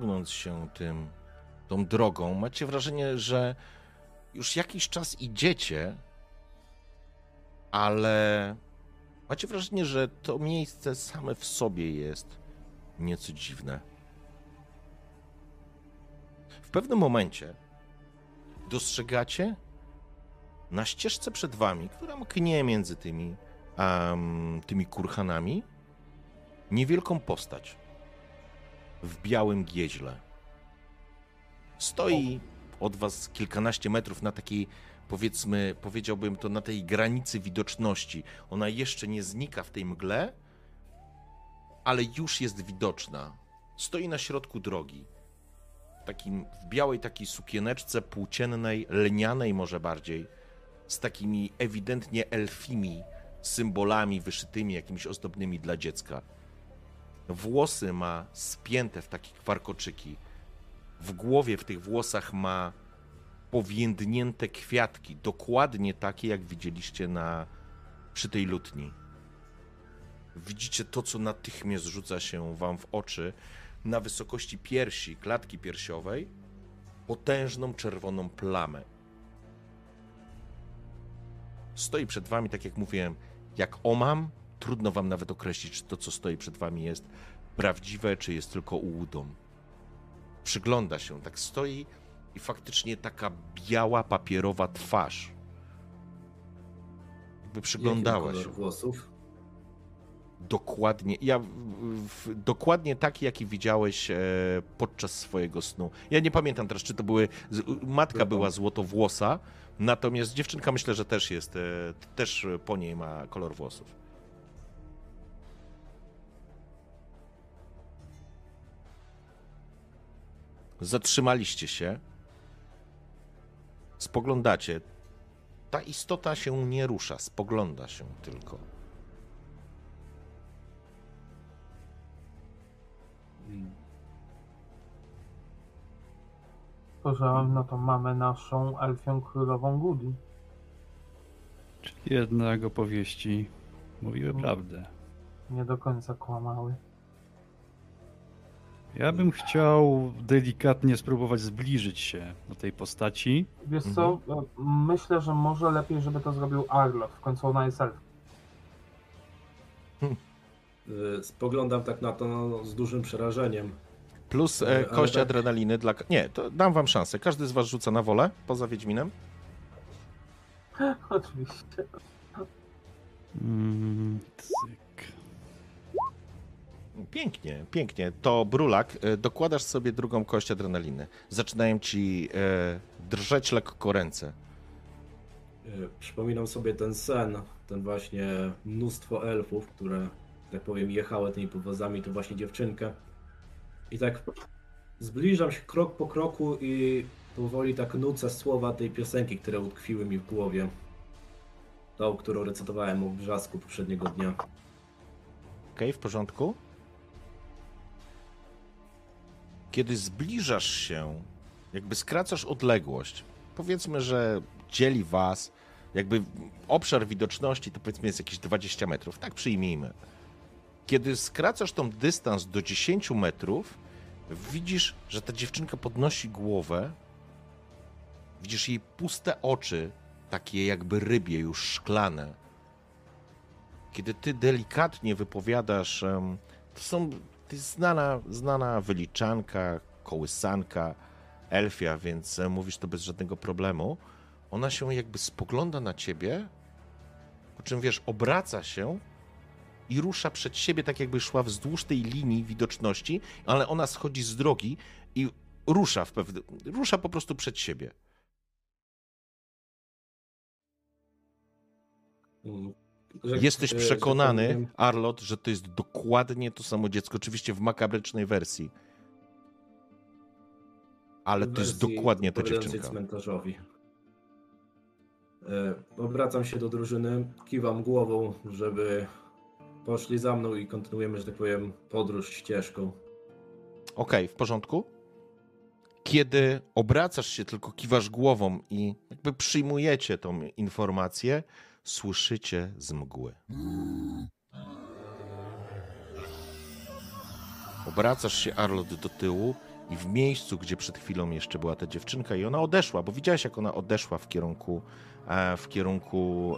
Ciągnąc się tym, tą drogą, macie wrażenie, że już jakiś czas idziecie, ale macie wrażenie, że to miejsce same w sobie jest nieco dziwne. W pewnym momencie dostrzegacie na ścieżce przed wami, która mknie między tymi, um, tymi kurhanami, niewielką postać w białym gieźle. Stoi od was kilkanaście metrów na takiej, powiedzmy, powiedziałbym to na tej granicy widoczności. Ona jeszcze nie znika w tej mgle, ale już jest widoczna. Stoi na środku drogi. W, takim, w białej takiej sukieneczce płóciennej, lnianej może bardziej, z takimi ewidentnie elfimi symbolami wyszytymi, jakimiś ozdobnymi dla dziecka. Włosy ma spięte w takie warkoczyki. W głowie, w tych włosach ma powiędnięte kwiatki, dokładnie takie, jak widzieliście na, przy tej lutni. Widzicie to, co natychmiast rzuca się wam w oczy na wysokości piersi, klatki piersiowej, potężną czerwoną plamę. Stoi przed wami, tak jak mówiłem, jak omam, trudno wam nawet określić, czy to, co stoi przed wami, jest prawdziwe, czy jest tylko ułudą. Przygląda się, tak stoi i faktycznie taka biała, papierowa twarz. Jakby przyglądała się. włosów? Dokładnie, ja, w, dokładnie taki, jaki widziałeś e, podczas swojego snu. Ja nie pamiętam teraz, czy to były. Matka była złotowłosa, natomiast dziewczynka myślę, że też jest, e, też po niej ma kolor włosów. Zatrzymaliście się. Spoglądacie. Ta istota się nie rusza, spogląda się tylko. Spojrzałem, no to mamy naszą elfią królową Gudi. Czyli jednak opowieści mówiły prawdę. Nie do końca kłamały. Ja bym chciał delikatnie spróbować zbliżyć się do tej postaci. Wiesz co, e, myślę, że może lepiej, żeby to zrobił Arlot. W końcu ona jest elf. Y, Spoglądam tak na to no, z dużym przerażeniem. Plus e, Ale kość tak- adrenaliny dla. Nie, to dam wam szansę. Każdy z was rzuca na wolę, poza Wiedźminem. Oczywiście. Mm, cyk. Pięknie, pięknie. To Brulak, e, dokładasz sobie drugą kość adrenaliny. Zaczynają ci e, drżeć lekko ręce. Y, Przypominam sobie ten sen, ten właśnie mnóstwo elfów, które, tak powiem, jechały tymi powozami, to właśnie dziewczynkę. I tak zbliżam się krok po kroku i powoli tak nucę słowa tej piosenki, które utkwiły mi w głowie. Tą, którą recytowałem o brzasku poprzedniego dnia. Okej, w porządku. Kiedy zbliżasz się, jakby skracasz odległość, powiedzmy, że dzieli was, jakby obszar widoczności to powiedzmy jest jakieś 20 metrów, tak przyjmijmy. Kiedy skracasz tą dystans do 10 metrów, widzisz, że ta dziewczynka podnosi głowę, widzisz jej puste oczy, takie jakby rybie, już szklane. Kiedy ty delikatnie wypowiadasz, to są to jest znana, znana wyliczanka, kołysanka, elfia, więc e, mówisz to bez żadnego problemu. Ona się jakby spogląda na ciebie, po czym wiesz, obraca się i rusza przed siebie, tak jakby szła wzdłuż tej linii widoczności, ale ona schodzi z drogi i rusza w pewnym, rusza po prostu przed siebie. Że- Jesteś że- przekonany, że Arlot, że to jest dokładnie to samo dziecko, oczywiście w makabrycznej wersji. Ale to jest dokładnie ta dziewczynka. cmentarzowi. E, Obracam się do drużyny, kiwam głową, żeby poszli za mną i kontynuujemy, że tak powiem, podróż ścieżką. Okej, w porządku. Kiedy obracasz się, tylko kiwasz głową i jakby przyjmujecie tą informację, słyszycie z mgły. Obracasz się, Arlot, do tyłu i w miejscu, gdzie przed chwilą jeszcze była ta dziewczynka i ona odeszła, bo widziałeś, jak ona odeszła w kierunku, e, w kierunku,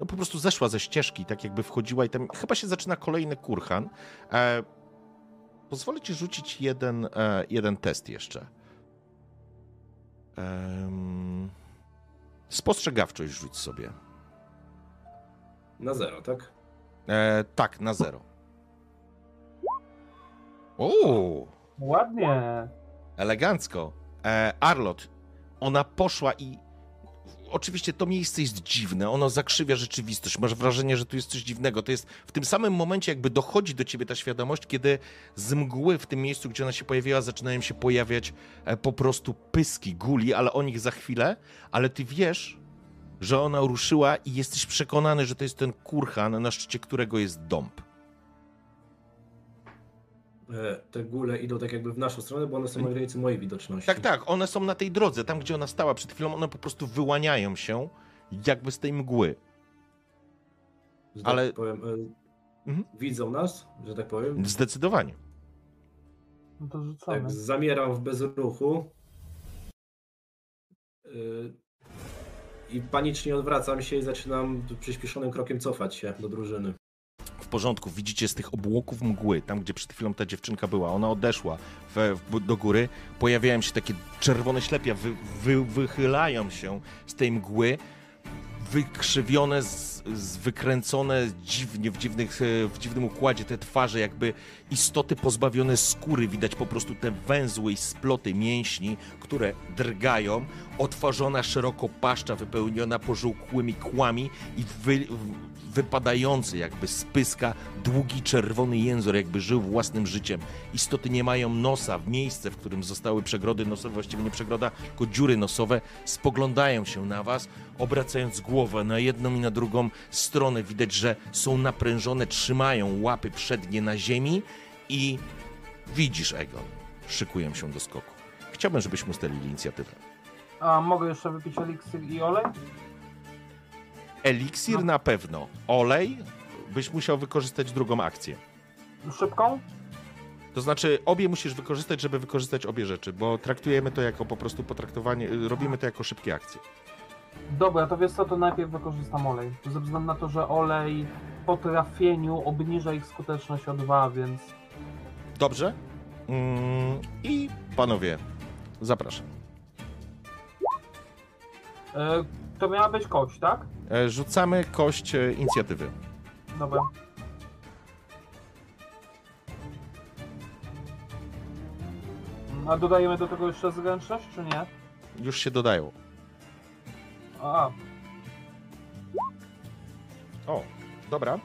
no po prostu zeszła ze ścieżki, tak jakby wchodziła i tam chyba się zaczyna kolejny kurhan. E, pozwolę ci rzucić jeden, e, jeden test jeszcze. Em, spostrzegawczość rzuć sobie. Na zero, tak? E, tak, na zero. O, Ładnie. elegancko. E, Arlot, ona poszła i oczywiście to miejsce jest dziwne, ono zakrzywia rzeczywistość. Masz wrażenie, że tu jest coś dziwnego. To jest w tym samym momencie, jakby dochodzi do ciebie ta świadomość, kiedy z mgły w tym miejscu, gdzie ona się pojawiła, zaczynają się pojawiać e, po prostu pyski, guli, ale o nich za chwilę. Ale ty wiesz, że ona ruszyła i jesteś przekonany, że to jest ten kurhan, na szczycie którego jest dąb. E, Te góle idą tak jakby w naszą stronę, bo one są na granicy mojej widoczności. Tak, tak, one są na tej drodze, tam gdzie ona stała przed chwilą, one po prostu wyłaniają się jakby z tej mgły. Że ale- Tak powiem, e, Mhm. Widzą nas, że tak powiem. Zdecydowanie. No to rzucamy. Tak, zamieram w bezruchu. Yy, I panicznie odwracam się i zaczynam przyspieszonym krokiem cofać się do drużyny. W porządku, widzicie z tych obłoków mgły, tam gdzie przed chwilą ta dziewczynka była, ona odeszła we, w, do góry, pojawiają się takie czerwone ślepia, wy, wy, wychylają się z tej mgły, wykrzywione, z, z wykręcone dziwnie, w, dziwnych, e, w dziwnym układzie te twarze, jakby istoty pozbawione skóry, widać po prostu te węzły i sploty mięśni, które drgają, otworzona szeroko paszcza wypełniona pożółkłymi kłami i wy, wypadający jakby z pyska długi czerwony język, jakby żył własnym życiem. Istoty nie mają nosa, w miejsce, w którym zostały przegrody nosowe, właściwie nie przegroda, tylko dziury nosowe, spoglądają się na was, obracając głowę na jedną i na drugą stronę. Widać, że są naprężone, trzymają łapy przednie na ziemi i widzisz, Egon, szykują się do skoku. Chciałbym, żebyśmy ustalili inicjatywę. A mogę jeszcze wypić eliksir i olej? Eliksir No. na pewno. Olej byś musiał wykorzystać drugą akcję. Szybką? To znaczy, obie musisz wykorzystać, żeby wykorzystać obie rzeczy, bo traktujemy to jako po prostu potraktowanie, robimy to jako szybkie akcje. Dobra, to wiesz co, to najpierw wykorzystam olej. Ze względu na to, że olej po trafieniu obniża ich skuteczność o 2, więc Dobrze? Mm, I panowie, zapraszam. e, to miała być kość, tak? E, Rzucamy kość e, inicjatywy. Dobra. A dodajemy do tego jeszcze zręczność, czy nie? Już się dodają. A, O, dobra.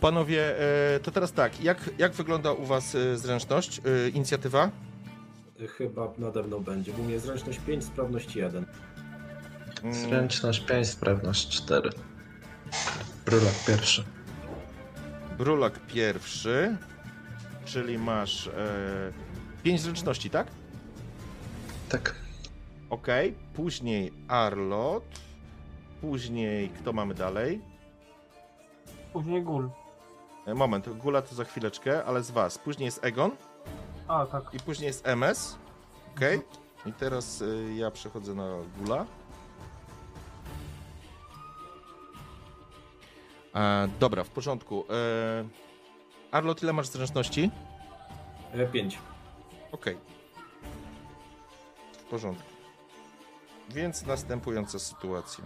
Panowie, e, to teraz tak, jak, jak wygląda u was e, zręczność, e, inicjatywa? Chyba nade mną będzie, bo u mnie zręczność 5, sprawność 1. Zręczność 5, sprawność 4. Brulak pierwszy. Brulak pierwszy, czyli masz e, pięć zręczności, tak? Tak. Okej, później Arlot, później kto mamy dalej? później gul. E, Moment, Gula to za chwileczkę, ale z was. Później jest Egon A, tak. i później jest MS. Okej, i teraz e, ja przechodzę na Gula. E, dobra, w porządku. E, Arlot, ile masz zręczności? 5. Okej. W porządku. Więc następująca sytuacja.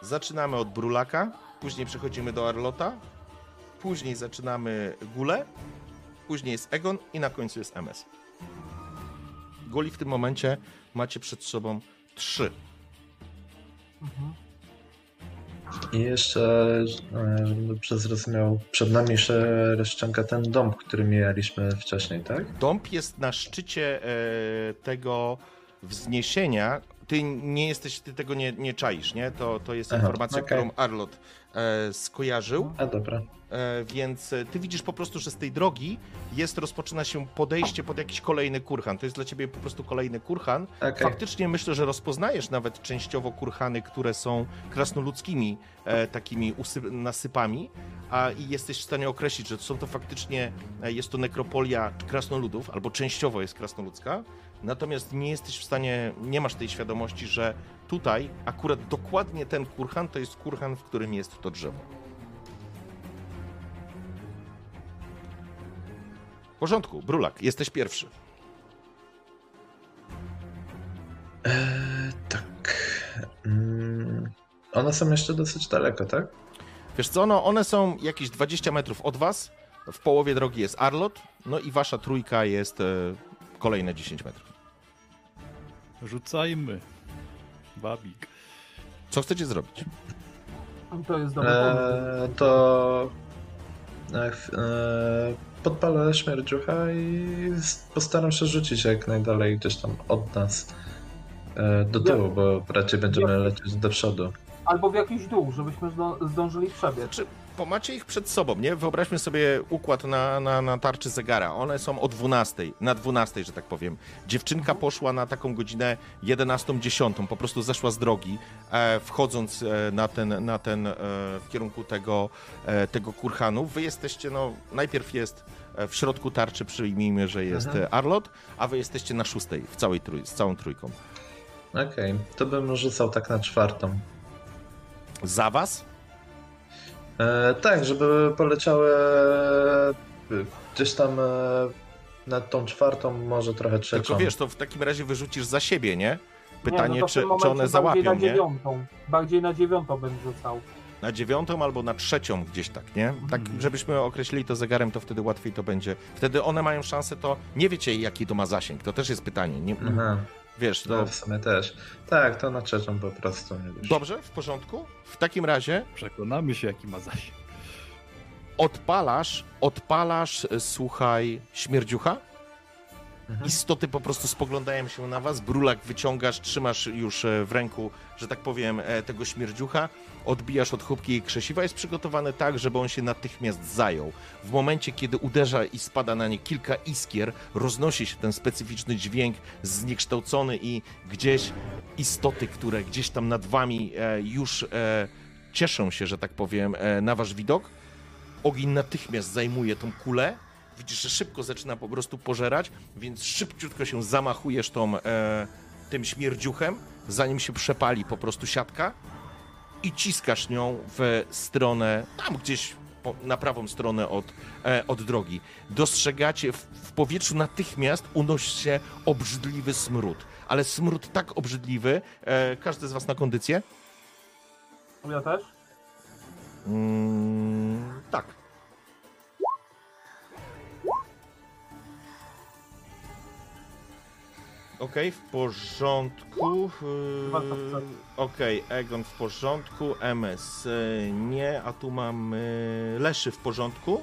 Zaczynamy od Brulaka, później przechodzimy do Arlota, później zaczynamy Gulę, później jest Egon i na końcu jest MS. Guli w tym momencie macie przed sobą trzy. Mhm. I jeszcze, e, dobrze zrozumiał, przed nami jeszcze rozciąga ten dom, który mijaliśmy wcześniej, tak? Dąb jest na szczycie e, tego wzniesienia. Ty nie jesteś, ty tego nie, nie czaisz, nie? To, to jest Aha, informacja, okej. którą Arlot e, skojarzył. A dobra. E, więc e, ty widzisz po prostu, że z tej drogi jest, rozpoczyna się podejście pod jakiś kolejny kurhan. To jest dla ciebie po prostu kolejny kurhan. Okej. Faktycznie myślę, że rozpoznajesz nawet częściowo kurhany, które są krasnoludzkimi e, takimi nasypami, a i jesteś w stanie określić, że są to faktycznie, e, jest to nekropolia krasnoludów, albo częściowo jest krasnoludzka, natomiast nie jesteś w stanie, nie masz tej świadomości, że tutaj akurat dokładnie ten kurhan to jest kurhan, w którym jest to drzewo. W porządku, Brulak, jesteś pierwszy. Eee, tak. Mm, one są jeszcze dosyć daleko, tak? Wiesz co, no one są jakieś 20 metrów od was, w połowie drogi jest Arlot, no i wasza trójka jest e, kolejne 10 metrów. Rzucajmy. Babik. Co chcecie zrobić? To jest dobry. Eee, to e, ch- e, podpalę śmierdziucha i postaram się rzucić jak najdalej gdzieś tam od nas e, do tyłu, bo raczej będziemy lecieć do przodu. Albo w jakiś dół, żebyśmy zdążyli przebiec. Znaczy, bo macie ich przed sobą, nie? Wyobraźmy sobie układ na, na, na tarczy zegara. One są o 12, na 12, że tak powiem. Dziewczynka poszła na taką godzinę 11.10, po prostu zeszła z drogi, e, wchodząc e, na ten, na ten e, w kierunku tego, e, tego kurhanu. Wy jesteście, no, najpierw jest e, w środku tarczy, przyjmijmy, że jest Mhm. mhm. Arlot, a wy jesteście na szóstej, w całej trój, z całą trójką. Okej, to bym rzucał tak na czwartą. Za was? E, tak, żeby poleciały e, gdzieś tam e, nad tą czwartą, może trochę trzecią. Tylko wiesz, to w takim razie wyrzucisz za siebie, nie? Nie, Pytanie, no to w czy, czy one załapią, bardziej na nie? dziewiątą. Bardziej na dziewiątą bym rzucał. Na dziewiątą albo na trzecią gdzieś tak, nie? Tak, Mhm. żebyśmy określili to zegarem, to wtedy łatwiej to będzie. Wtedy one mają szansę, to nie wiecie, jaki to ma zasięg. To też jest pytanie. Nie, Aha, wiesz, no to... w sumie też. Tak, to na trzecią po prostu. nie wiesz. Dobrze, w porządku? W takim razie Przekonamy się, jaki ma zasięg. odpalasz, odpalasz, e, słuchaj, śmierdziucha. Mhm. Istoty po prostu spoglądają się na was. Brulak wyciągasz, trzymasz już e, w ręku, że tak powiem, e, tego śmierdziucha. Odbijasz od chłopki jej krzesiwa. Jest przygotowany tak, żeby on się natychmiast zajął. W momencie, kiedy uderza i spada na nie kilka iskier, roznosi się ten specyficzny dźwięk zniekształcony i gdzieś istoty, które gdzieś tam nad wami e, już cieszą się, że tak powiem, na wasz widok. Ogień natychmiast zajmuje tą kulę. Widzisz, że szybko zaczyna po prostu pożerać, więc szybciutko się zamachujesz tą, e, tym śmierdziuchem, zanim się przepali po prostu siatka i ciskasz nią w stronę, tam gdzieś po, na prawą stronę od, e, od drogi. Dostrzegacie, w, w powietrzu natychmiast unosi się obrzydliwy smród, ale smród tak obrzydliwy, e, każdy z was na kondycję? Ja też? Mm, tak. Okej, w porządku. Yy, Chyba to chcę. Okej, Egon w porządku, MS y, nie, a tu mamy Leszy w porządku.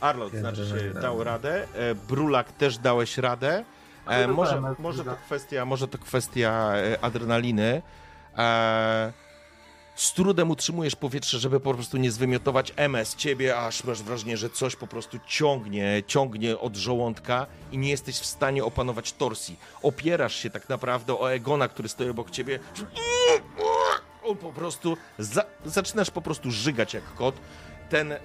Arlot znaczy się dał radę. E, Brulak też dałeś radę. E, to może, może, to druga. kwestia, może to kwestia e, adrenaliny. E, z trudem utrzymujesz powietrze, żeby po prostu nie zwymiotować MS ciebie, aż masz wrażenie, że coś po prostu ciągnie, ciągnie od żołądka i nie jesteś w stanie opanować torsji. Opierasz się tak naprawdę o Egona, który stoi obok ciebie. Po prostu, za, zaczynasz po prostu żygać jak kot. Ten e,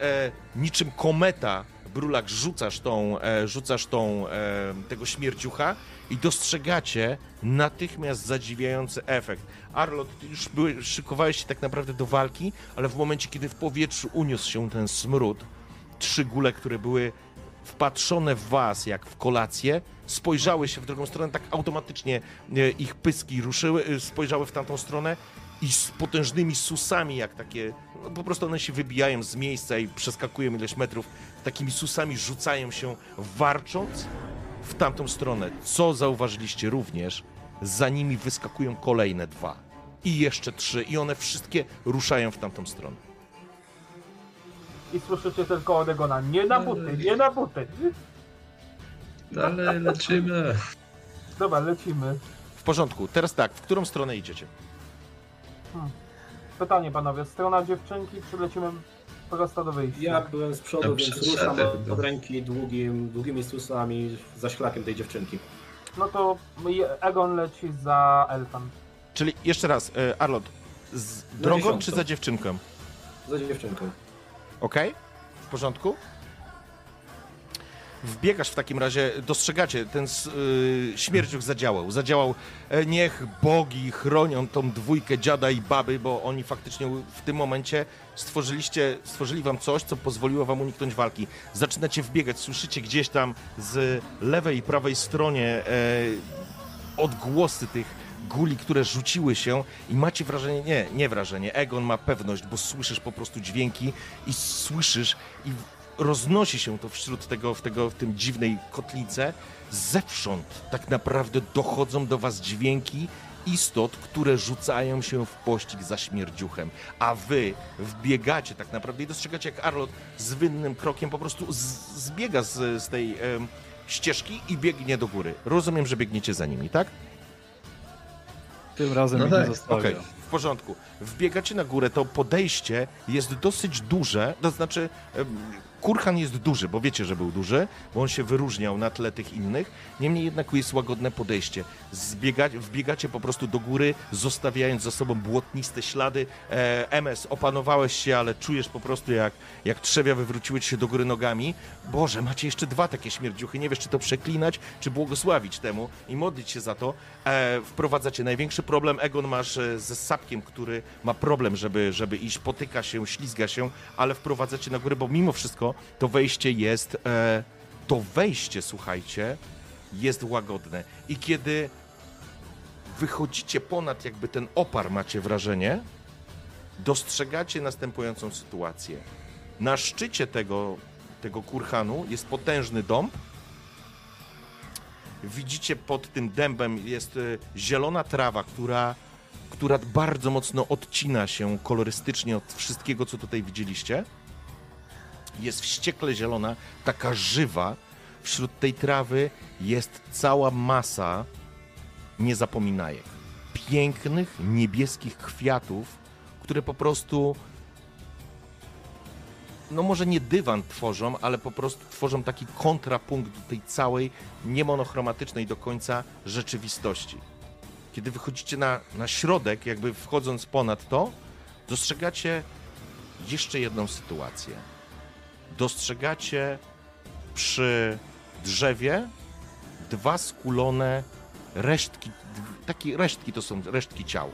niczym kometa Brulak rzucasz tą, e, rzucasz tą, e, tego śmierdziucha i dostrzegacie natychmiast zadziwiający efekt. Arlot, ty już były, szykowałeś się tak naprawdę do walki, ale w momencie, kiedy w powietrzu uniósł się ten smród, trzy gule, które były wpatrzone w was jak w kolację, spojrzały się w drugą stronę, tak automatycznie e, ich pyski ruszyły, e, spojrzały w tamtą stronę i z potężnymi susami, jak takie, po prostu one się wybijają z miejsca i przeskakują ileś metrów, takimi susami rzucają się, warcząc w tamtą stronę. Co zauważyliście również, za nimi wyskakują kolejne dwa. I jeszcze trzy, i one wszystkie ruszają w tamtą stronę. I słyszycie tylko od Egona, nie na buty, nie na buty. Dalej lecimy. Dobra, lecimy. W porządku, teraz tak, w którą stronę idziecie? Pytanie panowie, strona dziewczynki, czy lecimy prosto do wyjścia? Ja byłem z przodu, Ja więc ruszam od, chyba. od ręki długim, długimi stusami za szlakiem tej dziewczynki. No to Egon leci za elfem. Czyli jeszcze raz, e, Arlot, z drogą czy za dziewczynką? Za dziewczynką. Ok? W porządku? Wbiegasz w takim razie, dostrzegacie, ten s- y, śmierdziuch zadziałał. Zadziałał, e, niech bogi chronią tą dwójkę dziada i baby, bo oni faktycznie w tym momencie stworzyliście, stworzyli wam coś, co pozwoliło wam uniknąć walki. Zaczynacie wbiegać, słyszycie gdzieś tam z lewej i prawej stronie e, odgłosy tych guli, które rzuciły się i macie wrażenie, nie, nie wrażenie, Egon ma pewność, bo słyszysz po prostu dźwięki i słyszysz i roznosi się to wśród tego, w, tego, w tym dziwnej kotlice. Zewsząd tak naprawdę dochodzą do was dźwięki istot, które rzucają się w pościg za śmierdziuchem, a wy wbiegacie tak naprawdę i dostrzegacie jak Arlot zwinnym krokiem po prostu z, zbiega z, z tej em, ścieżki i biegnie do góry. Rozumiem, że biegniecie za nimi, tak? Tym razem No ich nie tak, zostawia. Okej, w porządku. Wbiegacie na górę, to podejście jest dosyć duże, to znaczy em, kurhan jest duży, bo wiecie, że był duży, bo on się wyróżniał na tle tych innych, niemniej jednak jest łagodne podejście. Zbiega, wbiegacie po prostu do góry, zostawiając za sobą błotniste ślady. E, MS, opanowałeś się, ale czujesz po prostu jak, jak trzewia wywróciły ci się do góry nogami. Boże, macie jeszcze dwa takie śmierdziuchy, nie wiesz, czy to przeklinać, czy błogosławić temu i modlić się za to. E, wprowadzacie największy problem, Egon masz e, ze sapkiem, który ma problem, żeby, żeby iść, potyka się, ślizga się, ale wprowadzacie na górę, bo mimo wszystko to wejście jest, e, to wejście, słuchajcie, jest łagodne. I kiedy wychodzicie ponad jakby ten opar, macie wrażenie, dostrzegacie następującą sytuację. Na szczycie tego, tego kurhanu jest potężny dąb. Widzicie pod tym dębem jest e, zielona trawa, która, która bardzo mocno odcina się kolorystycznie od wszystkiego, co tutaj widzieliście. Jest wściekle zielona, taka żywa. Wśród tej trawy jest cała masa niezapominajek. Pięknych, niebieskich kwiatów, które po prostu no może nie dywan tworzą, ale po prostu tworzą taki kontrapunkt do tej całej niemonochromatycznej do końca rzeczywistości. Kiedy wychodzicie na, na środek, jakby wchodząc ponad to, dostrzegacie jeszcze jedną sytuację. Dostrzegacie przy drzewie dwa skulone resztki, takie resztki to są resztki ciał.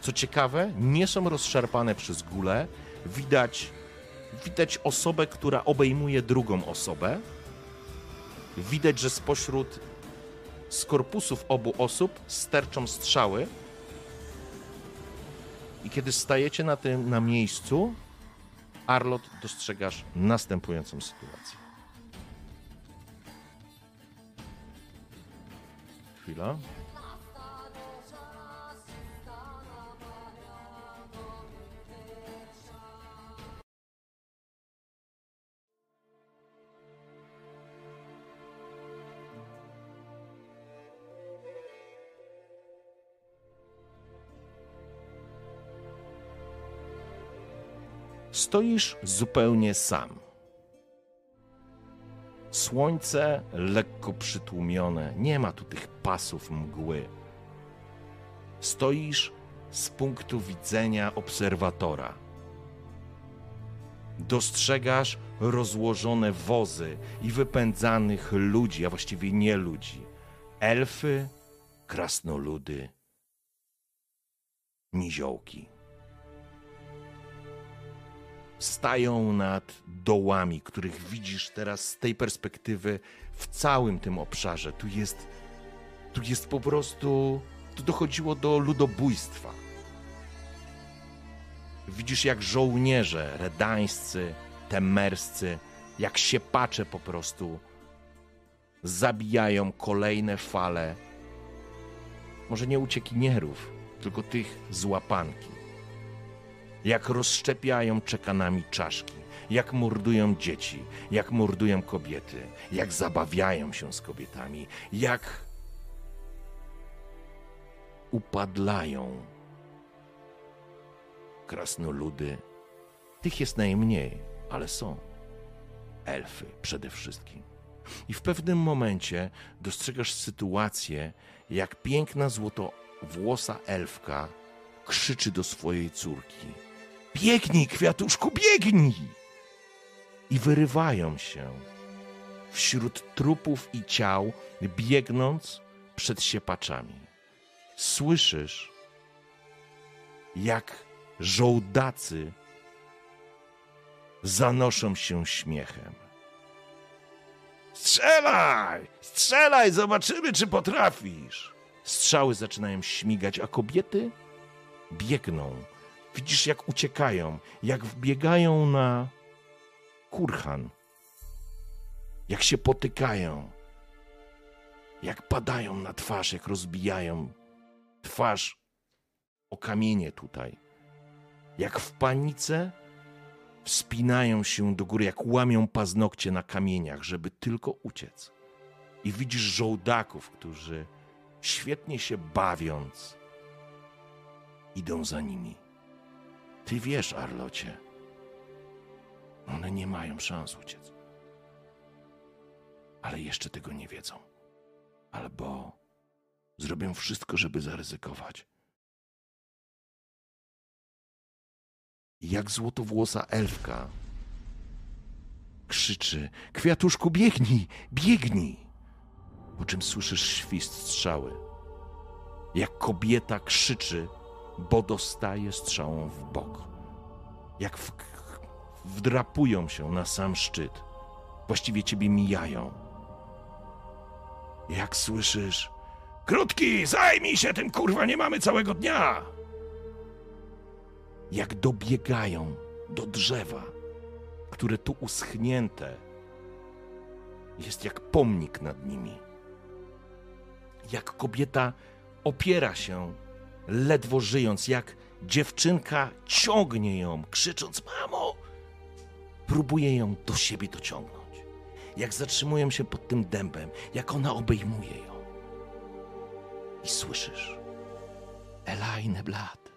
Co ciekawe, nie są rozszarpane przez gulę. Widać, widać osobę, która obejmuje drugą osobę. Widać, że spośród z korpusów obu osób sterczą strzały. I kiedy stajecie na tym na miejscu, Arlot dostrzegasz następującą sytuację. Chwila. Stoisz zupełnie sam. Słońce lekko przytłumione, nie ma tu tych pasów mgły. Stoisz z punktu widzenia obserwatora. Dostrzegasz rozłożone wozy i wypędzanych ludzi, a właściwie nie ludzi. Elfy, krasnoludy, niziołki stają nad dołami, których widzisz teraz z tej perspektywy w całym tym obszarze. Tu jest, tu jest po prostu, tu dochodziło do ludobójstwa. Widzisz, jak żołnierze redańscy, temerscy, jak siepacze po prostu zabijają kolejne fale, może nie uciekinierów, tylko tych z łapanki. Jak rozszczepiają czekanami czaszki, jak mordują dzieci, jak mordują kobiety, jak zabawiają się z kobietami, jak upadlają krasnoludy. Tych jest najmniej, ale są. Elfy przede wszystkim. I w pewnym momencie dostrzegasz sytuację, jak piękna złotowłosa elfka krzyczy do swojej córki: Biegnij, kwiatuszku, biegnij! I wyrywają się wśród trupów i ciał, biegnąc przed siepaczami. Słyszysz, jak żołdacy zanoszą się śmiechem. Strzelaj! Strzelaj! Zobaczymy, czy potrafisz! Strzały zaczynają śmigać, a kobiety biegną. Widzisz, jak uciekają, jak wbiegają na kurhan, jak się potykają, jak padają na twarz, jak rozbijają twarz o kamienie tutaj. Jak w panice wspinają się do góry, jak łamią paznokcie na kamieniach, żeby tylko uciec. I widzisz żołdaków, którzy świetnie się bawiąc, idą za nimi. Ty wiesz, Arlocie, one nie mają szans uciec. Ale jeszcze tego nie wiedzą. Albo zrobią wszystko, żeby zaryzykować. Jak złotowłosa elfka krzyczy: Kwiatuszku, biegnij, biegnij! Po czym słyszysz świst strzały. Jak kobieta krzyczy, bo dostaje strzałą w bok. Jak w, wdrapują się na sam szczyt. Właściwie ciebie mijają. Jak słyszysz: Krótki, zajmij się tym, kurwa, nie mamy całego dnia! Jak dobiegają do drzewa, które tu uschnięte jest jak pomnik nad nimi. Jak kobieta opiera się, ledwo żyjąc, jak dziewczynka ciągnie ją, krzycząc: Mamo! Próbuje ją do siebie dociągnąć. Jak zatrzymują się pod tym dębem, jak ona obejmuje ją. I słyszysz: Elaine Blad,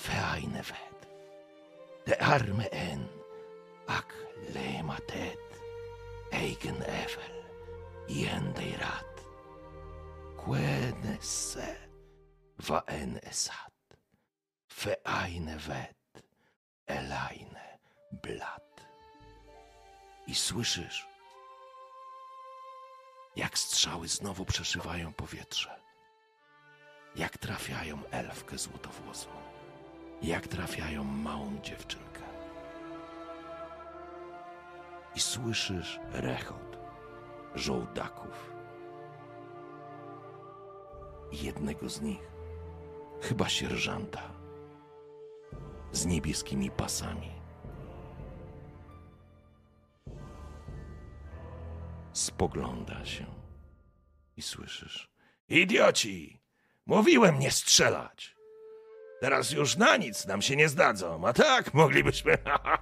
Feaine Ved, de arme en, ak lematet, eigen evel, jendeirat, quenesse, va en esat, Feaine Ved, Elaine Blad. I słyszysz, jak strzały znowu przeszywają powietrze. Jak trafiają elfkę złotowłosą. Jak trafiają małą dziewczynkę. I słyszysz rechot żołdaków. I jednego z nich, chyba sierżanta, z niebieskimi pasami. Spogląda się i słyszysz: Idioci! Mówiłem nie strzelać! Teraz już na nic nam się nie zdadzą, a tak moglibyśmy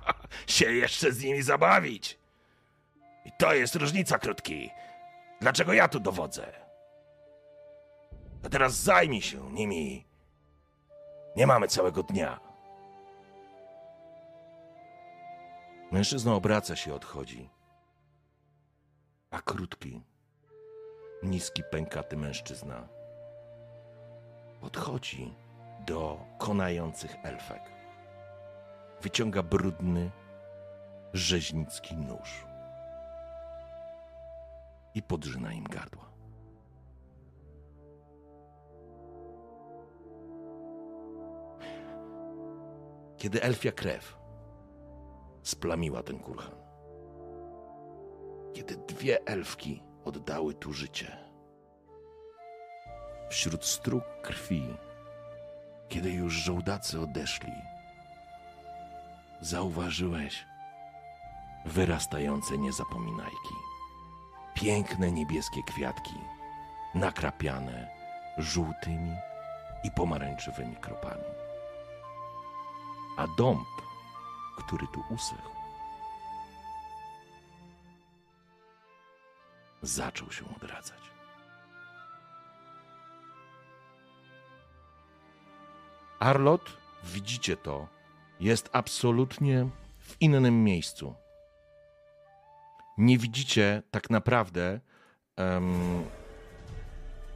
się jeszcze z nimi zabawić. I to jest różnica, krótki. Dlaczego ja tu dowodzę? A teraz zajmij się nimi. Nie mamy całego dnia. Mężczyzna obraca się, odchodzi. A krótki, niski, pękaty mężczyzna podchodzi do konających elfek. Wyciąga brudny, rzeźnicki nóż i podrzyna im gardła. Kiedy elfia krew splamiła ten kurhan, kiedy dwie elfki oddały tu życie, wśród strug krwi, kiedy już żołdacy odeszli, zauważyłeś wyrastające niezapominajki. Piękne niebieskie kwiatki, nakrapiane żółtymi i pomarańczowymi kropami. A dąb, który tu usechł, zaczął się odradzać. Arlot, widzicie to, jest absolutnie w innym miejscu. Nie widzicie tak naprawdę, em,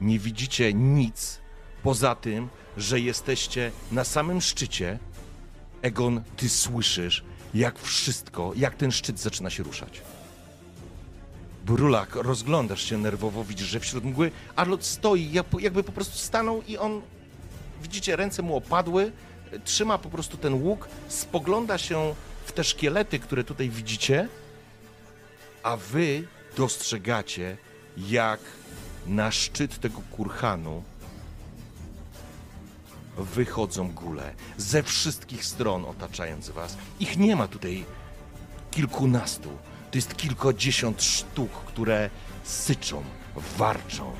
nie widzicie nic poza tym, że jesteście na samym szczycie. Egon, ty słyszysz, jak wszystko, jak ten szczyt zaczyna się ruszać. Brulak, rozglądasz się nerwowo, widzisz, że wśród mgły Arlot stoi, jak- jakby po prostu stanął i on widzicie, ręce mu opadły, trzyma po prostu ten łuk, spogląda się w te szkielety, które tutaj widzicie, a wy dostrzegacie, jak na szczyt tego kurhanu wychodzą góle ze wszystkich stron otaczając was. Ich nie ma tutaj kilkunastu. To jest kilkadziesiąt sztuk, które syczą, warczą,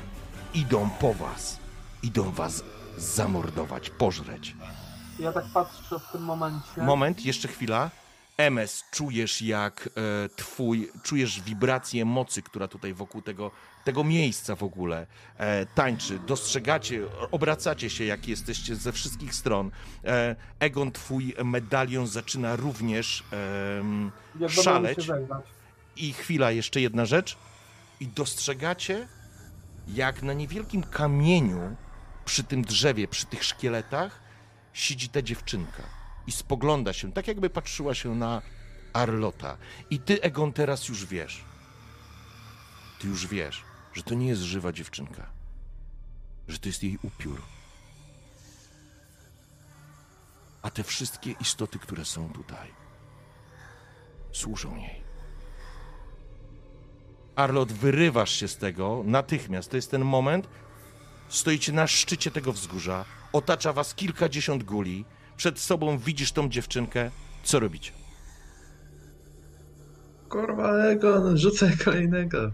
idą po was, idą was zamordować, pożreć. Ja tak patrzę w tym momencie. Moment, jeszcze chwila. MS, czujesz jak e, twój, czujesz wibrację mocy, która tutaj wokół tego, tego miejsca w ogóle e, tańczy. Dostrzegacie, obracacie się, jak jesteście ze wszystkich stron. E, Egon, twój medalion zaczyna również będą szaleć. I chwila, jeszcze jedna rzecz. I dostrzegacie, jak na niewielkim kamieniu przy tym drzewie, przy tych szkieletach, siedzi ta dziewczynka i spogląda się, tak jakby patrzyła się na Arlota. I ty, Egon, teraz już wiesz. Ty już wiesz, że to nie jest żywa dziewczynka. Że to jest jej upiór. A te wszystkie istoty, które są tutaj, służą jej. Arlot, wyrywasz się z tego natychmiast. To jest ten moment. Stoicie na szczycie tego wzgórza. Otacza was kilkadziesiąt guli. Przed sobą widzisz tą dziewczynkę. Co robicie? Kurwa, Egon, rzucaj kolejnego.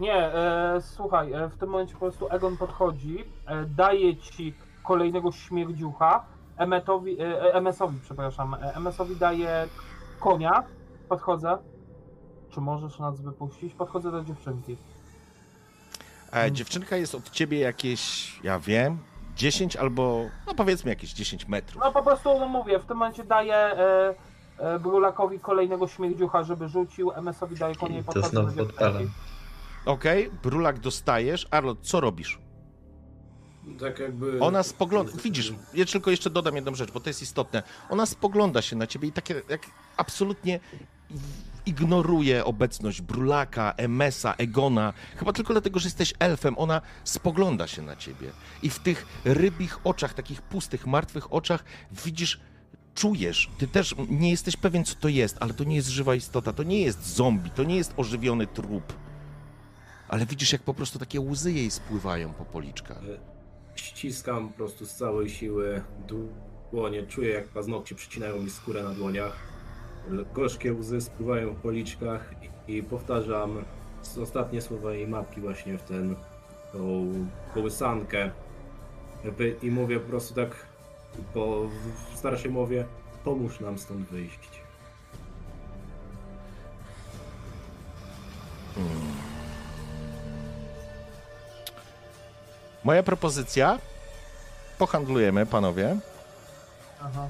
Nie, e, słuchaj, e, w tym momencie po prostu Egon podchodzi, e, daje ci kolejnego śmierdziucha, Emetowi, e, MS-owi, przepraszam, e, MS-owi daje konia, podchodzę. Czy możesz nas wypuścić? Podchodzę do dziewczynki. E, dziewczynka jest od ciebie jakieś, ja wiem, 10 albo, no powiedzmy jakieś 10 metrów. No po prostu no mówię, w tym momencie daję e, e, Brulakowi kolejnego śmierdziucha, żeby rzucił, MS-owi daje konia i To podchodzę do znowu dziewczynki. podpalam. Okej, brulak dostajesz. Arlot, co robisz? Tak jakby... Ona spogląda. Widzisz, ja tylko jeszcze dodam jedną rzecz, bo to jest istotne. Ona spogląda się na ciebie i takie jak absolutnie ignoruje obecność Brulaka, Emesa, Egona. Chyba tylko dlatego, że jesteś elfem. Ona spogląda się na ciebie. I w tych rybich oczach, takich pustych, martwych oczach widzisz. Czujesz, ty też nie jesteś pewien, co to jest, ale to nie jest żywa istota, to nie jest zombie, to nie jest ożywiony trup. Ale widzisz, jak po prostu takie łzy jej spływają po policzkach. Ściskam po prostu z całej siły dłonie, czuję jak paznokcie przycinają mi skórę na dłoniach. Gorzkie łzy spływają po policzkach i, powtarzam ostatnie słowa jej matki właśnie w ten, tą kołysankę. I mówię po prostu tak, po w starszej mowie, pomóż nam stąd wyjść. Moja propozycja. Pohandlujemy, panowie. Aha.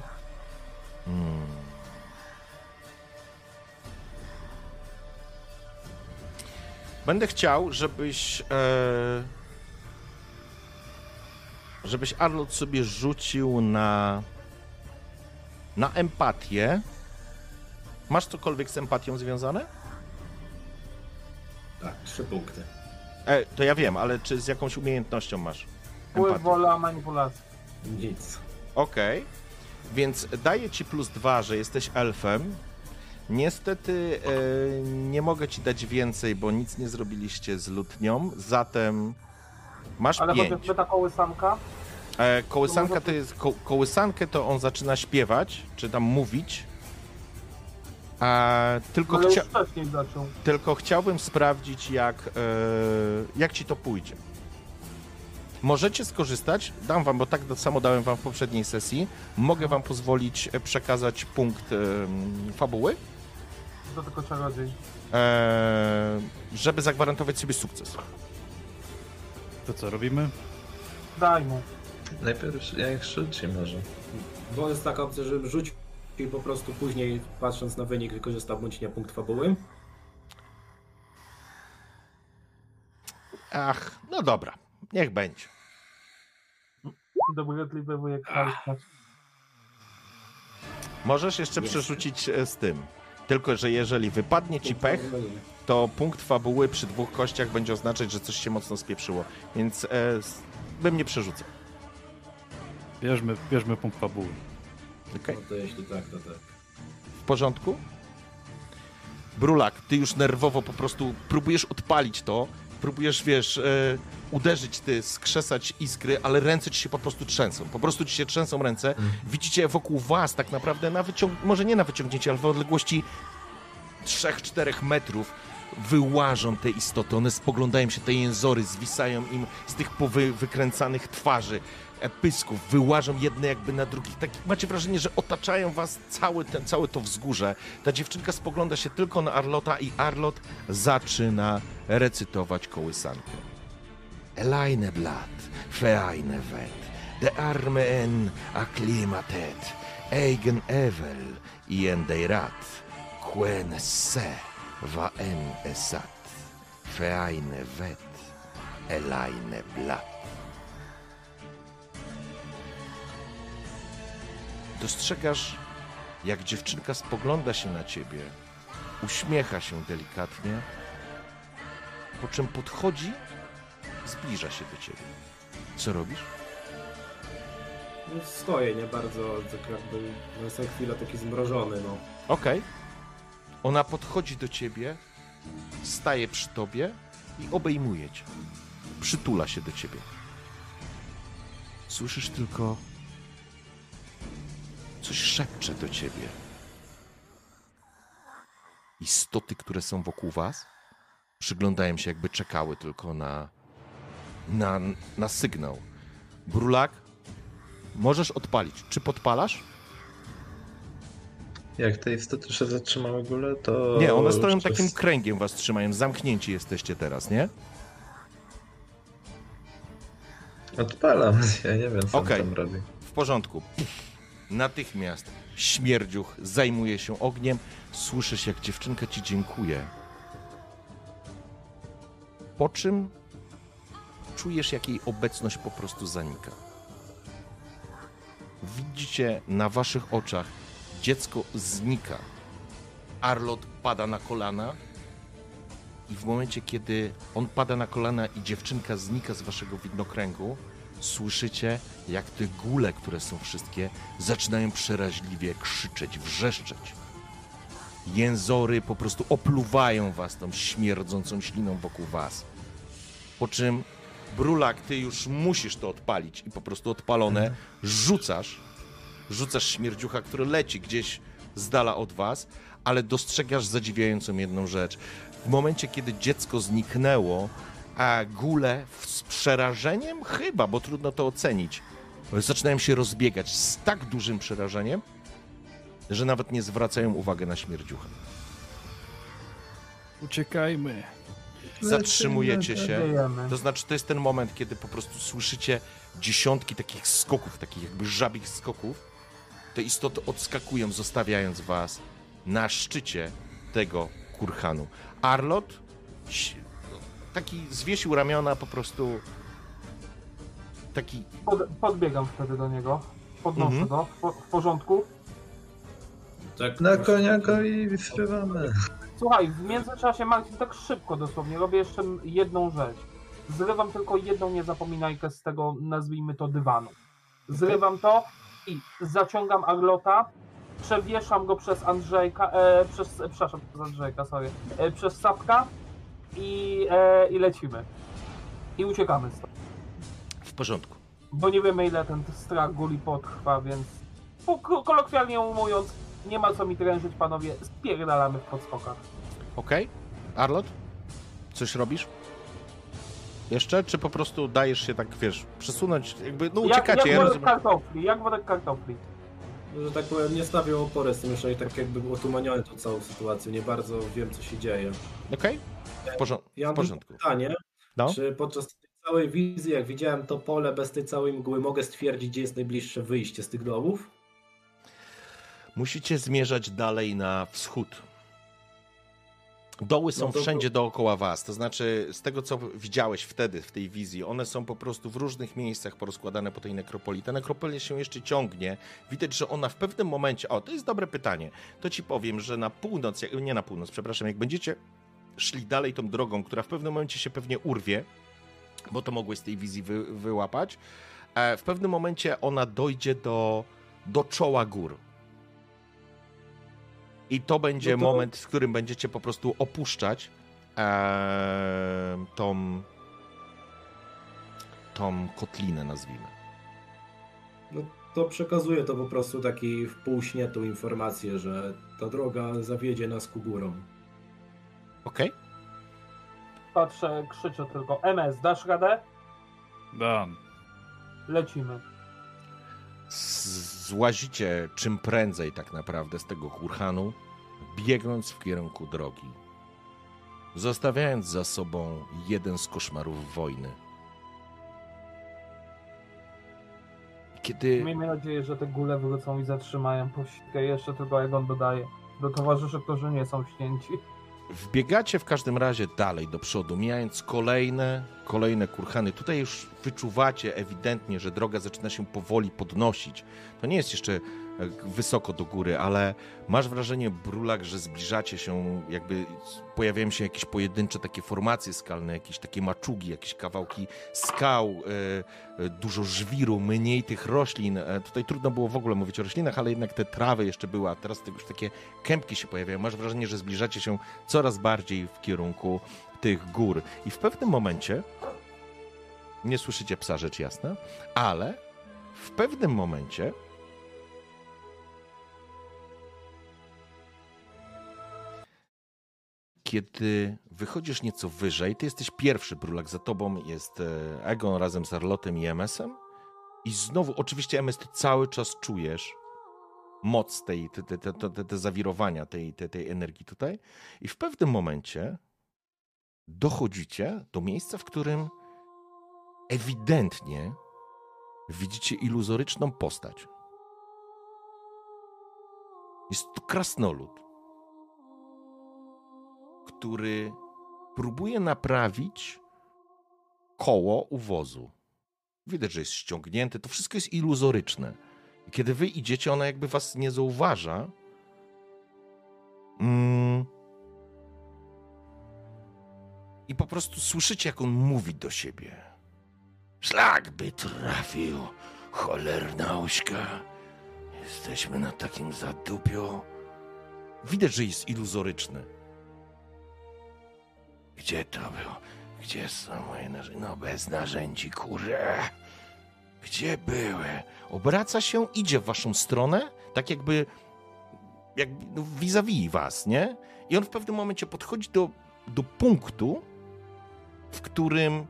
Będę chciał, żebyś. E, żebyś Arnold sobie rzucił na. na empatię. Masz cokolwiek z empatią związane? Tak, trzy punkty. E, to ja wiem, ale czy z jakąś umiejętnością masz? Wpływ, empatię? wola, manipulacja. Nic. Okej. Więc daję ci plus dwa, że jesteś elfem. Niestety e, nie mogę ci dać więcej, bo nic nie zrobiliście z lutnią. Zatem masz Ale pięć. chociażby ta kołysanka, E, kołysanka to jest. Ko, kołysankę to on zaczyna śpiewać, czy tam mówić. A, tylko, ale chcia, tylko chciałbym sprawdzić, jak, e, jak ci to pójdzie. Możecie skorzystać, dam wam, bo tak samo dałem wam w poprzedniej sesji, mogę wam pozwolić e, przekazać punkt em, fabuły, To tylko czarodziej. e, żeby zagwarantować sobie sukces. To co robimy? Daj mu. Najpierw jak rzuci może. Bo jest taka opcja, że rzuć i po prostu później, patrząc na wynik, wykorzysta bądź nie punkt fabuły. Ach, no dobra, niech będzie. Dobrotliwy wujek Halka. Możesz jeszcze Jest. przerzucić e, z tym. Tylko, że jeżeli wypadnie ci pech, to punkt fabuły przy dwóch kościach będzie oznaczać, że coś się mocno spieprzyło. Więc e, s- bym nie przerzucał. Bierzmy, bierzmy punkt fabuły. Okej? No to jeśli tak, to tak. W porządku? Brulak, ty już nerwowo po prostu próbujesz odpalić to, próbujesz, wiesz, e, uderzyć ty, skrzesać iskry, ale ręce ci się po prostu trzęsą. Po prostu ci się trzęsą ręce. Widzicie wokół was tak naprawdę na wyciąg... może nie na wyciągnięcie, ale w odległości 3-4 metrów wyłażą te istoty. One spoglądają się, te jęzory zwisają im z tych powy wykręcanych twarzy, pysków, wyłażą jedne jakby na drugich. Tak macie wrażenie, że otaczają was całe, ten, całe to wzgórze. Ta dziewczynka spogląda się tylko na Arlota i Arlot zaczyna recytować kołysankę. Elaine Blatt, Feine Wet, de Arme en Aklimatet, Eigen Evel, Ien Deirat, Quen Se, Va en Esat, Feine Wet, Elaine Blatt. Dostrzegasz, jak dziewczynka spogląda się na ciebie, uśmiecha się delikatnie, po czym podchodzi, zbliża się do ciebie. Co robisz? No, stoję nie bardzo, tak jakby no, na chwilę taki zmrożony, no. Okej. Ona podchodzi do ciebie, staje przy tobie i obejmuje cię. Przytula się do ciebie. Słyszysz tylko. Coś szepcze do ciebie. Istoty, które są wokół was, przyglądają się, jakby czekały tylko na. na, na sygnał. Brulak, możesz odpalić. Czy podpalasz? Jak te istoty się zatrzymały w ogóle, to... Nie, one stoją takim kręgiem, was trzymają. Zamknięci jesteście teraz, nie? Odpalam, ja nie wiem co Okej. tam robi. W porządku. Natychmiast śmierdziuch zajmuje się ogniem. Słyszysz, jak dziewczynka ci dziękuje. Po czym czujesz, jak jej obecność po prostu zanika. Widzicie na waszych oczach, dziecko znika. Arlot pada na kolana. I w momencie, kiedy on pada na kolana i dziewczynka znika z waszego widnokręgu, słyszycie, jak te góle, które są wszystkie, zaczynają przeraźliwie krzyczeć, wrzeszczeć. Jęzory po prostu opluwają was tą śmierdzącą śliną wokół was. Po czym, Brulak, ty już musisz to odpalić i po prostu odpalone rzucasz, rzucasz śmierdziucha, który leci gdzieś z dala od was, ale dostrzegasz zadziwiającą jedną rzecz. W momencie, kiedy dziecko zniknęło, a góle w- z przerażeniem? Chyba, bo trudno to ocenić. Zaczynają się rozbiegać z tak dużym przerażeniem, że nawet nie zwracają uwagi na śmierdziucha. Uciekajmy. Zatrzymujecie się. To znaczy, to jest ten moment, kiedy po prostu słyszycie dziesiątki takich skoków, takich jakby żabich skoków. Te istoty odskakują, zostawiając was na szczycie tego kurhanu. Arlot taki zwiesił ramiona, po prostu taki Pod, podbiegam wtedy do niego. Podnoszę Mhm. go. W, w porządku. Tak, Na konia go i zrywamy. Słuchaj, w międzyczasie Marcin tak szybko dosłownie robię jeszcze jedną rzecz. Zrywam tylko jedną niezapominajkę z tego, nazwijmy to dywanu. Zrywam to i zaciągam Arlota, przewieszam go przez Andrzejka, e, przez, przepraszam, przez Andrzejka, sorry, e, przez Sapka i, e, i lecimy. I uciekamy stąd. w porządku. Bo nie wiemy ile ten strach guli potrwa, więc po, kolokwialnie mówiąc, nie ma co mi trężyć, panowie, spierdalamy w podskokach. Okej? Arlot? Coś robisz? Jeszcze, czy po prostu dajesz się tak, wiesz, przesunąć, jakby, no Jak, uciekacie, jak ja worek rozumiem. kartofli, jak worek kartofli. Że tak powiem, nie stawiam opory z tym, jeszcze i tak jakby otumaniony tą całą sytuację, nie bardzo wiem co się dzieje. Okej? W, porząd- Ja w mam porządku. pytanie, No. czy podczas tej całej wizji, jak widziałem to pole bez tej całej mgły, mogę stwierdzić, gdzie jest najbliższe wyjście z tych domów? Musicie zmierzać dalej na wschód. Doły są No to- wszędzie dookoła was, to znaczy z tego co widziałeś wtedy w tej wizji, one są po prostu w różnych miejscach porozkładane po tej nekropolii. Ta nekropolia się jeszcze ciągnie. Widać, że ona w pewnym momencie, o to jest dobre pytanie, to ci powiem, że na północ, jak- nie na północ, przepraszam, jak będziecie szli dalej tą drogą, która w pewnym momencie się pewnie urwie, bo to mogłeś z tej wizji wy, wyłapać, e, w pewnym momencie ona dojdzie do, do czoła gór. I to będzie No to- moment, w którym będziecie po prostu opuszczać e, tą, tą kotlinę, nazwijmy. No to przekazuję to po prostu taki w półśnie tą informację, że ta droga zawiedzie nas ku górom. Okej? Patrzę, krzyczę tylko. MS, dasz radę? Dam. Lecimy. Złazicie czym prędzej tak naprawdę z tego kurhanu, biegnąc w kierunku drogi. Zostawiając za sobą jeden z koszmarów wojny. Kiedy Miejmy nadzieję, że te góle wrócą i zatrzymają pościgę. Jeszcze tylko jak on dodaje. Do towarzyszy, którzy nie są ścięci. Wbiegacie w każdym razie dalej do przodu, mijając kolejne, kolejne kurhany. Tutaj już wyczuwacie ewidentnie, że droga zaczyna się powoli podnosić. To nie jest jeszcze wysoko do góry, ale masz wrażenie, Brulak, że zbliżacie się, jakby pojawiają się jakieś pojedyncze takie formacje skalne, jakieś takie maczugi, jakieś kawałki skał, e, e, dużo żwiru, mniej tych roślin. E, Tutaj trudno było w ogóle mówić o roślinach, ale jednak te trawy jeszcze były, a teraz już takie kępki się pojawiają. Masz wrażenie, że zbliżacie się coraz bardziej w kierunku tych gór. I w pewnym momencie, nie słyszycie psa, rzecz jasna, ale w pewnym momencie kiedy wychodzisz nieco wyżej, ty jesteś pierwszy, Brulak, za tobą jest e, Egon razem z Arlotem i MS-em i znowu, oczywiście MS, ty cały czas czujesz moc tej, te, te, te, te, zawirowania tej, tej, tej energii tutaj. I w pewnym momencie dochodzicie do miejsca, w którym ewidentnie widzicie iluzoryczną postać. Jest to krasnolud, który próbuje naprawić koło u wozu. Widać, że jest ściągnięte, to wszystko jest iluzoryczne. I kiedy wy idziecie, ona jakby was nie zauważa. Mm. I po prostu słyszycie, jak on mówi do siebie. Szlak by trafił, cholerna ośka. Jesteśmy na takim zadupiu. Widać, że jest iluzoryczny. Gdzie to było? Gdzie są moje narzędzia? No bez narzędzi, kurze. Gdzie były? Obraca się, idzie w waszą stronę, tak jakby, jakby no, vis-a-vis was, nie? I on w pewnym momencie podchodzi do, do punktu, w którym,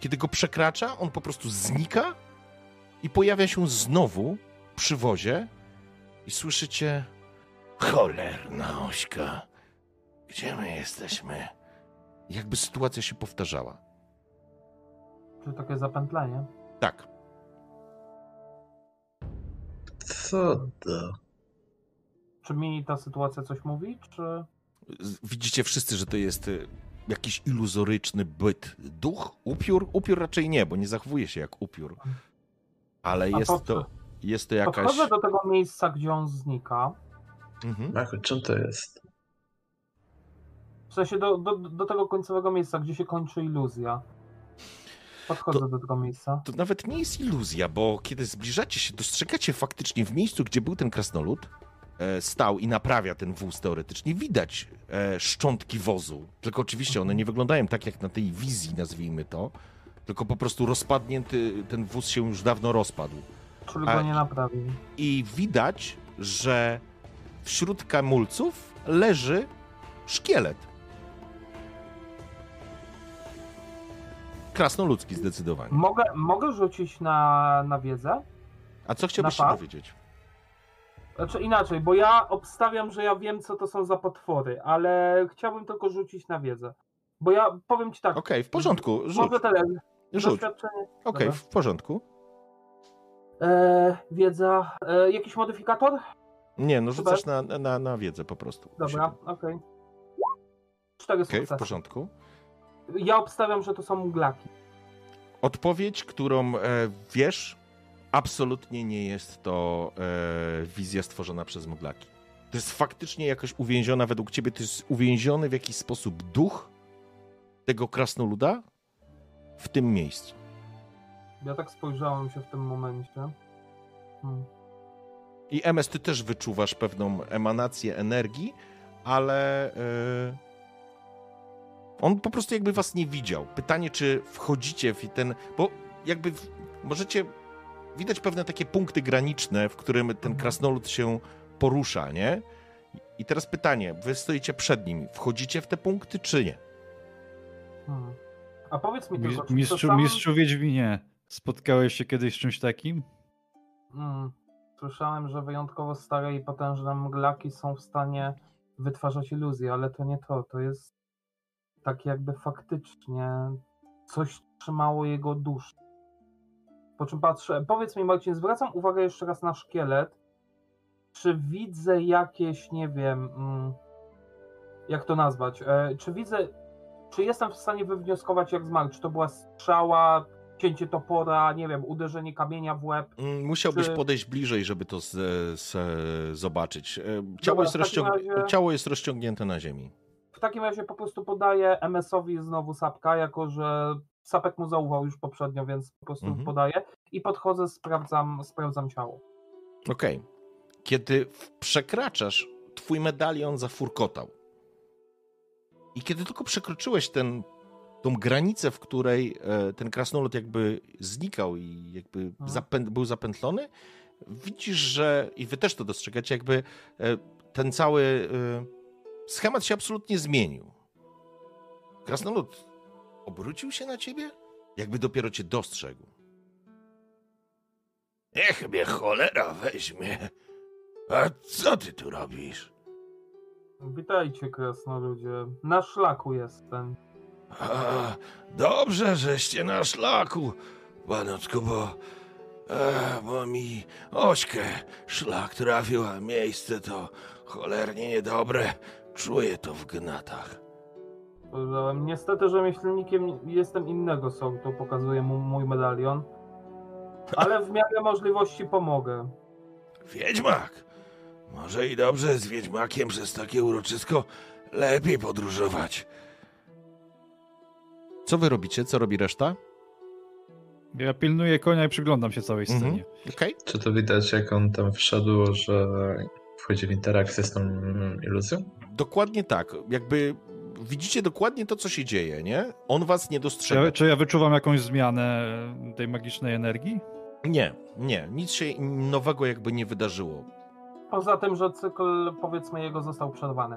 kiedy go przekracza, on po prostu znika i pojawia się znowu przy wozie i słyszycie cholerna ośka, gdzie my jesteśmy? Jakby sytuacja się powtarzała. Czy takie zapętlenie? Tak. Co to? Czy mi ta sytuacja coś mówi, czy... Widzicie wszyscy, że to jest y, jakiś iluzoryczny byt. Duch? Upiór? Upiór raczej nie, bo nie zachowuje się jak upiór. Ale A jest to jest to jakaś... Podchodzę do tego miejsca, gdzie on znika. Mhm. Machu, czym to jest? W sensie do, do, do tego końcowego miejsca, gdzie się kończy iluzja. Podchodzę To- do tego miejsca. To nawet nie jest iluzja, bo kiedy zbliżacie się, dostrzegacie faktycznie w miejscu, gdzie był ten krasnolud, e, stał i naprawia ten wóz teoretycznie, widać e, szczątki wozu. Tylko oczywiście one nie wyglądają tak jak na tej wizji, nazwijmy to, tylko po prostu rozpadnięty, ten wóz się już dawno rozpadł. Czyli go nie. I widać, że wśród kamulców leży szkielet. Krasnoludzki zdecydowanie. Mogę, mogę rzucić na, na wiedzę? A co chciałbyś się dowiedzieć? Znaczy inaczej, bo ja obstawiam, że ja wiem, co to są za potwory, ale chciałbym tylko rzucić na wiedzę. Bo ja powiem ci tak, Okej, w porządku, rzuć, może tyle, rzuć. Okej, Dobra. w porządku. E, wiedza, e, jakiś modyfikator? Nie, no rzucasz na, na, na wiedzę po prostu. Dobra, okej. Cztery Okej, w porządku. Ja obstawiam, że to są mglaki. Odpowiedź, którą e, wiesz, absolutnie nie jest to e, wizja stworzona przez Moglaki. To jest faktycznie jakoś uwięziona, według ciebie to jest uwięziony w jakiś sposób duch tego krasnoluda w tym miejscu. Ja tak spojrzałem się w tym momencie. Hmm. I MS, ty też wyczuwasz pewną emanację energii, ale e, on po prostu jakby was nie widział. Pytanie, czy wchodzicie w ten. Bo jakby w, możecie. Widać pewne takie punkty graniczne, w którym ten krasnolud się porusza, nie? I teraz pytanie, wy stoicie przed nim. Wchodzicie w te punkty, czy nie? Hmm. A powiedz mi Mis- tylko, czy to Mistrzu, sam... mistrzu Wiedźminie, spotkałeś się kiedyś z czymś takim? Mm, słyszałem, że wyjątkowo stare i potężne mglaki są w stanie wytwarzać iluzje, ale to nie to. To jest tak jakby faktycznie coś trzymało jego duszę. Po czym patrzę, powiedz mi Marcin, zwracam uwagę jeszcze raz na szkielet. Czy widzę jakieś, nie wiem, mm, jak to nazwać, e, czy widzę, czy jestem w stanie wywnioskować jak zmarł, czy to była strzała, cięcie topora, nie wiem, uderzenie kamienia w łeb, Mm, Musiałbyś Czy- podejść bliżej, żeby to z, z, zobaczyć. E, Ciało, Dobra, jest rozciąg... razie- Ciało jest rozciągnięte na ziemi. W takim razie po prostu podaję MS-owi znowu sapka, jako że sapek mu zaufał już poprzednio, więc po prostu Mhm. podaję i podchodzę, sprawdzam, sprawdzam ciało. Okej. Kiedy w- przekraczasz, twój medalion zafurkotał. I kiedy tylko przekroczyłeś ten, tą granicę, w której e, ten krasnolud jakby znikał i jakby zapę- był zapętlony, widzisz, że i wy też to dostrzegacie, jakby e, ten cały e, schemat się absolutnie zmienił. Krasnolud obrócił się na ciebie, jakby dopiero cię dostrzegł. Niech mnie cholera weźmie. A co ty tu robisz? Witajcie, krasnoludzie. Na szlaku jestem. A, dobrze, żeście na szlaku, panocku, bo, e, bo mi ośkę szlak trafił, a miejsce to cholernie niedobre. Czuję to w gnatach. Powiedziałem, Niestety rzemieślnikiem jestem innego sortu, pokazuję mu mój medalion. Ale w miarę możliwości pomogę. Wiedźmak! Może i dobrze z wiedźmakiem przez takie uroczysko lepiej podróżować. Co wy robicie? Co robi reszta? Ja pilnuję konia i przyglądam się całej Mhm. scenie. Okej. Czy to widać, jak on tam wszedł, że wchodzi w interakcję z tą iluzją? Dokładnie tak. Jakby widzicie dokładnie to, co się dzieje, nie? On was nie Czy dostrzega. ja, czy ja wyczuwam jakąś zmianę tej magicznej energii? Nie, nie. Nic się nowego jakby nie wydarzyło. Poza tym, że cykl, powiedzmy, jego został przerwany.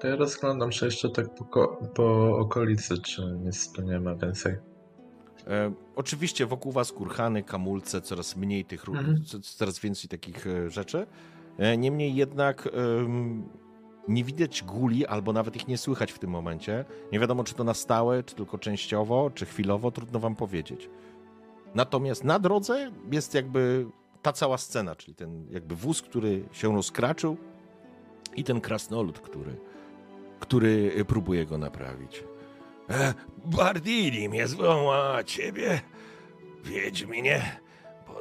To ja rozglądam się jeszcze tak po, ko- po okolicy, czy nic tu nie ma więcej. E, oczywiście wokół was kurhany, kamulce, coraz mniej tych ruchów, Mhm. co- coraz więcej takich e, rzeczy. E, niemniej jednak em, nie widać guli, albo nawet ich nie słychać w tym momencie. Nie wiadomo, czy to na stałe, czy tylko częściowo, czy chwilowo, trudno wam powiedzieć. Natomiast na drodze jest jakby ta cała scena, czyli ten jakby wóz, który się rozkraczył i ten krasnolud, który, który próbuje go naprawić. E, Bardini mnie zwoła, a ciebie, Wiedźminie,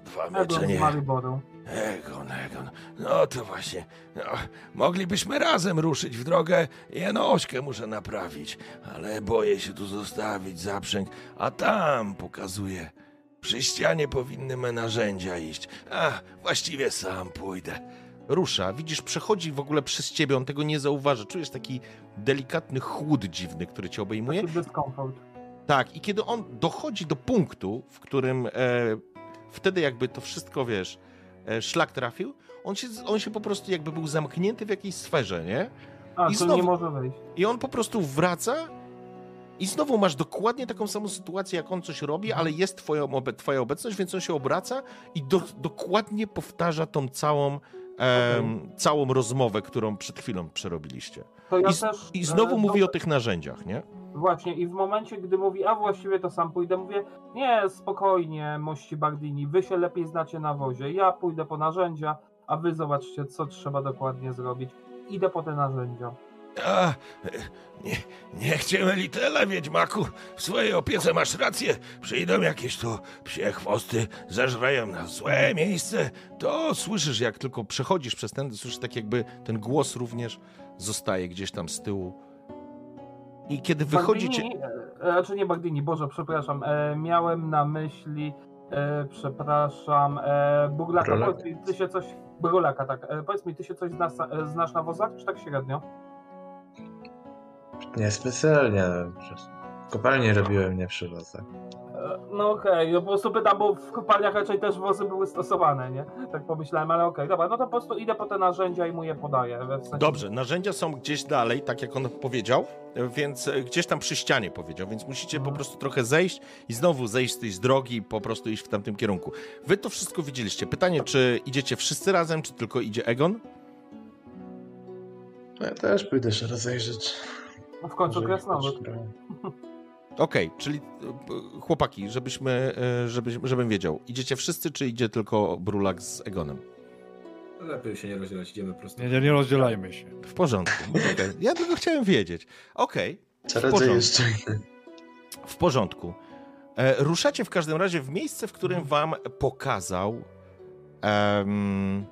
dwa z nie... Mariboru. Egon, Egon, no to właśnie, no, moglibyśmy razem ruszyć w drogę, jedną ośkę muszę naprawić, ale boję się tu zostawić zaprzęg, a tam pokazuję. Przy ścianie powinny me narzędzia iść, a właściwie sam pójdę. Rusza, widzisz, przechodzi w ogóle przez ciebie, on tego nie zauważa, czujesz taki delikatny chłód dziwny, który cię obejmuje. Taki dyskomfort. Tak, i kiedy on dochodzi do punktu, w którym e, wtedy jakby to wszystko, wiesz, e, szlak trafił, on się, on się po prostu jakby był zamknięty w jakiejś sferze, nie? A, I to znowu- nie może wyjść. I on po prostu wraca I znowu masz dokładnie taką samą sytuację, jak on coś robi, ale jest twoja, obe- twoja obecność, więc on się obraca i do, dokładnie powtarza tą całą, em, całą rozmowę, którą przed chwilą przerobiliście. To ja I, też. I znowu e, mówi do- o tych narzędziach, nie? Właśnie, i w momencie, gdy mówi, a właściwie to sam pójdę, mówię, nie, spokojnie, mości Bardini, wy się lepiej znacie na wozie, ja pójdę po narzędzia, a wy zobaczcie, co trzeba dokładnie zrobić. Idę po te narzędzia. A, nie, niech cię myli tyle, Wiedźmaku. W swojej opiece masz rację. Przyjdą jakieś tu psie chwosty, zeżreją na złe miejsce. To słyszysz, jak tylko przechodzisz przez ten, słyszysz tak jakby ten głos również zostaje gdzieś tam z tyłu. I kiedy wychodzicie... E, znaczy nie Bardini, Boże, przepraszam, e, miałem na myśli, e, przepraszam, e, Burlaka, powiedz mi, ty się coś, Brolaka, tak, e, powiedz mi, ty się coś znasz, e, znasz na wozach, czy tak średnio? Niespecjalnie. W kopalni robiłem nie przy wozach. E, No okej, no po prostu pytam, bo w kopalniach raczej też wozy były stosowane, nie? Tak pomyślałem, ale okej, dobra, no to po prostu idę po te narzędzia i mu je podaję. we- W sensie, Dobrze, narzędzia są gdzieś dalej, tak jak on powiedział, więc e, gdzieś tam przy ścianie powiedział, więc musicie po prostu trochę zejść i znowu zejść z tej z drogi i po prostu iść w tamtym kierunku. Wy to wszystko widzieliście. Pytanie, czy idziecie wszyscy razem, czy tylko idzie Egon? No Ja też pójdę się rozejrzeć. W końcu krasnolud. gra. Okej, czyli e, chłopaki, żebyśmy, e, żebyś, żebym wiedział, idziecie wszyscy, czy idzie tylko Brulak z Egonem? Lepiej się nie rozdzielać, idziemy prosto. Nie, nie, nie rozdzielajmy się. W porządku. Okej. Ja tylko chciałem wiedzieć. Okej, Czarodziej porządku. jeszcze w porządku. E, ruszacie w każdym razie w miejsce, w którym wam pokazał, em,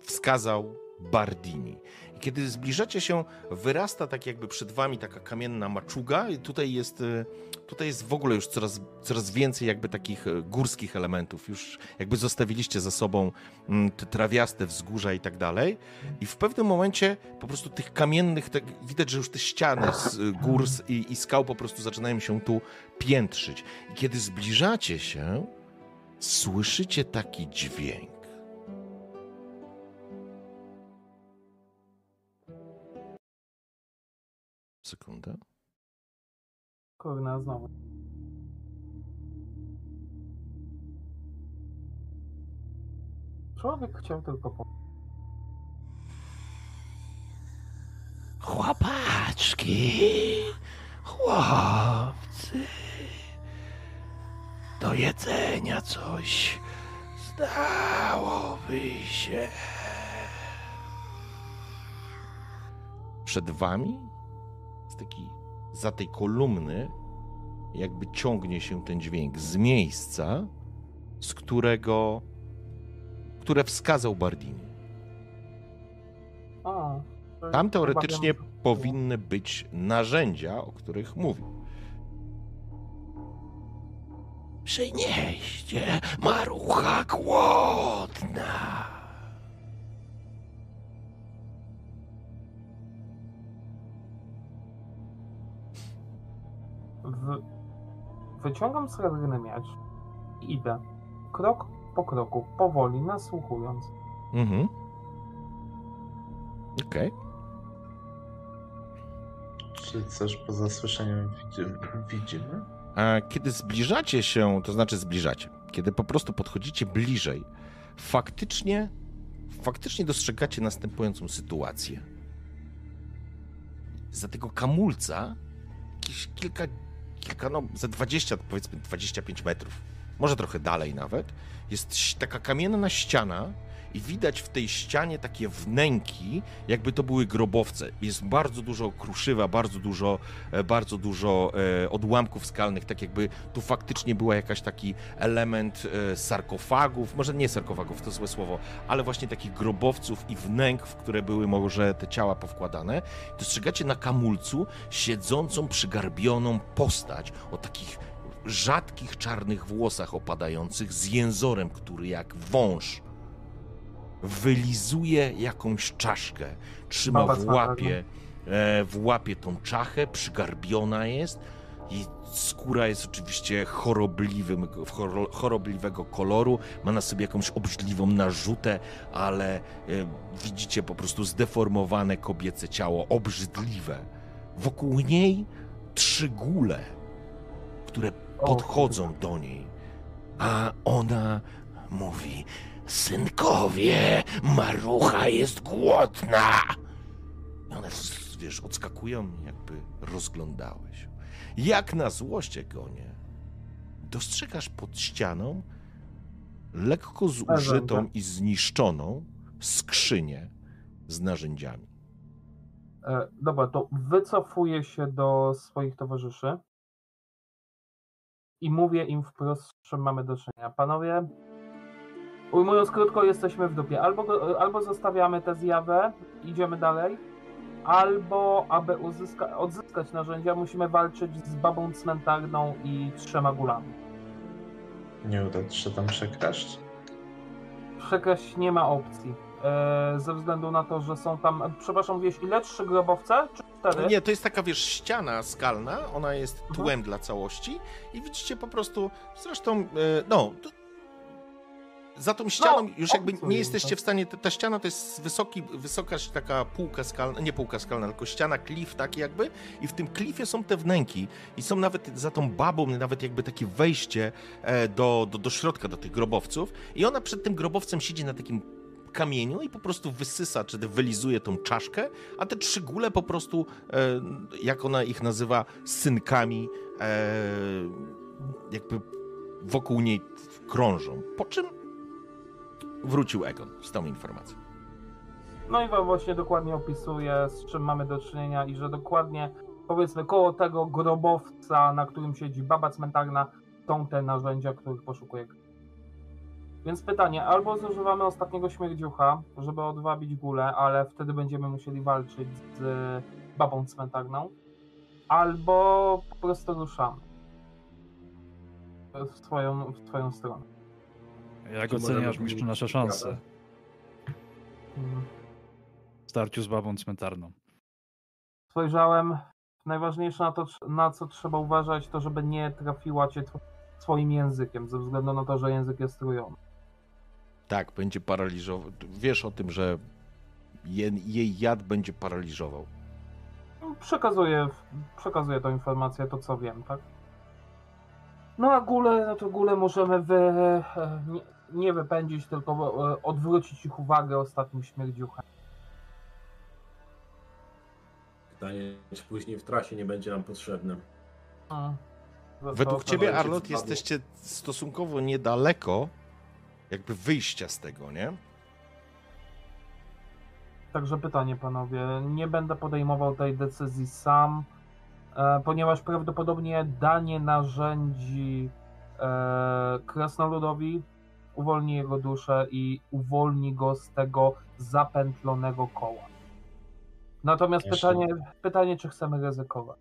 wskazał Bardini. I kiedy zbliżacie się, wyrasta tak jakby przed wami taka kamienna maczuga i tutaj jest, e, tutaj jest w ogóle już coraz, coraz więcej jakby takich e, górskich elementów. Już jakby zostawiliście za sobą mm, te trawiaste wzgórza i tak dalej. I w pewnym momencie po prostu tych kamiennych, tak, widać, że już te ściany z y, gór i, i skał po prostu zaczynają się tu piętrzyć. I kiedy zbliżacie się, słyszycie taki dźwięk. Sekundę. Kurna, znowu. Człowiek chciał tylko po... Chłopaczki, chłopcy, do jedzenia coś zdałoby się. Przed wami, taki, za tej kolumny, jakby ciągnie się ten dźwięk z miejsca, z którego, które wskazał Bardini. A, Tam teoretycznie powinny być narzędzia, o których mówił. Przynieście marucha głodna. W... Wyciągam srebrny miecz i idę. Krok po kroku, powoli, nasłuchując. Mhm. Okej. Czy coś po zasłyszeniu widzimy? widzimy? A kiedy zbliżacie się, to znaczy zbliżacie, kiedy po prostu podchodzicie bliżej, faktycznie, faktycznie dostrzegacie następującą sytuację. Za tego kamulca jakieś kilka, kilka, no za 20, powiedzmy 25 metrów, może trochę dalej nawet, jest taka kamienna ściana i widać w tej ścianie takie wnęki, jakby to były grobowce. Jest bardzo dużo kruszywa, bardzo dużo e, bardzo dużo e, odłamków skalnych, tak jakby tu faktycznie była jakaś taki element e, sarkofagów, może nie sarkofagów, to złe słowo, ale właśnie takich grobowców i wnęk, w które były może te ciała powkładane. Dostrzegacie na kamulcu siedzącą, przygarbioną postać o takich rzadkich czarnych włosach opadających z jęzorem, który jak wąż wylizuje jakąś czaszkę, trzyma w łapie, e, w łapie tą czachę, przygarbiona jest i skóra jest oczywiście chorobliwym, choro- chorobliwego koloru, ma na sobie jakąś obrzydliwą narzutę, ale e, widzicie po prostu zdeformowane kobiece ciało, obrzydliwe. Wokół niej trzy góle, które podchodzą do niej, a ona mówi: Synkowie, marucha jest głodna. I one, wiesz, odskakują, jakby rozglądały się. Jak na złość, Egonie, dostrzegasz pod ścianą lekko zużytą i zniszczoną skrzynię z narzędziami. E, dobra, to wycofuję się do swoich towarzyszy i mówię im wprost, że mamy do czynienia. Panowie, ujmując krótko, jesteśmy w dupie. Albo, go- albo zostawiamy tę zjawę, idziemy dalej, albo aby uzyska, odzyskać narzędzia, musimy walczyć z babą cmentarną i trzema gulami. Nie uda się tam przekraść? Przekraść nie ma opcji. E, ze względu na to, że są tam. Przepraszam, wiesz, ile? Trzy grobowce? Czy cztery? Nie, to jest taka, wiesz, ściana skalna, ona jest Mhm. tłem dla całości i widzicie po prostu, zresztą, e, no, to, za tą ścianą już jakby nie jesteście tak. w stanie, ta, ściana to jest wysoki, wysoka taka półka skalna, nie półka skalna, tylko ściana, klif taki jakby i w tym klifie są te wnęki i są nawet za tą babą, nawet jakby takie wejście e, do, do, do środka, do tych grobowców i ona przed tym grobowcem siedzi na takim kamieniu i po prostu wysysa, czy wylizuje tą czaszkę, a te trzy góle po prostu, e, jak ona ich nazywa, synkami, e, jakby wokół niej krążą. Po czym wrócił Egon z tą informacją. No i wam właśnie dokładnie opisuję, z czym mamy do czynienia i że dokładnie, powiedzmy, koło tego grobowca, na którym siedzi baba cmentarna, są te narzędzia, których poszukuje. Więc pytanie, albo zużywamy ostatniego śmierdziucha, żeby odwabić gulę, ale wtedy będziemy musieli walczyć z babą cmentarną, albo po prostu ruszamy w swoją, w swoją stronę. Jak oceniasz, mistrzu, nasze szanse Mm. w starciu z babą cmentarną? spojrzałem. Najważniejsze na to, na co trzeba uważać, to żeby nie trafiła cię swoim językiem, ze względu na to, że język jest trójony. Tak, będzie paraliżował. Wiesz o tym, że je, jej jad będzie paraliżował. Przekazuję, przekazuję tą informację, to co wiem, tak? No a gule, no to gule możemy wy, e, nie, wypędzić, tylko e, odwrócić ich uwagę ostatnim śmierdziuchem. Pytanie, czy później w trasie nie będzie nam potrzebne. Według ciebie, Arlot, jesteście stosunkowo niedaleko jakby wyjścia z tego, nie? Także pytanie, panowie. Nie będę podejmował tej decyzji sam, e, ponieważ prawdopodobnie danie narzędzi e, krasnoludowi uwolni jego duszę i uwolni go z tego zapętlonego koła. Natomiast Jeszcze- pytanie, pytanie, czy chcemy ryzykować.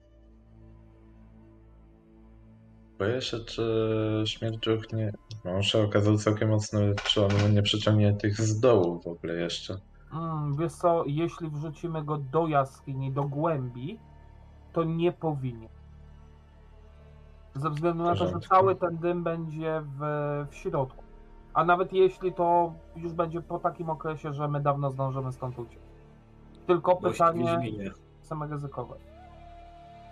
Boję się, czy śmierdziuch nie. No, się okazał całkiem mocny, czy on nie przyciągnie tych z dołu w ogóle jeszcze. Mm, wiesz co, jeśli wrzucimy go do jaskini, do głębi, to nie powinien. Ze względu na to, że cały ten dym będzie w, w środku. A nawet jeśli to już będzie po takim okresie, że my dawno zdążymy stąd uciec. Tylko pytanie, chcemy ryzykować.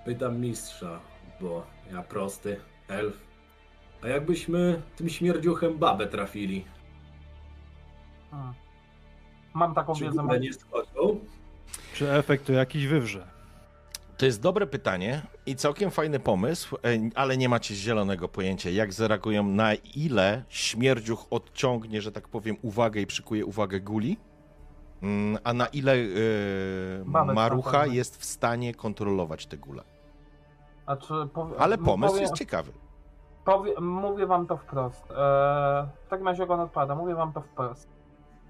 Pytam mistrza, bo ja prosty, elf. A jakbyśmy tym śmierdziuchem babę trafili? Hmm. Mam taką Czy wiedzę. nie schodzą? Czy efekt to jakiś wywrze? To jest dobre pytanie i całkiem fajny pomysł, e, ale nie macie zielonego pojęcia, jak zareagują, na ile śmierdziuch odciągnie, że tak powiem, uwagę i przykuje uwagę guli, mm, a na ile Mamy marucha jest w stanie kontrolować te gule. Powie- Ale pomysł powiem- jest ciekawy. Powie, mówię wam to wprost. Eee, w takim razie on odpada, mówię wam to wprost.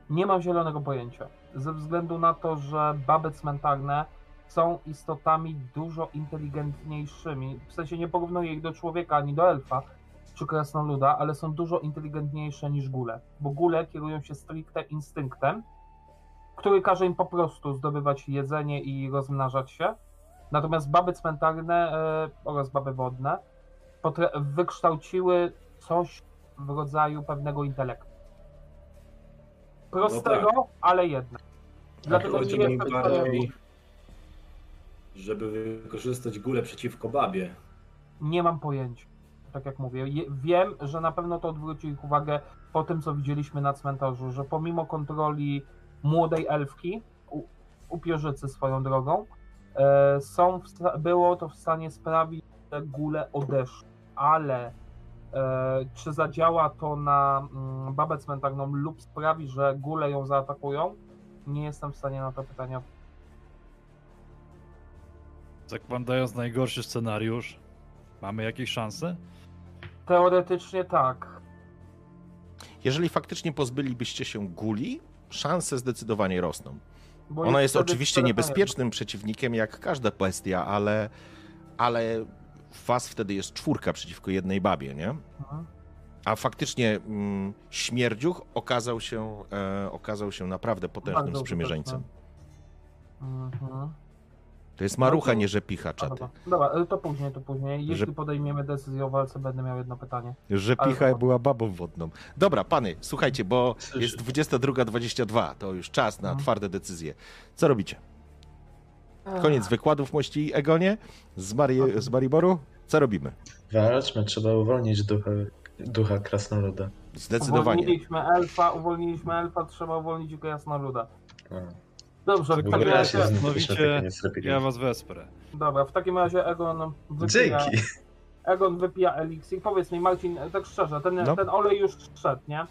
Nie mam zielonego pojęcia. Ze względu na to, że baby cmentarne są istotami dużo inteligentniejszymi. W sensie nie porównuję ich do człowieka ani do elfa czy krasnoluda, ale są dużo inteligentniejsze niż góle. Bo góle kierują się stricte instynktem, który każe im po prostu zdobywać jedzenie i rozmnażać się. Natomiast baby cmentarne e, oraz baby wodne potra- wykształciły coś w rodzaju pewnego intelektu. Prostego, ale jednak. Dlatego nie jestem bardziej... żeby wykorzystać gulę przeciwko babie. Nie mam pojęcia. Tak jak mówię, Je- wiem, że na pewno to odwróci ich uwagę po tym, co widzieliśmy na cmentarzu, że pomimo kontroli młodej elfki, u, swoją drogą, e, są w, było to w stanie sprawić, że góle odeszły. Ale e, czy zadziała to na mm, babę cmentarną lub sprawi, że góle ją zaatakują? Nie jestem w stanie na to pytanie Zakładając najgorszy scenariusz, mamy jakieś szanse? Teoretycznie tak. Jeżeli faktycznie pozbylibyście się guli, szanse zdecydowanie rosną. Bo Ona jest oczywiście niebezpiecznym przeciwnikiem, jak każda bestia, ale, ale was wtedy jest czwórka przeciwko jednej babie, nie? Mhm. A faktycznie mm, śmierdziuch okazał się, e, okazał się naprawdę potężnym Bardzo sprzymierzeńcem. Mhm. To jest marucha, No to- nie że picha, czaty. Dobra, Dobra, ale to później, to później. Jeśli Że- podejmiemy decyzję o walce, będę miał jedno pytanie. Że Ale- picha była babą wodną. Dobra, pany, słuchajcie, bo jest 22.22, to już czas na Mhm. twarde decyzje. Co robicie? Koniec wykładów mości Egonie z, Mari z Mariboru? Co robimy? Walczmy, trzeba uwolnić ducha, ducha krasnoluda. Zdecydowanie. Uwolniliśmy elfa, uwolniliśmy elfa, trzeba uwolnić tylko jasnoluda. No. Dobrze, w takim razie, nie zrobili. Ja was wesprę. dobra, w takim razie Egon wypija, Dzięki. Egon wypija eliksir. Powiedz mi, Marcin, tak szczerze, ten, No. ten olej już szedł, nie?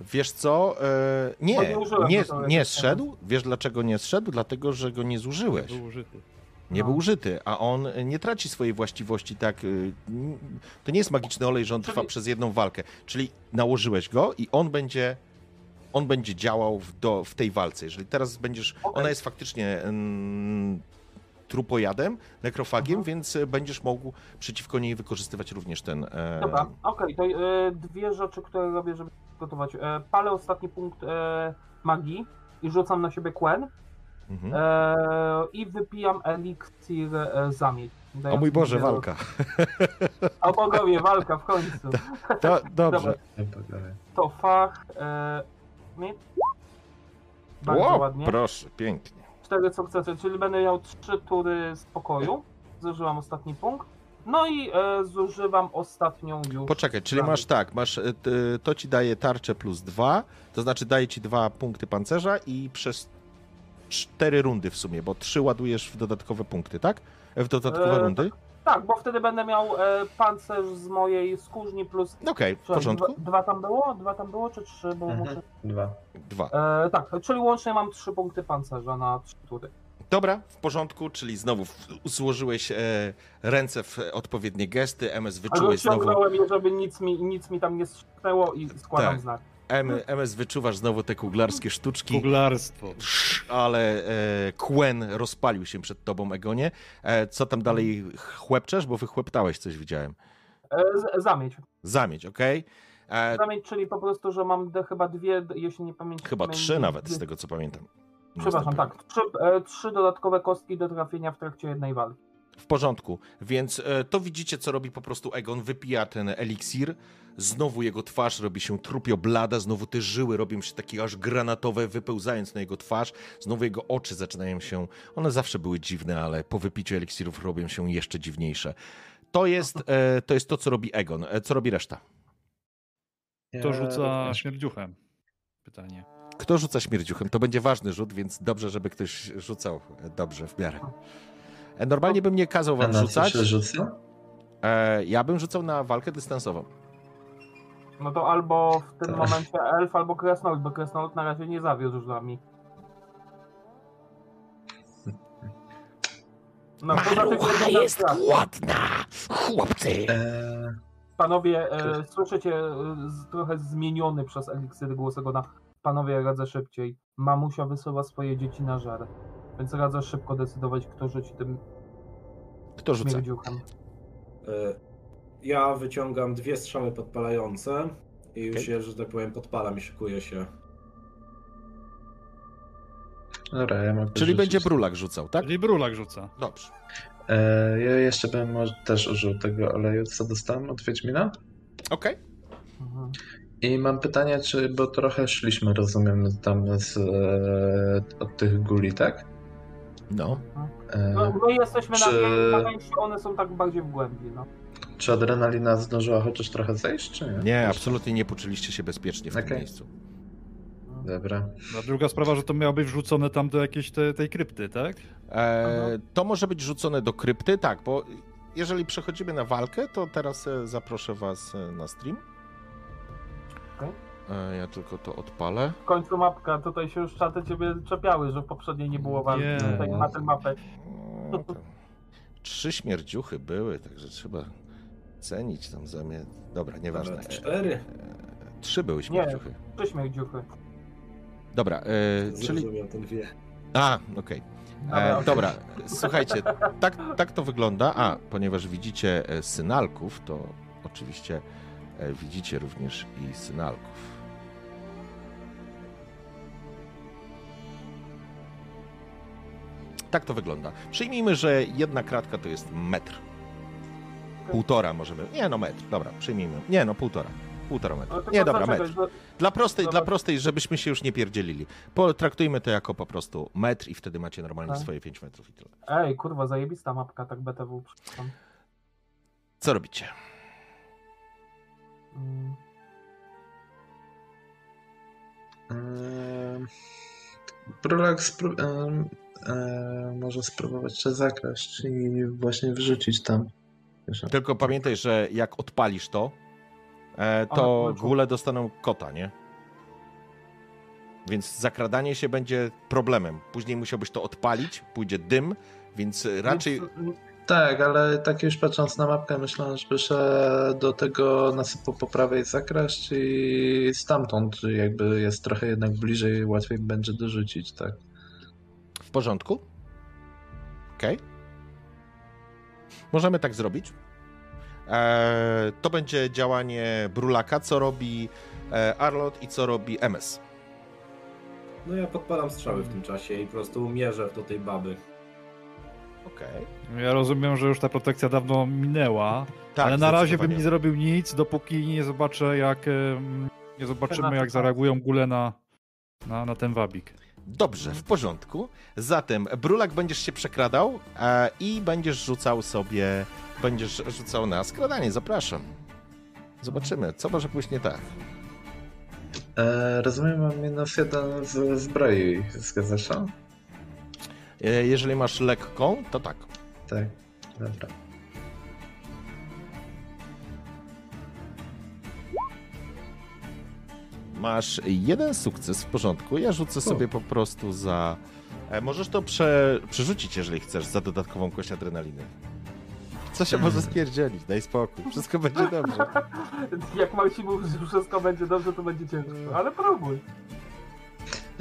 Wiesz co? E, Bo nie, nie nie, nie zszedł. Wiesz dlaczego nie zszedł? Dlatego, że go nie zużyłeś. Był użyty. Nie No. był użyty, a on nie traci swojej właściwości tak. y, To nie jest magiczny olej, że on trwa Czyli- przez jedną walkę. Czyli nałożyłeś go i on będzie. On będzie działał w, do, w tej walce. Jeżeli teraz będziesz. Okej. Ona jest faktycznie mm, trupojadem, nekrofagiem, Mhm. więc y, będziesz mógł przeciwko niej wykorzystywać również ten. E, Dobra, okej, to e, dwie rzeczy, które robię, żeby gotować. E, palę ostatni punkt e, magii i rzucam na siebie Quen mhm. e, i wypijam eliksir e, zamieć. O mój Boże, walka. O bogowie, walka w końcu. To, dobrze. Pogadaj. To fach. E, mi? Bardzo O, ładnie. proszę, pięknie. Cztery sukcesy, czyli będę miał trzy tury spokoju. Zużywam ostatni punkt. No i e, zużywam ostatnią już. Poczekaj, czyli masz tak, masz, t- to ci daje tarczę plus dwa, to znaczy daje ci dwa punkty pancerza i przez cztery rundy w sumie, bo trzy ładujesz w dodatkowe punkty, tak? W dodatkowe E, rundy? Tak, bo wtedy będę miał e, pancerz z mojej skórzni plus. Okej, w Przepraszam, porządku. Dwa, dwa tam było? Dwa tam było, czy trzy? Bo Mhm. muszę... Dwa. Dwa. e, tak, czyli łącznie mam trzy punkty pancerza na trzy tury. Dobra, w porządku, czyli znowu w- złożyłeś e, ręce w odpowiednie gesty, MS Ale wyczułeś znowu, ciągnąłem je, żeby nic mi, nic mi tam nie strzyknęło i składam Tak. znak. M, MS wyczuwasz znowu te kuglarskie sztuczki. Kuglarstwo. ale e, Quen rozpalił się przed tobą, Egonie. E, co tam dalej chłepczesz? Bo wychłeptałeś coś, widziałem. E, z, zamieć. Zamieć, okej? E, Zamieć, czyli po prostu, że mam d- chyba dwie, jeśli nie pamiętam. Chyba trzy nawet, dwie- z tego co pamiętam. Przepraszam, tak. Trzy, e, trzy dodatkowe kostki do trafienia w trakcie jednej walki. W porządku, więc e, to widzicie, co robi po prostu Egon. Wypija ten eliksir, znowu jego twarz robi się trupio blada, znowu te żyły robią się takie aż granatowe, wypełzając na jego twarz, znowu jego oczy zaczynają się, one zawsze były dziwne, ale po wypiciu eliksirów robią się jeszcze dziwniejsze. To jest, e, to jest to, co robi Egon. E, co robi reszta? To Ja rzuca śmierdziuchem. Pytanie. Kto rzuca śmierdziuchem? To będzie ważny rzut, więc dobrze, żeby ktoś rzucał dobrze, w miarę. E, Normalnie bym nie kazał A wam rzucać. się rzuca? E, ja bym rzucał na walkę dystansową. No to albo w tym Tak. momencie elf, albo kresnolud, bo kresnolud na razie nie zawiódł z nami. No, to znaczy, jedna strata. ładna, chłopcy! Eee, Panowie, e, słyszycie e, z, trochę zmieniony przez eliksiry głos Egona. Panowie, radzę szybciej. Mamusia wysyła swoje dzieci na żar. Więc radzę szybko decydować, kto rzuci tym Kto rzuca? śmierdziuchem. E, Ja wyciągam dwie strzały podpalające i już Okej. je, że tak powiem, podpalam i szykuję się. dobra, ja mogę Czyli rzucić. będzie Brulak rzucał, tak? Czyli brulak rzuca. Dobrze. Eee, ja jeszcze bym może też użył tego oleju, co dostałem od Wiedźmina. Okej. Mhm. I mam pytanie, czy, bo trochę szliśmy, rozumiem, tam z, e, od tych guli, tak? No. E, No, my jesteśmy na, Czy- na wejściu, one są tak bardziej w głębi, no. Czy adrenalina zdążyła chociaż trochę zejść, czy nie? Nie, absolutnie nie poczuliście się bezpiecznie w tym Okej. miejscu. Dobra. A druga sprawa, że to miało być wrzucone tam do jakiejś te, tej krypty, tak? E, to może być rzucone do krypty, tak, bo jeżeli przechodzimy na walkę, to teraz e, zaproszę was e, na stream. E, ja tylko to odpalę. W końcu mapka, tutaj się już czaty ciebie czepiały, że w poprzedniej nie było walki, Nie. tutaj ma ten mapek. No, Trzy śmierdziuchy były, także trzeba cenić tam zamiar. Dobra, nieważne. Nawet E, cztery. Trzy były śmierdziuchy. Przyśmiech dziuchy. Dobra, e, czyli. Ten wie. A, okej. Dobra, E, dobra, słuchajcie, tak, tak to wygląda. A, ponieważ widzicie e, synalków, to oczywiście e, widzicie również i synalków. Tak to wygląda. Przyjmijmy, że jedna kratka to jest metr. Półtora możemy. Nie no, metr. Dobra, przyjmijmy. Nie no, półtora. Półtora metra. Nie, dobra, metr. Dla prostej, dla prostej, żebyśmy się już nie pierdzielili. Potraktujmy to jako po prostu metr i wtedy macie normalnie Tak. swoje 5 metrów i tyle. Ej, kurwa, zajebista mapka, tak BTW. przepraszam. Co robicie? Mm, Ehm, Brulak spró- em, może spróbować się zakraść i właśnie wrzucić tam. Wiesz, Tylko pamiętaj, że jak odpalisz to, e, to czu- góle dostaną kota, nie? Więc zakradanie się będzie problemem. Później musiałbyś to odpalić, pójdzie dym, więc raczej. Mm, Tak, ale tak już patrząc na mapkę, myślałem, żeby się do tego nasypu po prawej zakraść i stamtąd jakby jest trochę jednak bliżej, łatwiej będzie dorzucić, tak. W porządku? Okej. Możemy tak zrobić. E, to będzie działanie Brulaka, co robi e, Arlot i co robi MS. No ja podpalam strzały w tym czasie i po prostu mierzę do tej baby. Okej. Ja rozumiem, że już ta protekcja dawno minęła, Tak, ale na razie bym nie zrobił nic, dopóki nie zobaczę jak... Nie zobaczymy jak zareagują góle na, na, na ten wabik. Dobrze, w porządku. Zatem Brulak będziesz się przekradał e, i będziesz rzucał sobie, będziesz rzucał na skradanie, zapraszam. Zobaczymy, co może pójść nie tak. E, rozumiem, mam minus jeden z zbroi, zgadza się? E, jeżeli masz lekką, to tak. Tak, dobra. Masz jeden sukces, w porządku. Ja rzucę sobie po prostu za... E, możesz to prze, przerzucić, jeżeli chcesz, za dodatkową kość adrenaliny. Co się może spierdzielić? Daj spokój, wszystko będzie dobrze. Jak Marcin mówi, że wszystko będzie dobrze, to będzie ciężko. Ale próbuj.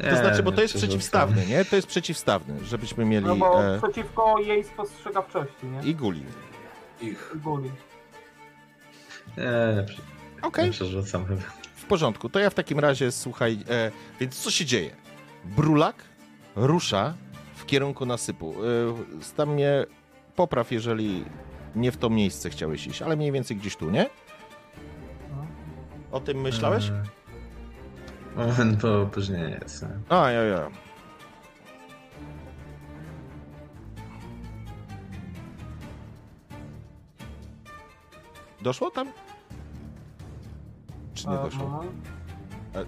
To znaczy, bo to jest przeciwstawny, nie? To jest przeciwstawny, żebyśmy mieli... No bo E, przeciwko jej spostrzegawczości, nie? I guli. Ich. I guli. Nie, nie, prze- Okej. nie przerzucam chyba. Porządku, to ja w takim razie słuchaj, e, więc co się dzieje? Brulak rusza w kierunku nasypu. E, tam mnie popraw, jeżeli nie w to miejsce chciałeś iść, ale mniej więcej gdzieś tu, nie? O tym myślałeś? Moment, bo opóźnienie jest. A, ja, ja. Doszło tam? Czy nie doszło?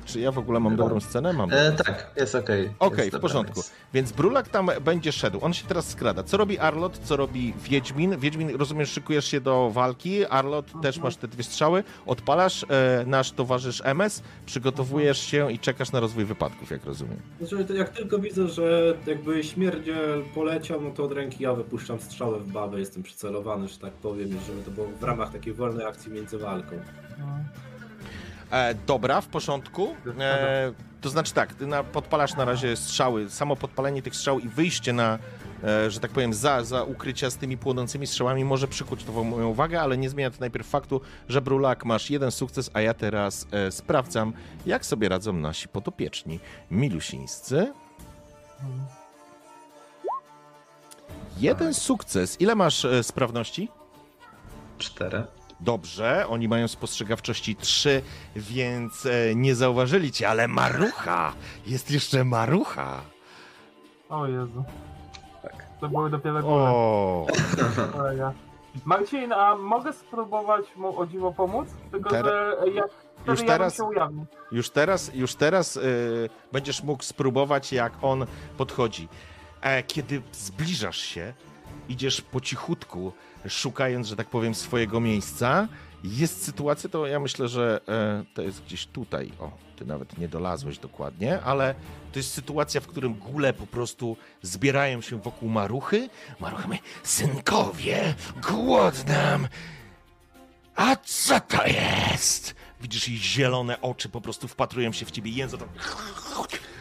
Czy ja w ogóle mam dobrą scenę? Mam. E, tak, jest okej. Okej, Jest w porządku. jest. Więc Brulak tam będzie szedł. On się teraz skrada. Co robi Arlot? Co robi Wiedźmin? Wiedźmin, rozumiesz, szykujesz się do walki. Arlot, też masz te dwie strzały. Odpalasz. E, nasz towarzysz MS. Przygotowujesz się i czekasz na rozwój wypadków, jak rozumiem. Znaczy, to jak tylko widzę, że jakby śmierdziel poleciał, no to od ręki ja wypuszczam strzałę w babę, jestem przycelowany, że tak powiem, żeby to było w ramach takiej wolnej akcji między walką. No. E, dobra, w porządku. E, to znaczy tak, ty na, podpalasz na razie strzały, samo podpalenie tych strzał i wyjście na, e, że tak powiem, za, za ukrycia z tymi płonącymi strzałami może przykuć tą moją uwagę, ale nie zmienia to najpierw faktu, że Brulak masz jeden sukces, a ja teraz e, sprawdzam, jak sobie radzą nasi podopieczni milusińscy. Jeden sukces. Ile masz e, sprawności? Cztery. Dobrze, oni mają spostrzegawczości 3, więc e, nie zauważyli cię, ale marucha! Jest jeszcze marucha! O Jezu. To były dopiero góle. O. Marcin, a mogę spróbować mu o dziwo pomóc? Tylko, Teraz- że jak już ja teraz- już teraz, już teraz y, będziesz mógł spróbować, jak on podchodzi. E, kiedy zbliżasz się, idziesz po cichutku, szukając, że tak powiem, swojego miejsca. Jest sytuacja, to ja myślę, że e, to jest gdzieś tutaj. O, ty nawet nie dolazłeś dokładnie, ale to jest sytuacja, w którym góle po prostu zbierają się wokół maruchy. Marucha mówi, synkowie, głodnam. A co to jest? Widzisz jej zielone oczy po prostu wpatrują się w ciebie. Język tam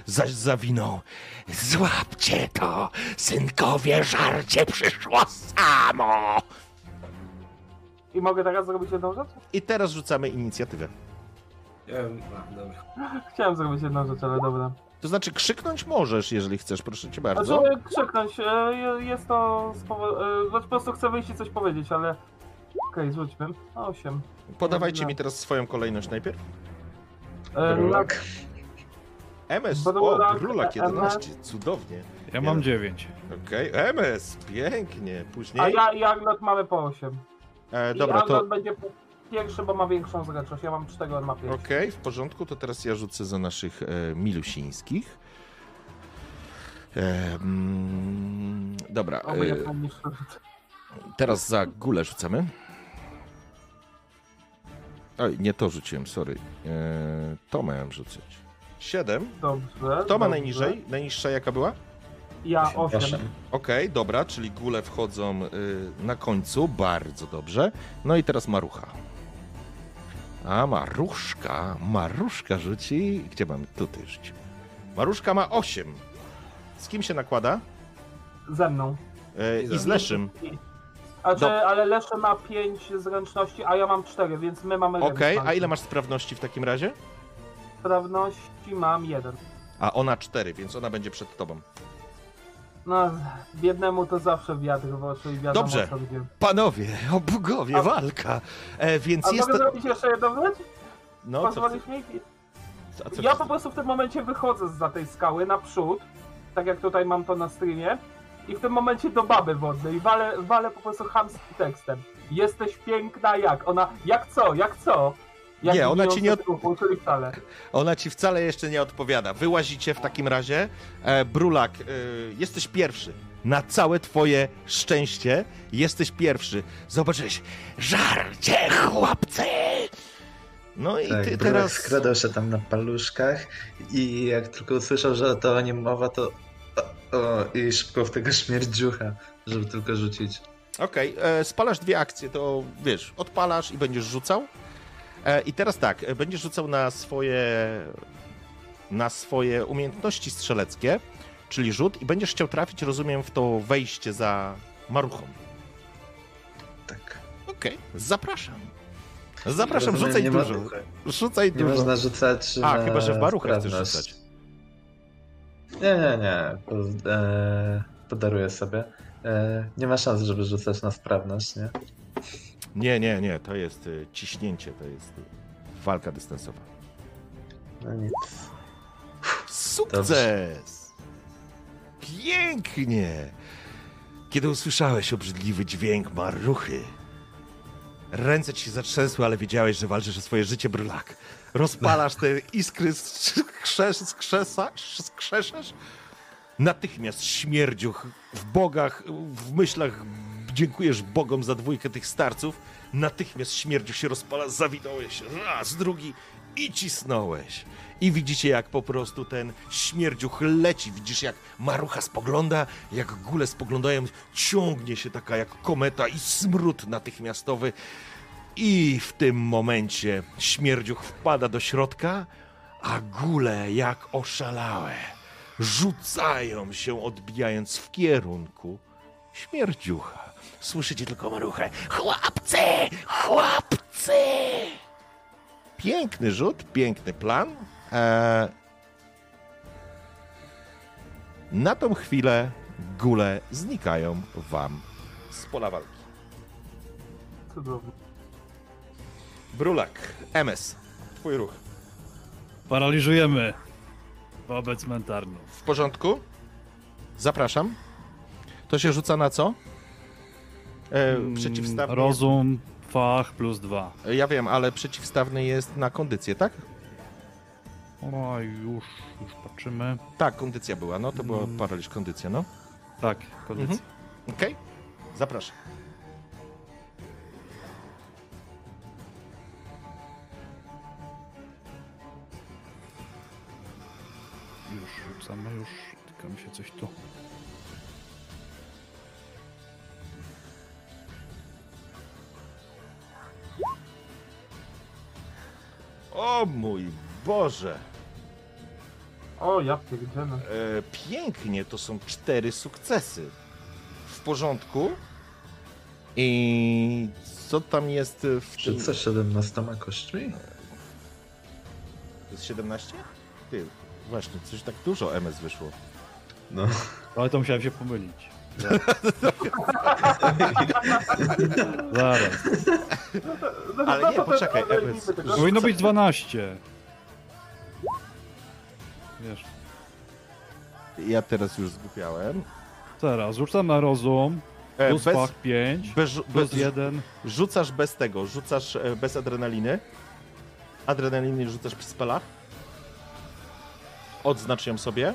zaś zawinął. Złapcie to, synkowie, żarcie przyszło samo. I mogę teraz zrobić jedną rzecz? I teraz rzucamy inicjatywę. Nie wiem, a, dobra. Chciałem zrobić jedną rzecz, ale dobra. To znaczy krzyknąć możesz, jeżeli chcesz, proszę cię bardzo. Znaczy, krzyknąć, e, je- jest to... E, znaczy, po prostu chcę wyjść i coś powiedzieć, ale... Okej, rzućmy. Osiem. Podawajcie mi teraz swoją kolejność najpierw. E. MS, o, Brulak 11, cudownie. Ja mam 9. Okej, okay. MS, pięknie, później... A ja i Aglot mamy po 8. E, dobra, I to... będzie pierwszy, bo ma większą zręczność, ja mam 4, on ma 5. Okej, okay, w porządku, to teraz ja rzucę za naszych e, milusińskich. E, mm, dobra. E, teraz za gulę rzucamy. Oj, nie to rzuciłem, sorry. E, to miałem rzucić. 7. Dobrze. Kto ma dobrze. najniżej? Najniższa jaka była? Ja 8. 8. Okej, okay, dobra, czyli gule wchodzą y, na końcu, bardzo dobrze. No i teraz marucha. A maruszka, maruszka rzuci. Gdzie mam? Tutaj rzucił. Maruszka ma 8. Z kim się nakłada? Ze mną. Y, I, z Leszym. A. Ale Lesze ma 5 zręczności, a ja mam 4, więc my mamy. Okej, okay, a ile masz sprawności w takim razie? Sprawności mam 1. A ona 4, więc ona będzie przed tobą. No, biednemu to zawsze wiatr w oczy i wiadomo Dobrze. co gdzie. Panowie, o bogowie, A- walka. E, więc A jest. mogę zrobić jeszcze jedną rzecz? No, co, Pozwolisz mi? a co Ja po prostu w tym momencie wychodzę za tej skały naprzód, tak jak tutaj mam to na streamie, i w tym momencie do baby wodnej walę, walę po prostu chamskim tekstem. Jesteś piękna jak? Ona, jak co, jak co? Jak Nie, ona ci nie wcale. Ona ci wcale jeszcze nie odpowiada. Wyłazicie w takim razie. E, Brulak, e, jesteś pierwszy. Na całe twoje szczęście jesteś pierwszy. Zobaczyłeś. Żarcie, chłopcy! No i Tak, ty Brulak teraz... skradał się tam na paluszkach i jak tylko usłyszał, że to o nim mowa, to o, o, i szybko w tego śmierdziucha, żeby tylko rzucić. Okej, e, spalasz dwie akcje, to wiesz, odpalasz i będziesz rzucał. E, I teraz tak, e, będziesz rzucał na swoje na swoje umiejętności strzeleckie, czyli rzut i będziesz chciał trafić, rozumiem, w to wejście za maruchą. Tak. Okej, zapraszam. Zapraszam, Rozumiem, rzucaj nie ma- dużo. Rzucaj Nie dużo. można rzucać A, na chyba, że w maruchę chcesz rzucać. Nie, nie, nie. Po, e, podaruję sobie. E, nie ma szans, żeby rzucać na sprawność, nie? Nie, nie, nie, to jest y, ciśnięcie, to jest y, walka dystansowa. No nic. Sukces! Pięknie! Kiedy usłyszałeś obrzydliwy dźwięk maruchy, ręce ci się zatrzęsły, ale wiedziałeś, że walczysz o swoje życie, brulak. Rozpalasz te iskry, skrzesz, skrzesa, skrzeszesz. Natychmiast śmierdziuch w bogach, w myślach dziękujesz Bogom za dwójkę tych starców. Natychmiast śmierdziuch się rozpala, zawinąłeś raz, drugi i cisnąłeś. I widzicie, jak po prostu ten śmierdziuch leci. Widzisz, jak marucha spogląda, jak góle spoglądają, ciągnie się taka jak kometa i smród natychmiastowy. I w tym momencie śmierdziuch wpada do środka, a góle jak oszalałe rzucają się, odbijając w kierunku śmierdziucha. Słyszycie tylko maruchę. Chłopcy! Chłopcy! Piękny rzut, piękny plan. Eee, na tą chwilę góle znikają wam z pola walki. Cudownie. Brulak, MS, twój ruch. Paraliżujemy wobec mentarnów. W porządku? Zapraszam. To się rzuca na co? E, Mm, przeciwstawny. Rozum, fach plus dwa. Ja wiem, ale przeciwstawny jest na kondycję, tak? O, już, już patrzymy. Tak, kondycja była, no to była Mm. paraliż kondycja, no. Tak, kondycja. Okej, zapraszam. Już rzucamy, już. Tylko mi się coś tu... O mój Boże! O, ja pierdzielę. E, pięknie, to są cztery sukcesy. W porządku. I co tam jest w Czy tym? co 17 kośćmi? To jest 17? Ty, właśnie, coś tak dużo MS wyszło. No. Ale to musiałem się pomylić. Zaraz. No, Ale no nie, to ten- poczekaj, Ewy, niby tego- Powinno być 12. Wiesz, Ja teraz już zgubiałem. teraz rzucam na rozum, E, plus bez, fach 5, bez, plus bez, 1. rzucasz bez tego, rzucasz e, bez adrenaliny. Adrenaliny rzucasz przy spelach. Odznacz ją sobie.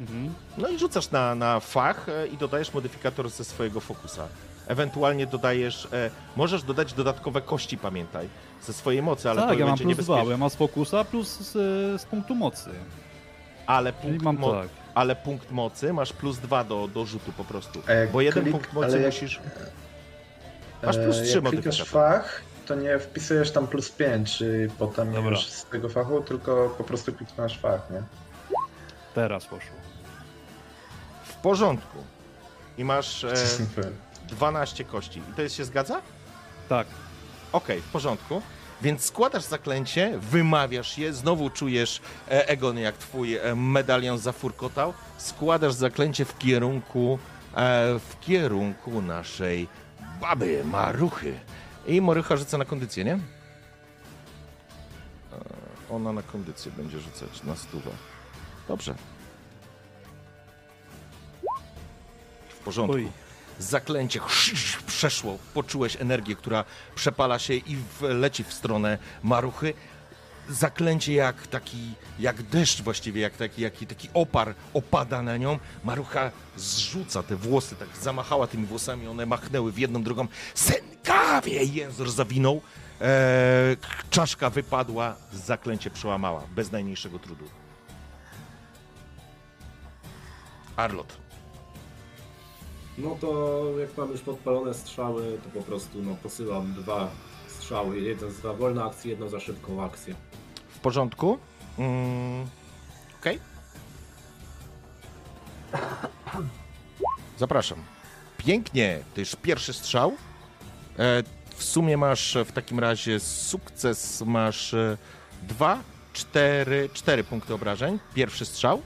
Mhm. No i rzucasz na, na fach e, i dodajesz modyfikator ze swojego fokusa. Ewentualnie dodajesz, e, możesz dodać dodatkowe kości, pamiętaj, ze swojej mocy, ale tak, to ja mam będzie plus 2, niebezpieczne. ja mam z fokusa plus z, z punktu mocy. Ale punkt, mam mo- tak. ale punkt mocy masz plus dwa do, do rzutu po prostu. Jak Bo jeden klik- punkt mocy jak- musisz... Masz plus E, trzy Jak klikasz modyfikatory. fach, to nie wpisujesz tam plus 5 i potem Dobra. już z tego fachu, tylko po prostu kliknąłeś fach, nie? Teraz poszło. W porządku. I masz e, Super. 12 kości. I to jest się zgadza? Tak. Okej, w porządku. Więc składasz zaklęcie, wymawiasz je, znowu czujesz e, Egon, jak twój e, medalion zafurkotał. Składasz zaklęcie w kierunku, e, w kierunku naszej baby, Maruchy. I Marucha rzuca na kondycję, nie? E, ona na kondycję będzie rzucać, na stówę. Dobrze. Porządku Oj. zaklęcie przeszło, poczułeś energię, która przepala się i leci w stronę maruchy. Zaklęcie jak taki, jak deszcz właściwie, jak taki, jaki, taki opar opada na nią. Marucha zrzuca te włosy, tak zamachała tymi włosami, one machnęły w jedną, drugą. Sękawie! Język zawinął. Eee, czaszka wypadła, zaklęcie przełamała, bez najmniejszego trudu. Arlot. No to jak mam już podpalone strzały, to po prostu no, posyłam dwa strzały. Jeden za wolną akcję, jedną za szybką akcję. W porządku? Mm, Okej. Zapraszam. Pięknie, to już pierwszy strzał. E, w sumie masz w takim razie sukces, masz e, dwa, cztery, cztery punkty obrażeń. Pierwszy strzał.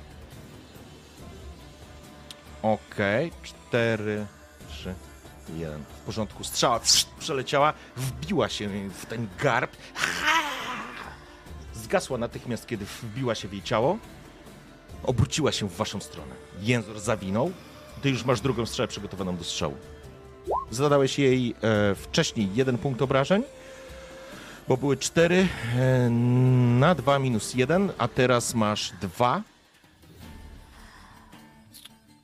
Okej, cztery, trzy, jeden. W porządku, strzała przeleciała, wbiła się w ten garb zgasła natychmiast, kiedy wbiła się w jej ciało. Obróciła się w waszą stronę. Jęzor zawinął. Ty już masz drugą strzałę przygotowaną do strzału. Zadałeś jej e, wcześniej jeden punkt obrażeń, bo były cztery e, na dwa minus jeden, a teraz masz dwa.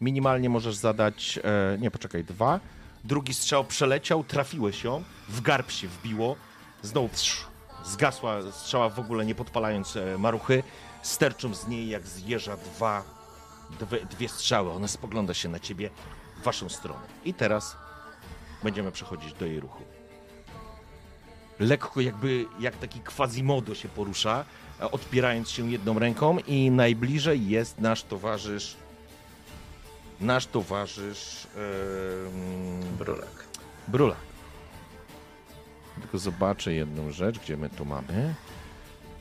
Minimalnie możesz zadać, e, nie poczekaj, dwa. Drugi strzał przeleciał, trafiłeś ją, w garb się wbiło, znowu psz, zgasła strzała w ogóle nie podpalając e, maruchy. Sterczą z niej jak z jeża dwa, dwie, dwie strzały. Ona spogląda się na ciebie w waszą stronę. I teraz będziemy przechodzić do jej ruchu. Lekko jakby, jak taki quasimodo się porusza, e, odpierając się jedną ręką i najbliżej jest nasz towarzysz nasz towarzysz Brulak. Brula. Tylko zobaczę jedną rzecz, gdzie my tu mamy.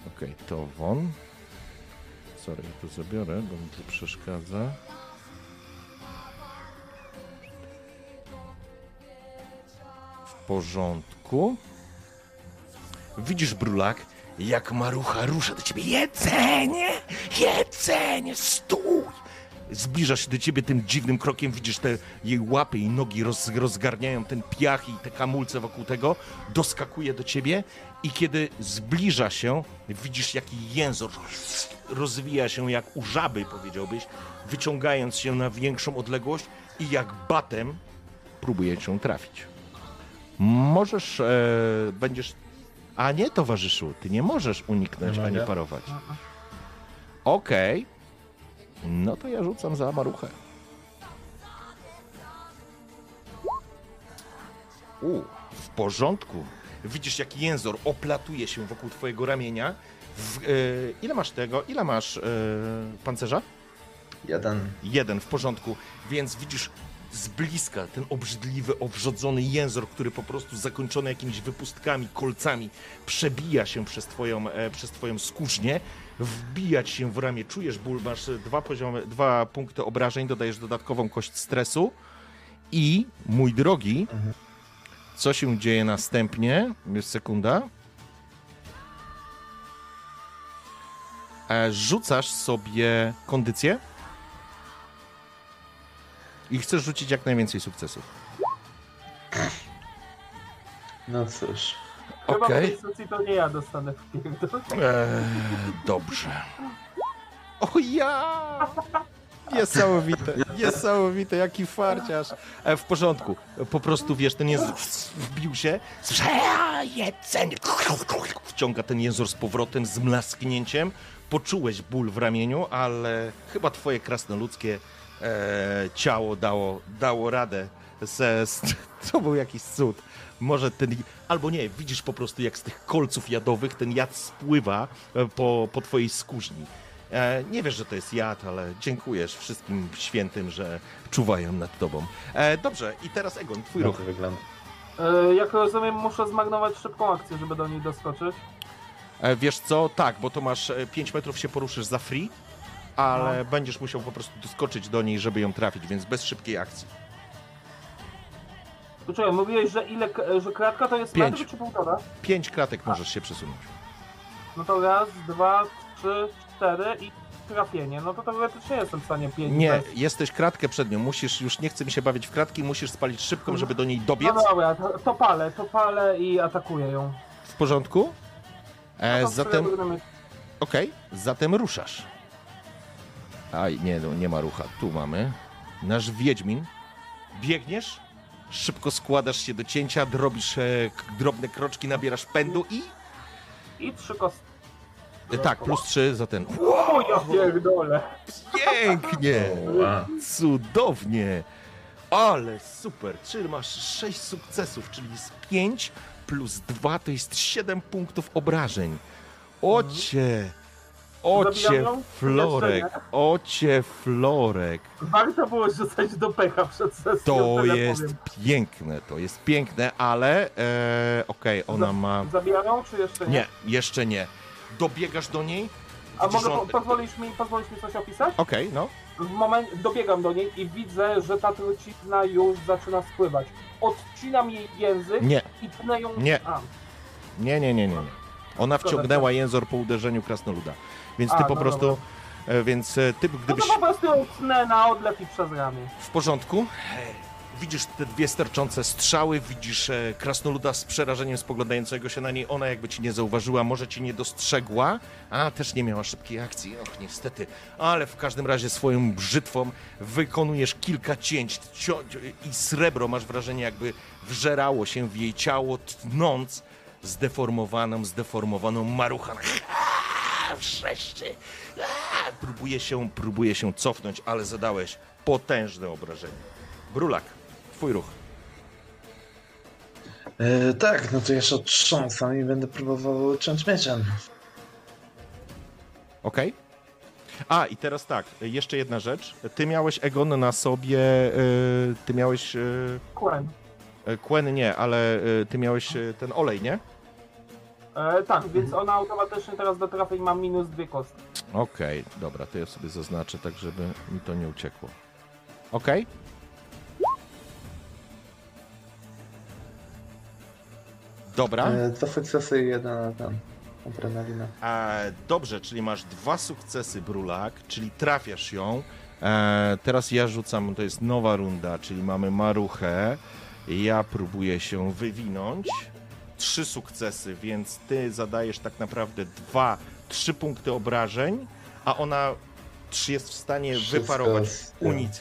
Okej, to won. Sorry, ja tu zabiorę, bo mi tu przeszkadza. W porządku. Widzisz, Brulak, jak marucha rusza do ciebie. Jedzenie! Jedzenie! Stój! Zbliża się do ciebie tym dziwnym krokiem, widzisz te jej łapy i nogi roz, rozgarniają ten piach i te kamulce wokół tego, doskakuje do ciebie i kiedy zbliża się, widzisz jaki język rozwija się jak u żaby, powiedziałbyś, wyciągając się na większą odległość i jak batem próbuje cię trafić. Możesz, e, będziesz... A nie, towarzyszu, ty nie możesz uniknąć Nie ani mogę. parować. Okej. No to ja rzucam za maruchę. U, w porządku. Widzisz, jak jęzor oplatuje się wokół twojego ramienia. W, e, ile masz tego? Ile masz e, pancerza? Jeden. Jeden, w porządku. Więc widzisz z bliska ten obrzydliwy, obrzodzony jęzor, który po prostu zakończony jakimiś wypustkami, kolcami, przebija się przez twoją, e, przez twoją skórznię, wbijać się w ramię. Czujesz ból, masz dwa poziomy, dwa punkty obrażeń, dodajesz dodatkową kość stresu i, mój drogi, co się dzieje następnie? Jest sekunda. E, Rzucasz sobie kondycję i chcesz rzucić jak najwięcej sukcesów. No cóż. Chyba w tej sesji to nie ja dostanę w pierdol. Eee, dobrze. O ja! Niesamowite, niesamowite, jaki farciarz. E, w porządku, po prostu wiesz, ten język wbił się, słyszę, "A, jedzenie. wciąga ten język z powrotem, z mlasknięciem. Poczułeś ból w ramieniu, ale chyba twoje krasnoludzkie e, ciało dało, dało radę. Se, to był jakiś cud. Może ten, albo nie, widzisz po prostu jak z tych kolców jadowych ten jad spływa e, po, po twojej skórzni. E, nie wiesz, że to jest jad, ale dziękujesz wszystkim świętym, że czuwają nad tobą. E, dobrze, i teraz Egon, twój Jak ruch. wygląda? E, Jak rozumiem, muszę zmarnować szybką akcję, żeby do niej doskoczyć. Wiesz co, tak, bo to masz 5 metrów się poruszysz za free, ale będziesz musiał po prostu doskoczyć do niej, żeby ją trafić, więc bez szybkiej akcji. Poczekaj, mówiłeś, że ile, że kratka to jest Pięć. metr czy półtora? 5 kratek możesz się przesunąć. No to raz, dwa, trzy, cztery i trafienie. No to teoretycznie jestem w stanie pięć. Nie, bez- jesteś kratkę przed nią, musisz, już nie chce mi się bawić w kratki, musisz spalić szybką, żeby do niej dobiec. No dobra, to, to palę, to palę i atakuję ją. W porządku? E, No to zatem, okej, zatem ruszasz. Aj, nie, no, nie ma rucha, tu mamy. Nasz Wiedźmin. Biegniesz, szybko składasz się do cięcia, drobisz e, drobne kroczki, nabierasz pędu i... I trzy kostki. E, tak, plus 3 za ten. O ja pierdolę. Pięknie! Cudownie! Ale super! Czyli masz 6 sukcesów, czyli jest 5 plus 2 to jest 7 punktów obrażeń. Ocie! Ocie? Florek! Ocie Florek! Warto było rzucać do pecha przed sesją. To jest powiem. piękne, to jest piękne, ale e, okej, ona Za- ma... Zabijają, czy jeszcze nie? Nie, jeszcze nie. Dobiegasz do niej. A widzisz, mogę, że po, on- pozwolisz, mi, pozwolisz mi coś opisać? Okej, no. W momencie dobiegam do niej i widzę, że ta trucizna już zaczyna spływać. Odcinam jej język Nie, i pnę ją. Nie. A, Nie, nie, nie, nie. nie. Ona wciągnęła jęzor po uderzeniu krasnoluda. Więc ty A, po no prostu. e, Więc e, ty no gdybyś. to po prostu ją tnę na odlew i przez ramię. W porządku. Widzisz te dwie sterczące strzały, widzisz e, krasnoluda z przerażeniem spoglądającego się na niej. Ona jakby ci nie zauważyła, może ci nie dostrzegła, a też nie miała szybkiej akcji. Och, niestety. Ale w każdym razie swoją brzytwą wykonujesz kilka cięć cio- i srebro masz wrażenie jakby wżerało się w jej ciało, tnąc zdeformowaną, zdeformowaną maruchę. Wrzeszczy. A, Próbuje się, próbuje się cofnąć, ale zadałeś potężne obrażenie. Brulak, twój ruch. E, tak, no to jeszcze otrząsam i będę próbował ciąć mieczem. Ok? A, i teraz tak, jeszcze jedna rzecz. Ty miałeś Egon na sobie, y, ty miałeś, Kłęb. y, Quen nie, ale y, ty miałeś y, ten olej, nie? E, tak, więc ona automatycznie teraz do trafień ma minus dwie kostki. Okej, dobra, to ja sobie zaznaczę tak, żeby mi to nie uciekło. Ok? Dobra. E, dwa sukcesy i jedna ten. Adrenalina. E, dobrze, czyli masz dwa sukcesy, Brulak, czyli trafiasz ją. E, teraz ja rzucam, to jest nowa runda, czyli mamy maruchę. Ja próbuję się wywinąć. Trzy sukcesy, więc ty zadajesz tak naprawdę dwa, trzy punkty obrażeń, a ona trzy jest w stanie Wszystko wyparować unik.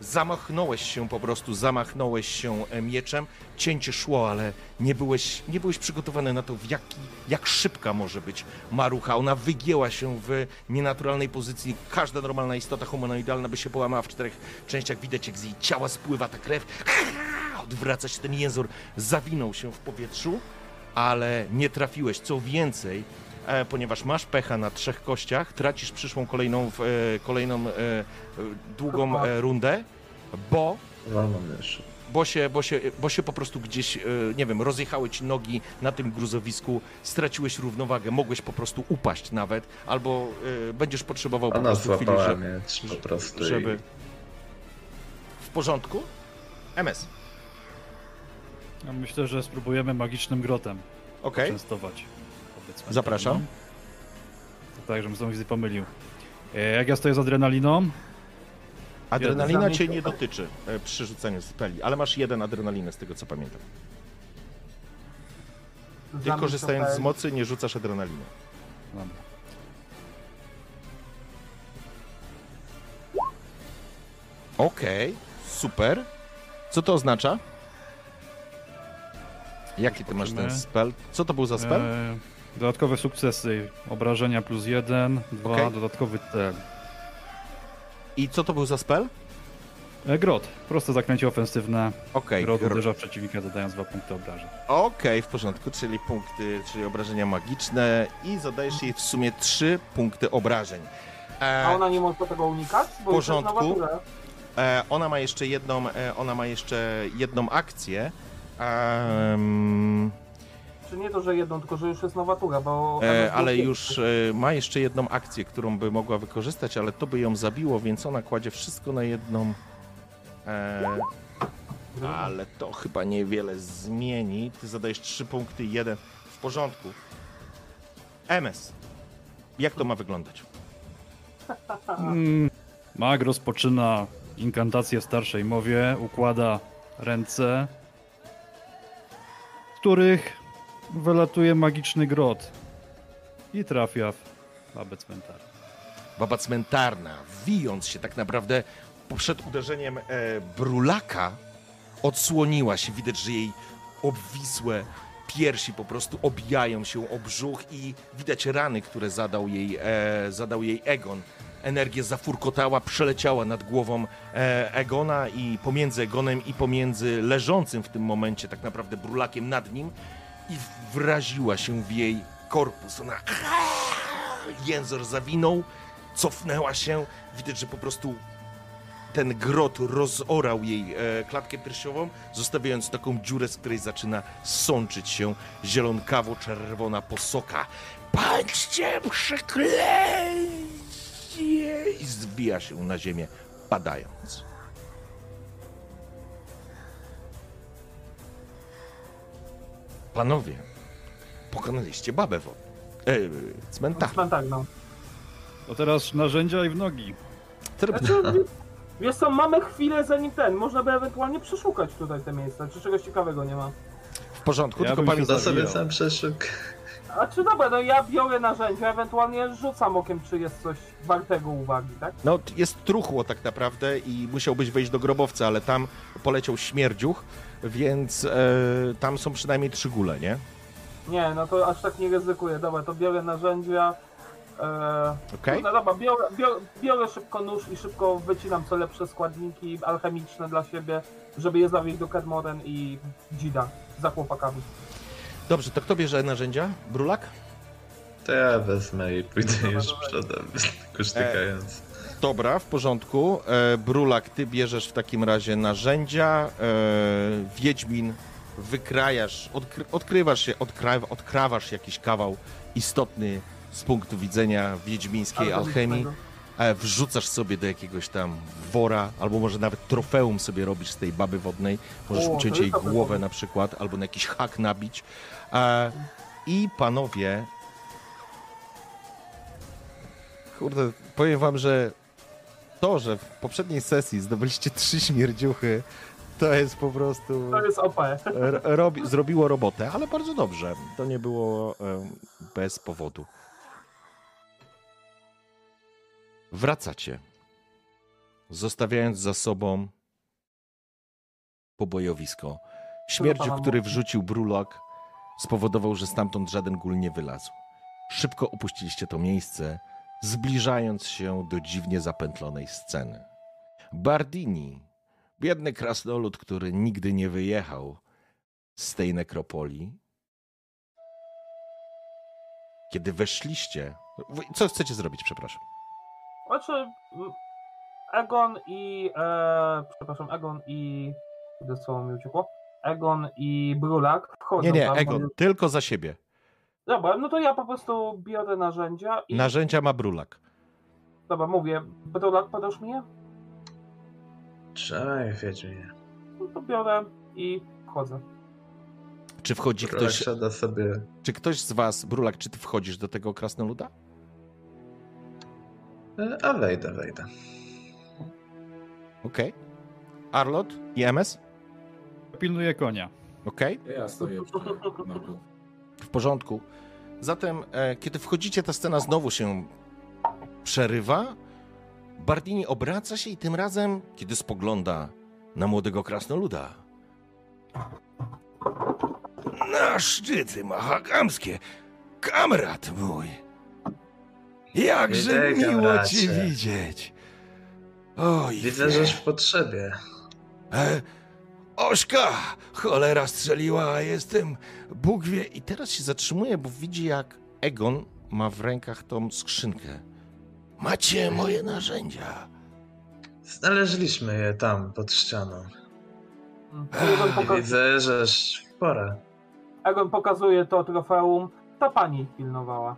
Zamachnąłeś się po prostu, zamachnąłeś się e, mieczem, cięcie szło, ale nie byłeś, nie byłeś przygotowany na to, w jaki, jak szybka może być marucha. Ona wygięła się w nienaturalnej pozycji. Każda normalna istota humanoidalna by się połamała w czterech częściach. Widać, jak z jej ciała spływa ta krew. Odwraca się ten język, zawinął się w powietrzu, ale nie trafiłeś. Co więcej, e, ponieważ masz pecha na trzech kościach, tracisz przyszłą kolejną, e, kolejną e, długą rundę, bo bo się, bo, się, bo się po prostu gdzieś, nie wiem, rozjechały ci nogi na tym gruzowisku, straciłeś równowagę, mogłeś po prostu upaść nawet, albo będziesz potrzebował po prostu chwili, żeby, po prostu żeby... W porządku? MS, Ja myślę, że spróbujemy magicznym grotem okej. częstować. powiedzmy. Zapraszam. No. To tak, żebym znowu się pomylił. E, Jak ja stoję z adrenaliną, Adrenalina cię nie dotyczy e, przy rzucaniu speli, ale masz jeden adrenalinę z tego co pamiętam. Ty korzystając z mocy nie rzucasz adrenaliny. dobra. Okej, super. Co to oznacza? Jaki ty masz ten spell? Co to był za spell? E, dodatkowe sukcesy, obrażenia plus jeden, dwa, Okej. dodatkowy cel. I co to był za spell? E, grot, proste zaklęcie ofensywne. Okej, Grot gro- uderza w przeciwnika, dodając dwa punkty obrażeń. Okej, w porządku, czyli punkty, czyli obrażenia magiczne i zadajesz jej w sumie trzy punkty obrażeń. E, A ona nie może tego unikać? Bo jest porządku. e, ona ma jeszcze jedną, e, ona ma jeszcze jedną akcję. Em, Czy nie to, że jedną, tylko że już jest nowa tura, bo... e, ale już e, ma jeszcze jedną akcję, którą by mogła wykorzystać, ale to by ją zabiło, więc ona kładzie wszystko na jedną. E, ale to chyba niewiele zmieni. Ty zadajesz trzy punkty, jeden w porządku. MS. Jak to ma wyglądać? Mm, Mag rozpoczyna inkantację w starszej mowie, układa ręce, których wylatuje magiczny grot i trafia w babę cmentarz. Baba cmentarna, wijąc się tak naprawdę przed uderzeniem e, brulaka, odsłoniła się. Widać, że jej obwisłe piersi po prostu obijają się o brzuch i widać rany, które zadał jej, e, zadał jej Egon. Energia zafurkotała, przeleciała nad głową e, Egona i pomiędzy Egonem i pomiędzy leżącym w tym momencie tak naprawdę brulakiem nad nim i wraziła się w jej korpus. Ona język zawinął, cofnęła się. Widać, że po prostu ten grot rozorał jej e, klatkę piersiową, zostawiając taką dziurę, z której zaczyna sączyć się zielonkawo-czerwona posoka. Patrzcie, przeklęcie! I zbija się na ziemię, padając. Panowie, pokonaliście babę wo- e, cmentarz. Tak, no. To teraz narzędzia i w nogi. Znaczy, wiesz co, mamy chwilę zanim ten, można by ewentualnie przeszukać tutaj te miejsca, czy czegoś ciekawego nie ma. W porządku, Ja tylko bym się pamiętaj. Sobie sam przeszuk. A czy dobra, no ja biorę narzędzia, ewentualnie rzucam okiem, czy jest coś wartego uwagi, tak? No, jest truchło tak naprawdę i musiałbyś wejść do grobowca, ale tam poleciał śmierdziuch, więc e, tam są przynajmniej trzy gule, nie? Nie, no to aż tak nie ryzykuję. Dobra, to biorę narzędzia. E, Okej? No dobra, biorę, biorę, biorę szybko nóż i szybko wycinam co lepsze składniki alchemiczne dla siebie, żeby je zawieźć do Kedmoren i Dzida za chłopakami. Dobrze, to kto bierze narzędzia? Brulak? To ja wezmę i pójdę Dobra, już przodem, kusztykając. Dobra, w porządku. E, Brulak, ty bierzesz w takim razie narzędzia. E, Wiedźmin, wykrajasz, odkry, odkrywasz się, odkra, odkrawasz jakiś kawał istotny z punktu widzenia wiedźmińskiej alchemii. e, wrzucasz sobie do jakiegoś tam wora, albo może nawet trofeum sobie robisz z tej baby wodnej. Możesz O, uciąć jej głowę na przykład, albo na jakiś hak nabić. E, I panowie. Kurde, powiem wam, że to, że w poprzedniej sesji zdobyliście trzy śmierdziuchy, to jest po prostu... To jest OP. Robi, zrobiło robotę, ale bardzo dobrze. To nie było em, bez powodu. Wracacie, zostawiając za sobą pobojowisko. Śmierdziu, który mocy. wrzucił brulak, spowodował, że stamtąd żaden gól nie wylazł. Szybko opuściliście to miejsce, zbliżając się do dziwnie zapętlonej sceny. Bardini, biedny krasnolud, który nigdy nie wyjechał z tej nekropolii. Kiedy weszliście. Co chcecie zrobić, przepraszam? Znaczy, Egon i. E, przepraszam, Egon i. Kiedy słowo mi uciekło? Egon i Brulak wchodzą Nie, nie, tam. Egon, tylko za siebie. Dobra, no to ja po prostu biorę narzędzia i. Narzędzia ma brulak. Dobra, mówię, Brulak podasz mi je? Trzymaj, Wiedźminie. No to biorę i wchodzę. Czy wchodzi Ktoś ktoś. siada sobie. Czy ktoś z was, Brulak, czy ty wchodzisz do tego krasnoluda? e, A wejdę, wejdę. Okej. Arlot i MS? Pilnuję konia. Okej. Ja stoję magu. W porządku. Zatem, e, kiedy wchodzicie, ta scena znowu się przerywa. Bardini obraca się i tym razem, kiedy spogląda na młodego krasnoluda. Na szczyty mahagamskie, kamrat mój. Jakże Witaj, miło kamracie. cię widzieć. Oj, Widzę, że w potrzebie. E, Ośka! Cholera strzeliła, a jestem Bóg wie. I teraz się zatrzymuje, bo widzi jak Egon ma w rękach tą skrzynkę. Macie moje narzędzia. Znaleźliśmy je tam, pod ścianą. Egon, Ech, poka- Widzę, że spora. Egon pokazuje to trofeum. Ta pani pilnowała.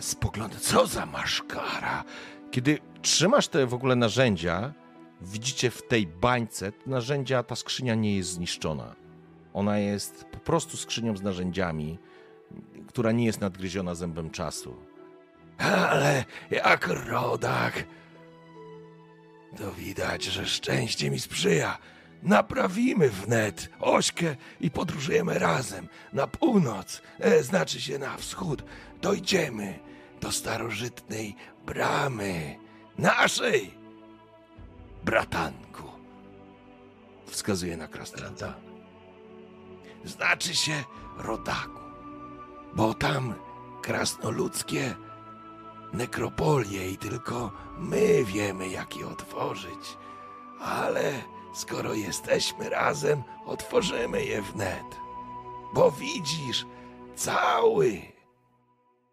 Spogląda, co za maszkara. Kiedy trzymasz te w ogóle narzędzia, widzicie w tej bańce, narzędzia, ta skrzynia nie jest zniszczona. Ona jest po prostu skrzynią z narzędziami, która nie jest nadgryziona zębem czasu. Ale jak rodak, to widać, że szczęście mi sprzyja. Naprawimy wnet ośkę i podróżujemy razem na północ, e, znaczy się na wschód. Dojdziemy do starożytnej bramy naszej, bratanku. Wskazuje na krasnoluda. Znaczy się rodaku, bo tam krasnoludzkie nekropolie i tylko my wiemy, jak je otworzyć. Ale skoro jesteśmy razem, otworzymy je wnet. Bo widzisz, cały,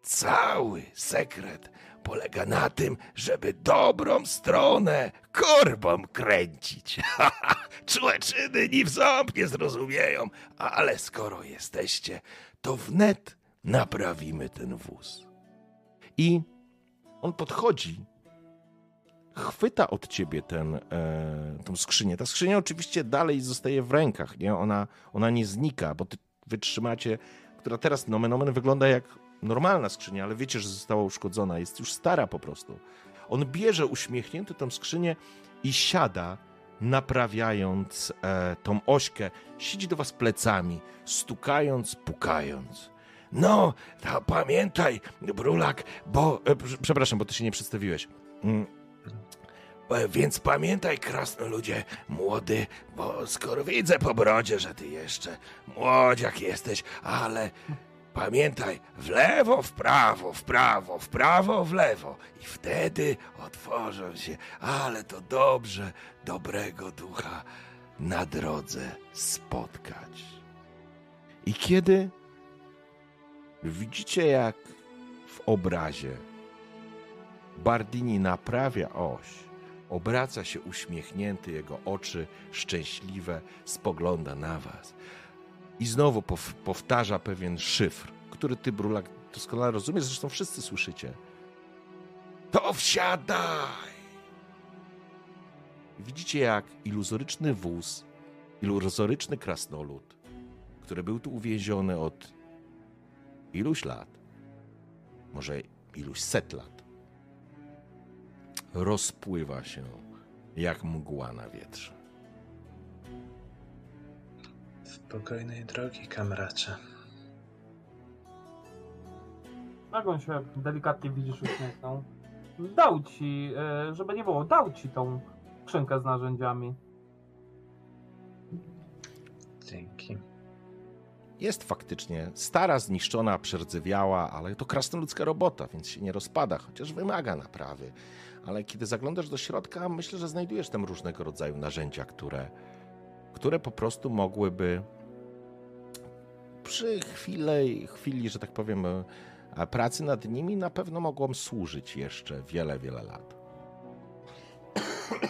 cały sekret polega na tym, żeby dobrą stronę korbą kręcić. Człeczyny ni w ząb nie zrozumieją, ale skoro jesteście, to wnet naprawimy ten wóz. I on podchodzi, chwyta od ciebie ten, e, tą skrzynię. Ta skrzynia oczywiście dalej zostaje w rękach, nie? Ona, ona nie znika, bo ty wytrzymacie, która teraz nomen omen wygląda jak normalna skrzynia, ale wiecie, że została uszkodzona, jest już stara po prostu. On bierze uśmiechnięty tą skrzynię i siada, naprawiając e, tą ośkę. Siedzi do was plecami, stukając, pukając. No, pamiętaj, Brulak, bo. E, prze- przepraszam, bo ty się nie przedstawiłeś. Mm. E, Więc pamiętaj, krasnoludzie, młody, bo skoro widzę po brodzie, że ty jeszcze młodziak jesteś, ale pamiętaj, w lewo, w prawo, w prawo, w prawo, w lewo i wtedy otworzą się, ale to dobrze, dobrego ducha na drodze spotkać. I kiedy widzicie, jak w obrazie Bardini naprawia oś, obraca się uśmiechnięty, jego oczy szczęśliwe, spogląda na was. I znowu pow- powtarza pewien szyfr, który ty, Brulak, doskonale rozumiesz, zresztą wszyscy słyszycie. To wsiadaj! Widzicie, jak iluzoryczny wóz, iluzoryczny krasnolud, który był tu uwięziony od iluś lat, może iluś set lat, rozpływa się jak mgła na wietrze. Spokojnej drogi, kamracze. Jak on się delikatnie widzisz uśmiechnął. Dał ci, e, żeby nie było, dał ci tą skrzynkę z narzędziami. Dzięki. Jest faktycznie stara, zniszczona, przerdzewiała, ale to krasnoludzka robota, więc się nie rozpada, chociaż wymaga naprawy. Ale kiedy zaglądasz do środka, myślę, że znajdujesz tam różnego rodzaju narzędzia, które, które po prostu mogłyby przy chwili, chwili, że tak powiem, e, pracy nad nimi na pewno mogą służyć jeszcze wiele, wiele lat.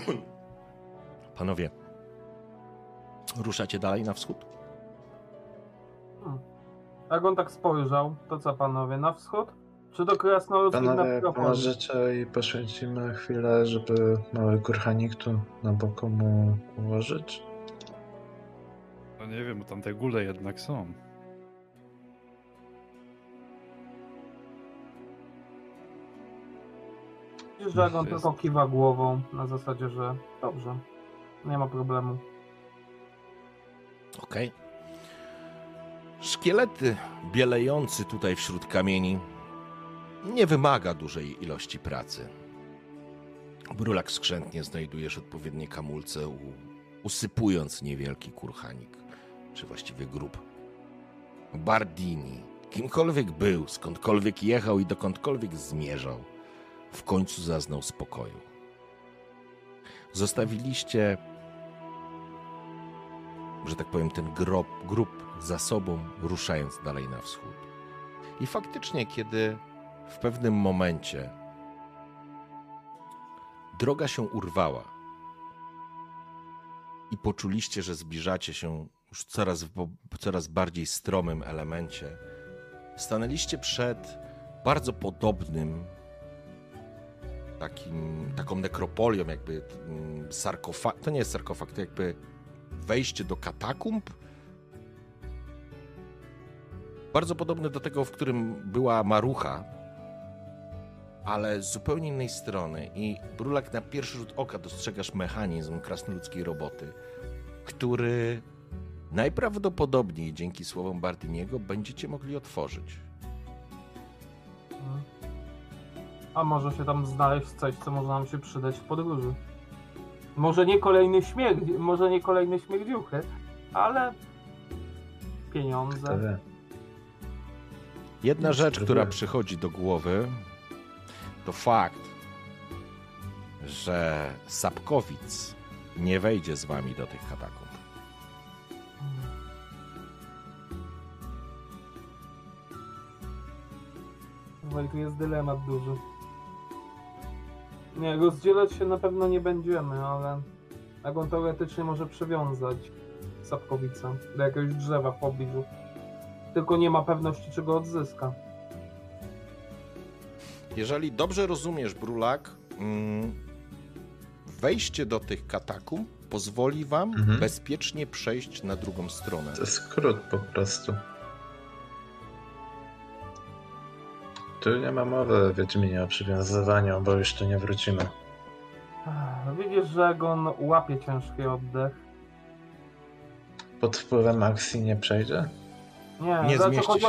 Panowie, ruszacie dalej na wschód? Jak on tak spojrzał, to co panowie, na wschód? Czy do krasnoludskich na Panowie, Akropolis? pomożecie i poświęcimy chwilę, żeby mały kurhanik tu na boku mu ułożyć? No nie wiem, bo tam te góle jednak są. Widzisz, że jak on To jest- tylko kiwa głową, na zasadzie, że dobrze, nie ma problemu. Okej. Szkielety bielejący tutaj wśród kamieni nie wymaga dużej ilości pracy. Brulak skrzętnie znajdujesz odpowiednie kamulce, usypując niewielki kurhanik, czy właściwie grób. Bardini, kimkolwiek był, skądkolwiek jechał i dokądkolwiek zmierzał, w końcu zaznał spokoju. Zostawiliście że tak powiem, ten grob, grób za sobą, ruszając dalej na wschód. I faktycznie, kiedy w pewnym momencie droga się urwała i poczuliście, że zbliżacie się już coraz, coraz bardziej stromym elemencie, stanęliście przed bardzo podobnym takim, taką nekropolią, jakby mm, sarkofag, to nie jest sarkofag, to jakby wejście do katakumb. Bardzo podobne do tego, w którym była Marucha, ale z zupełnie innej strony. I Brulak na pierwszy rzut oka dostrzegasz mechanizm krasnoludzkiej roboty, który najprawdopodobniej dzięki słowom Bardiniego będziecie mogli otworzyć. A może się tam znaleźć coś, co może nam się przydać w podróży. Może nie kolejny śmierć, może nie kolejne śmierdziuchy, ale pieniądze. Jedna rzecz, która przychodzi do głowy, to fakt, że Sapkowic nie wejdzie z wami do tych katakumb. Tu jest dylemat duży. Nie, rozdzielać się na pewno nie będziemy, ale jak on teoretycznie może przywiązać Sapkowicę do jakiegoś drzewa w pobliżu. Tylko nie ma pewności, czy go odzyska. Jeżeli dobrze rozumiesz, Brulak, mm, wejście do tych katakumb pozwoli wam Mhm. bezpiecznie przejść na drugą stronę. To jest skrót po prostu. Tu nie ma mowy, Wiedźminie, o przywiązywaniu, bo już tu nie wrócimy. Widzisz, że jak on łapie ciężki oddech. Pod wpływem akcji nie przejdzie? Nie, Nie za zmieści się.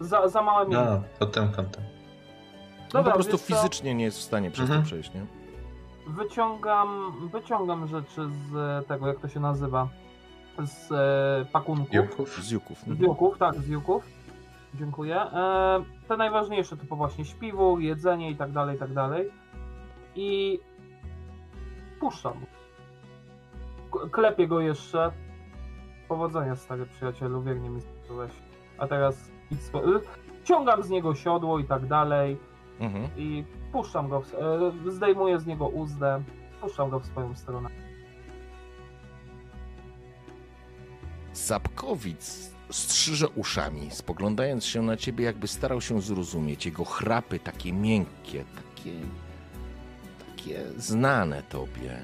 za, za małe miejsce. No, pod tym kątem. No Dobra, po prostu wiesz co? fizycznie nie jest w stanie przez Mhm. to przejść, nie? Wyciągam, wyciągam rzeczy z tego, jak to się nazywa, z e, pakunków. Juków? Z juków. Z juków, tak, z juków. Dziękuję. E, te najważniejsze typu właśnie śpiwór, jedzenie i tak dalej, i tak dalej. I puszczam. Klepię go jeszcze. Powodzenia, stary przyjacielu, wiernie mi służyłeś. A teraz idź spo... y, Ciągam z niego siodło i tak dalej Mhm. i puszczam go, w, e, zdejmuję z niego uzdę, puszczam go w swoją stronę. Sapkowic strzyże uszami, spoglądając się na ciebie, jakby starał się zrozumieć. Jego chrapy takie miękkie, takie, takie znane tobie.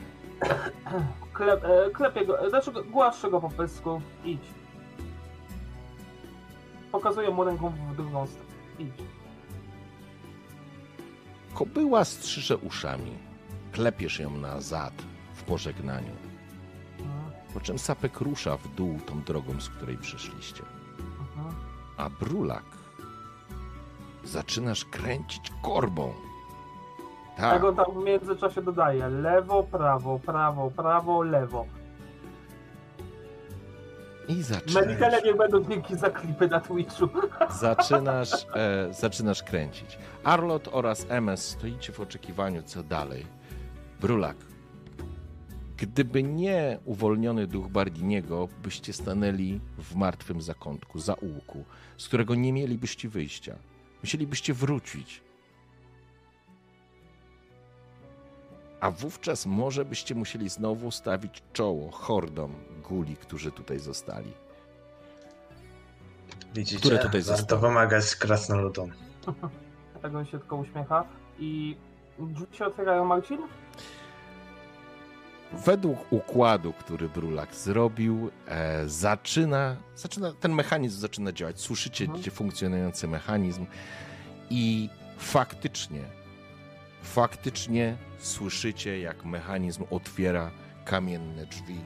Klep, e, klepię go, e, znaczy głaszczę go po pysku, idź. Pokazuję mu ręką w drugą stronę, idź. Kobyła strzyże uszami. klepiesz ją na zad w pożegnaniu. Po czym sapek rusza w dół tą drogą, z której przyszliście. mhm. A brulak zaczynasz kręcić korbą. Tak, Egon tam w międzyczasie dodaje lewo, prawo, prawo, prawo, lewo. i zaczynasz. Meditele niech będą dzięki za klipy na Twitchu. Zaczynasz, e, zaczynasz kręcić. Arlot oraz MS stoicie w oczekiwaniu, co dalej. Brulak. Gdyby nie uwolniony duch Bardiniego, byście stanęli w martwym zakątku, zaułku, z którego nie mielibyście wyjścia. Musielibyście wrócić. A wówczas może byście musieli znowu stawić czoło hordom guli, którzy tutaj zostali. Widzicie, Które tutaj warto zostały? pomagać krasnoludom. Egon się tylko uśmiecha i drzwi się otwierają, Marcin? Według układu, który Brulak zrobił, e, zaczyna, zaczyna, ten mechanizm zaczyna działać. Słyszycie Mhm. funkcjonujący mechanizm i faktycznie, faktycznie słyszycie, jak mechanizm otwiera kamienne drzwi,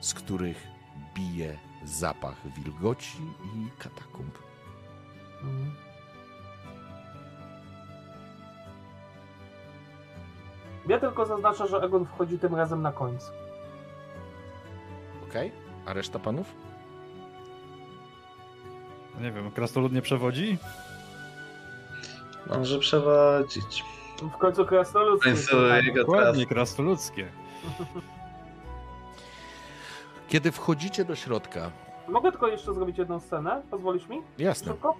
z których bije zapach wilgoci i katakumb. Mhm. Ja tylko zaznaczę, że Egon wchodzi tym razem na końcu. Okej? A reszta panów? Nie wiem, krasnolud nie przewodzi? Może przewodzić. W końcu krasnolud. W końcu jego Dokładnie, krasnoludzkie. Kiedy wchodzicie do środka, Mogę tylko jeszcze zrobić jedną scenę? Pozwolisz mi? jasne, Szybko?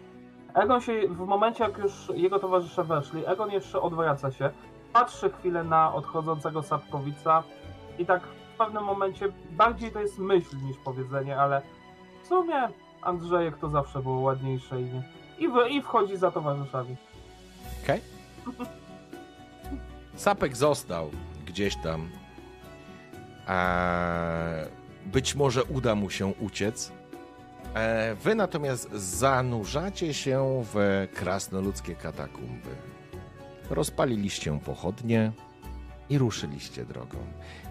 Egon się, w momencie jak już jego towarzysze weszli, Egon jeszcze odwraca się, patrzy chwilę na odchodzącego Sapkowica i tak w pewnym momencie, bardziej to jest myśl niż powiedzenie, ale w sumie Andrzejek to zawsze było ładniejsze i, w, i wchodzi za towarzyszami. Okej. Sapek został gdzieś tam. Eee, być może uda mu się uciec. Eee, wy natomiast zanurzacie się w krasnoludzkie katakumby. Rozpaliliście pochodnie i ruszyliście drogą.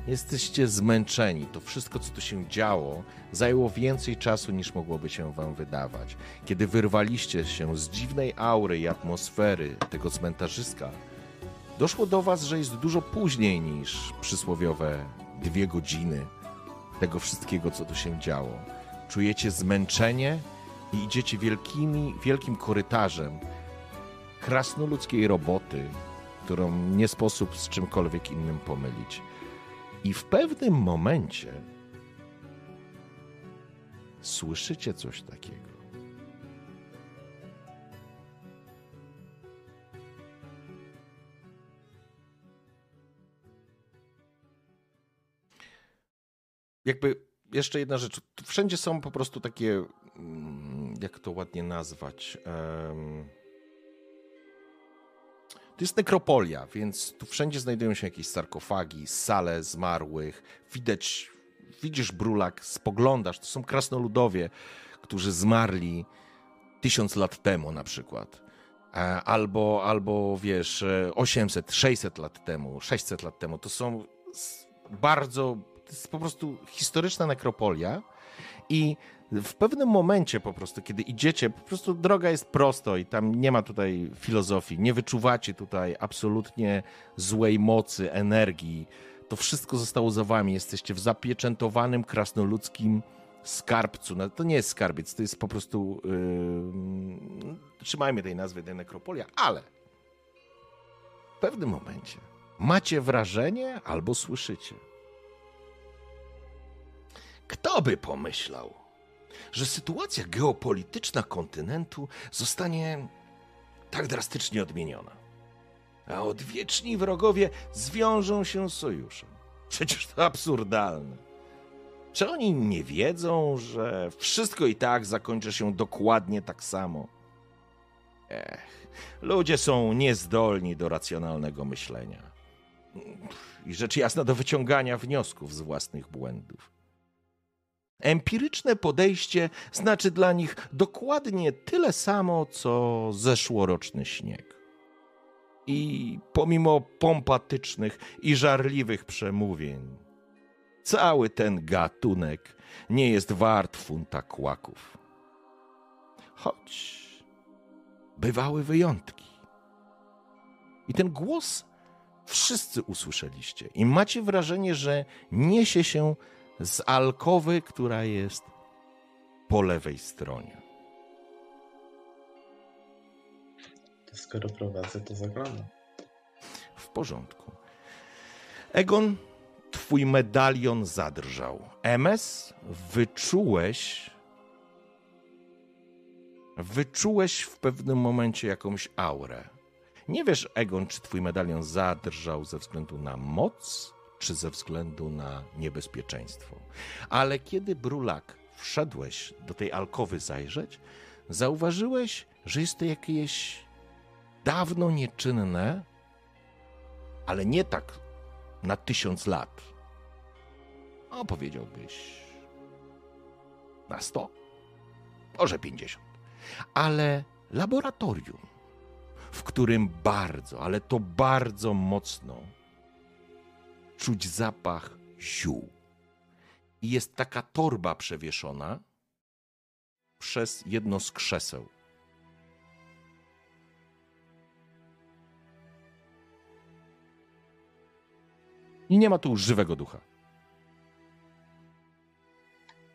Jesteście zmęczeni. To wszystko, co tu się działo, zajęło więcej czasu niż mogłoby się wam wydawać. Kiedy wyrwaliście się z dziwnej aury i atmosfery tego cmentarzyska, doszło do was, że jest dużo później niż przysłowiowe dwie godziny tego wszystkiego, co tu się działo. Czujecie zmęczenie i idziecie wielkimi, wielkim korytarzem krasnoludzkiej roboty, którą nie sposób z czymkolwiek innym pomylić. I w pewnym momencie słyszycie coś takiego. Jakby jeszcze jedna rzecz. Wszędzie są po prostu takie, mm, jak to ładnie nazwać. em, To jest nekropolia, więc tu wszędzie znajdują się jakieś sarkofagi, sale zmarłych. Widać, widzisz brulak, spoglądasz, to są krasnoludowie, którzy zmarli tysiąc lat temu na przykład. E, Albo, albo wiesz, e, 800, 600 lat temu, 600 lat temu. To są bardzo, to jest po prostu historyczna nekropolia i w pewnym momencie po prostu, kiedy idziecie, po prostu droga jest prosto i tam nie ma tutaj filozofii, nie wyczuwacie tutaj absolutnie złej mocy, energii. To wszystko zostało za wami. Jesteście w zapieczętowanym krasnoludzkim skarbcu. No, to nie jest skarbiec, to jest po prostu. Yy, trzymajmy tej nazwy, tej nekropolia, ale w pewnym momencie macie wrażenie albo słyszycie. Kto by pomyślał, że sytuacja geopolityczna kontynentu zostanie tak drastycznie odmieniona? A odwieczni wrogowie zwiążą się sojuszem. Przecież to absurdalne. Czy oni nie wiedzą, że wszystko i tak zakończy się dokładnie tak samo? Ech, ludzie są niezdolni do racjonalnego myślenia. I rzecz jasna do wyciągania wniosków z własnych błędów. Empiryczne podejście znaczy dla nich dokładnie tyle samo, co zeszłoroczny śnieg. I pomimo pompatycznych i żarliwych przemówień, cały ten gatunek nie jest wart funta kłaków. Choć bywały wyjątki. I ten głos wszyscy usłyszeliście. I macie wrażenie, że niesie się z alkowy, która jest po lewej stronie. To skoro prowadzę, to zaglądam. W porządku. Egon, twój medalion zadrżał. MS, wyczułeś. Wyczułeś w pewnym momencie jakąś aurę. Nie wiesz, Egon, czy twój medalion zadrżał ze względu na moc, czy ze względu na niebezpieczeństwo. Ale kiedy Brulak wszedłeś do tej alkowy zajrzeć, zauważyłeś, że jest to jakieś dawno nieczynne, ale nie tak na tysiąc lat. O, powiedziałbyś na sto, może pięćdziesiąt. Ale laboratorium, w którym bardzo, ale to bardzo mocno czuć zapach ziół. I jest taka torba przewieszona przez jedno z krzeseł. I nie ma tu żywego ducha.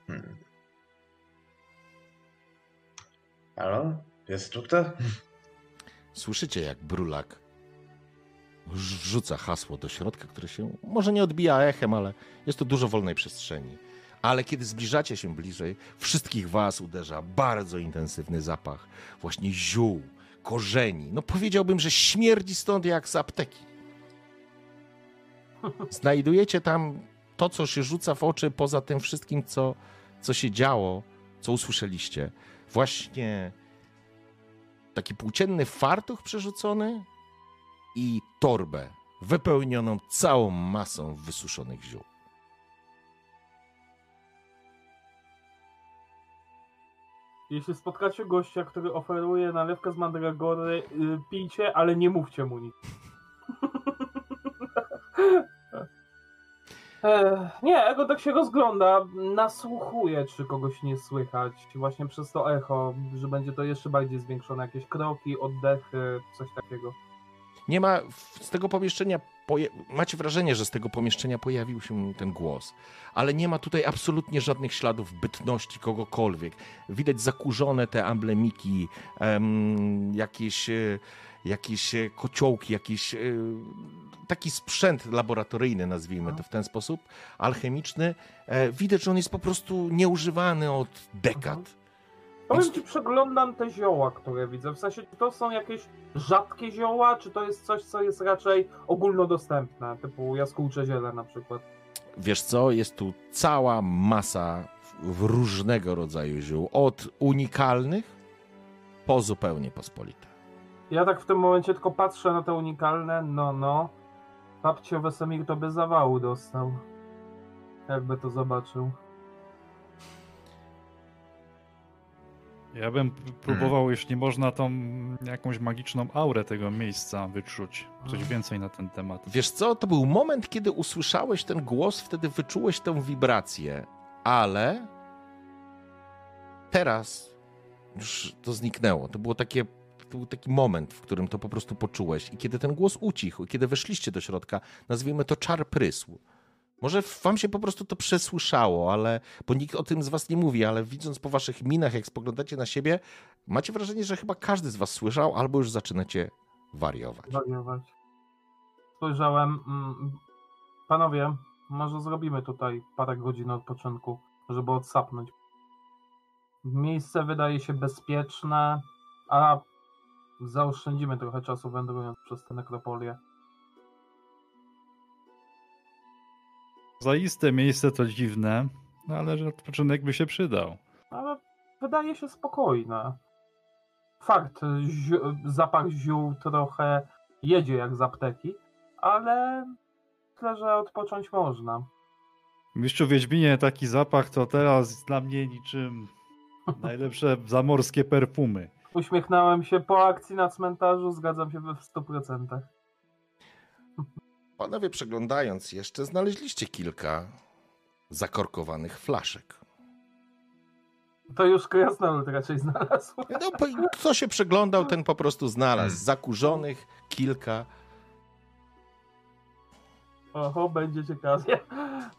Hmm. Halo? Jest tutaj? Słyszycie, jak Brulak wrzuca hasło do środka, które się może nie odbija echem, ale jest to dużo wolnej przestrzeni. Ale kiedy zbliżacie się bliżej, wszystkich was uderza bardzo intensywny zapach właśnie ziół, korzeni. No powiedziałbym, że śmierdzi stąd jak z apteki. Znajdujecie tam to, co się rzuca w oczy, poza tym wszystkim, co, co się działo, co usłyszeliście. Właśnie taki płócienny fartuch przerzucony i torbę wypełnioną całą masą wysuszonych ziół. Jeśli spotkacie gościa, który oferuje nalewkę z mandragory, y, pijcie, ale nie mówcie mu nic. Ech, nie, Ego tak się rozgląda, nasłuchuje, czy kogoś nie słychać, właśnie przez to echo, że będzie to jeszcze bardziej zwiększone, jakieś kroki, oddechy, coś takiego. Nie ma z tego pomieszczenia, poje... macie wrażenie, że z tego pomieszczenia pojawił się ten głos, ale nie ma tutaj absolutnie żadnych śladów bytności kogokolwiek. Widać zakurzone te amblemiki, em, jakieś, e, jakieś e, kociołki, jakiś e, taki sprzęt laboratoryjny, nazwijmy to w ten sposób, alchemiczny. Widać, że on jest po prostu nieużywany od dekad. Powiem ci, przeglądam te zioła, które widzę. W sensie, czy to są jakieś rzadkie zioła, czy to jest coś, co jest raczej ogólnodostępne, typu jaskółcze ziele na przykład. Wiesz co, jest tu cała masa w- różnego rodzaju ziół, od unikalnych po zupełnie pospolite. Ja tak w tym momencie tylko patrzę na te unikalne, no no. Babcio Wesemir to by zawału dostał. Jakby to zobaczył. Ja bym p- próbował, jeśli można, tą jakąś magiczną aurę tego miejsca wyczuć. Coś więcej na ten temat. Wiesz co, to był moment, kiedy usłyszałeś ten głos, wtedy wyczułeś tę wibrację, ale teraz już to zniknęło. To było takie, to był taki moment, w którym to po prostu poczułeś. I kiedy ten głos ucichł, kiedy weszliście do środka, nazwijmy to czar prysł. Może wam się po prostu to przesłyszało, ale bo nikt o tym z was nie mówi, ale widząc po waszych minach, jak spoglądacie na siebie, macie wrażenie, że chyba każdy z was słyszał, albo już zaczynacie wariować. Wariować. Spojrzałem. Mm, panowie, może zrobimy tutaj parę godzin odpoczynku, żeby odsapnąć. Miejsce wydaje się bezpieczne, a zaoszczędzimy trochę czasu wędrując przez tę nekropolię. Zaiste miejsce to dziwne, no ale że odpoczynek by się przydał. ale wydaje się spokojne. Fakt, zapach ziół trochę jedzie jak z apteki, ale myślę, że odpocząć można. Mistrzu Wiedźminie, taki zapach to teraz dla mnie niczym najlepsze zamorskie perfumy. Uśmiechnąłem się po akcji na cmentarzu, zgadzam się we w 100%. Panowie, przeglądając jeszcze, znaleźliście kilka zakorkowanych flaszek. To już krasnolud raczej znalazł. No, kto się przeglądał, ten po prostu znalazł. Zakurzonych kilka. Oho, będzie ciekawie.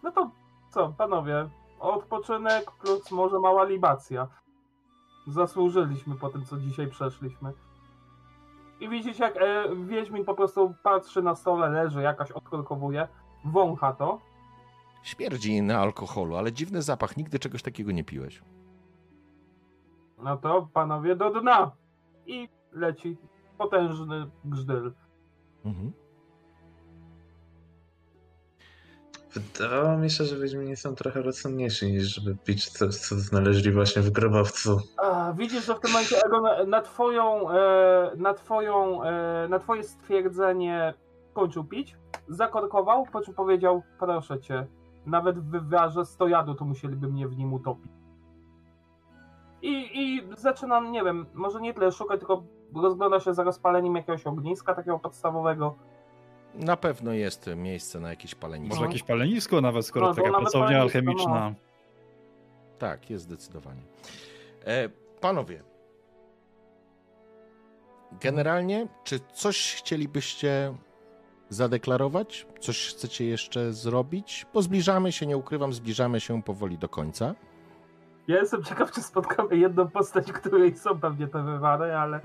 No to co, panowie, odpoczynek plus może mała libacja. Zasłużyliśmy po tym, co dzisiaj przeszliśmy. I widzicie, jak e, Wiedźmin po prostu patrzy na stole, leży, jakaś odkorkowuje, wącha to. Śmierdzi na alkoholu, ale dziwny zapach. Nigdy czegoś takiego nie piłeś. No to panowie do dna. I leci potężny grzdyl. Mhm. Wydawało mi się, że Wiedźmini są trochę rozsądniejsi niż żeby pić coś, co znaleźli właśnie w grobowcu. A, widzisz, że w tym momencie Egon na twoją, e, na twoją, e, na twoje stwierdzenie kończył pić, zakorkował, po czym powiedział, proszę cię, nawet w wywiarze stojadu to musieliby mnie w nim utopić. I, I zaczynam, nie wiem, może nie tyle szukać, tylko rozgląda się za rozpaleniem jakiegoś ogniska takiego podstawowego. Na pewno jest miejsce na jakieś palenisko. Może jakieś palenisko nawet, skoro No, taka nawet pracownia alchemiczna. Tak, jest zdecydowanie. E, panowie, generalnie, czy coś chcielibyście zadeklarować? Coś chcecie jeszcze zrobić? Bo zbliżamy się, nie ukrywam, zbliżamy się powoli do końca. Ja jestem ciekaw, czy spotkamy jedną postać, której są pewnie te wywary, ale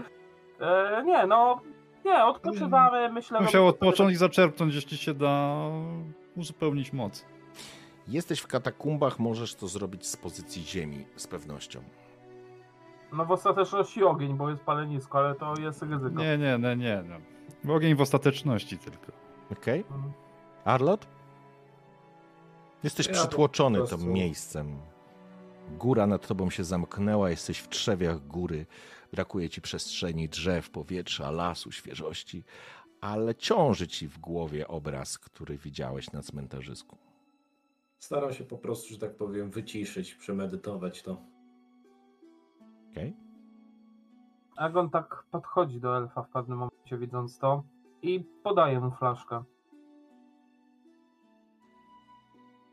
e, nie, no, nie, odpoczywamy, myślę... Musiał odpocząć i zaczerpnąć, jeśli się da uzupełnić moc. Jesteś w katakumbach, możesz to zrobić z pozycji ziemi, z pewnością. No w ostateczności ogień, bo jest palenisko, ale to jest ryzyko. Nie, nie, nie, nie. No. Ogień w ostateczności tylko. Okej? Mhm. Arlot? Jesteś Ja przytłoczony tym miejscem. Góra nad tobą się zamknęła, jesteś w trzewiach góry. Brakuje ci przestrzeni, drzew, powietrza, lasu, świeżości, ale ciąży ci w głowie obraz, który widziałeś na cmentarzysku. Staram się po prostu, że tak powiem, wyciszyć, przemedytować to. Okej? Agon tak podchodzi do elfa w pewnym momencie, widząc to, i podaje mu flaszkę.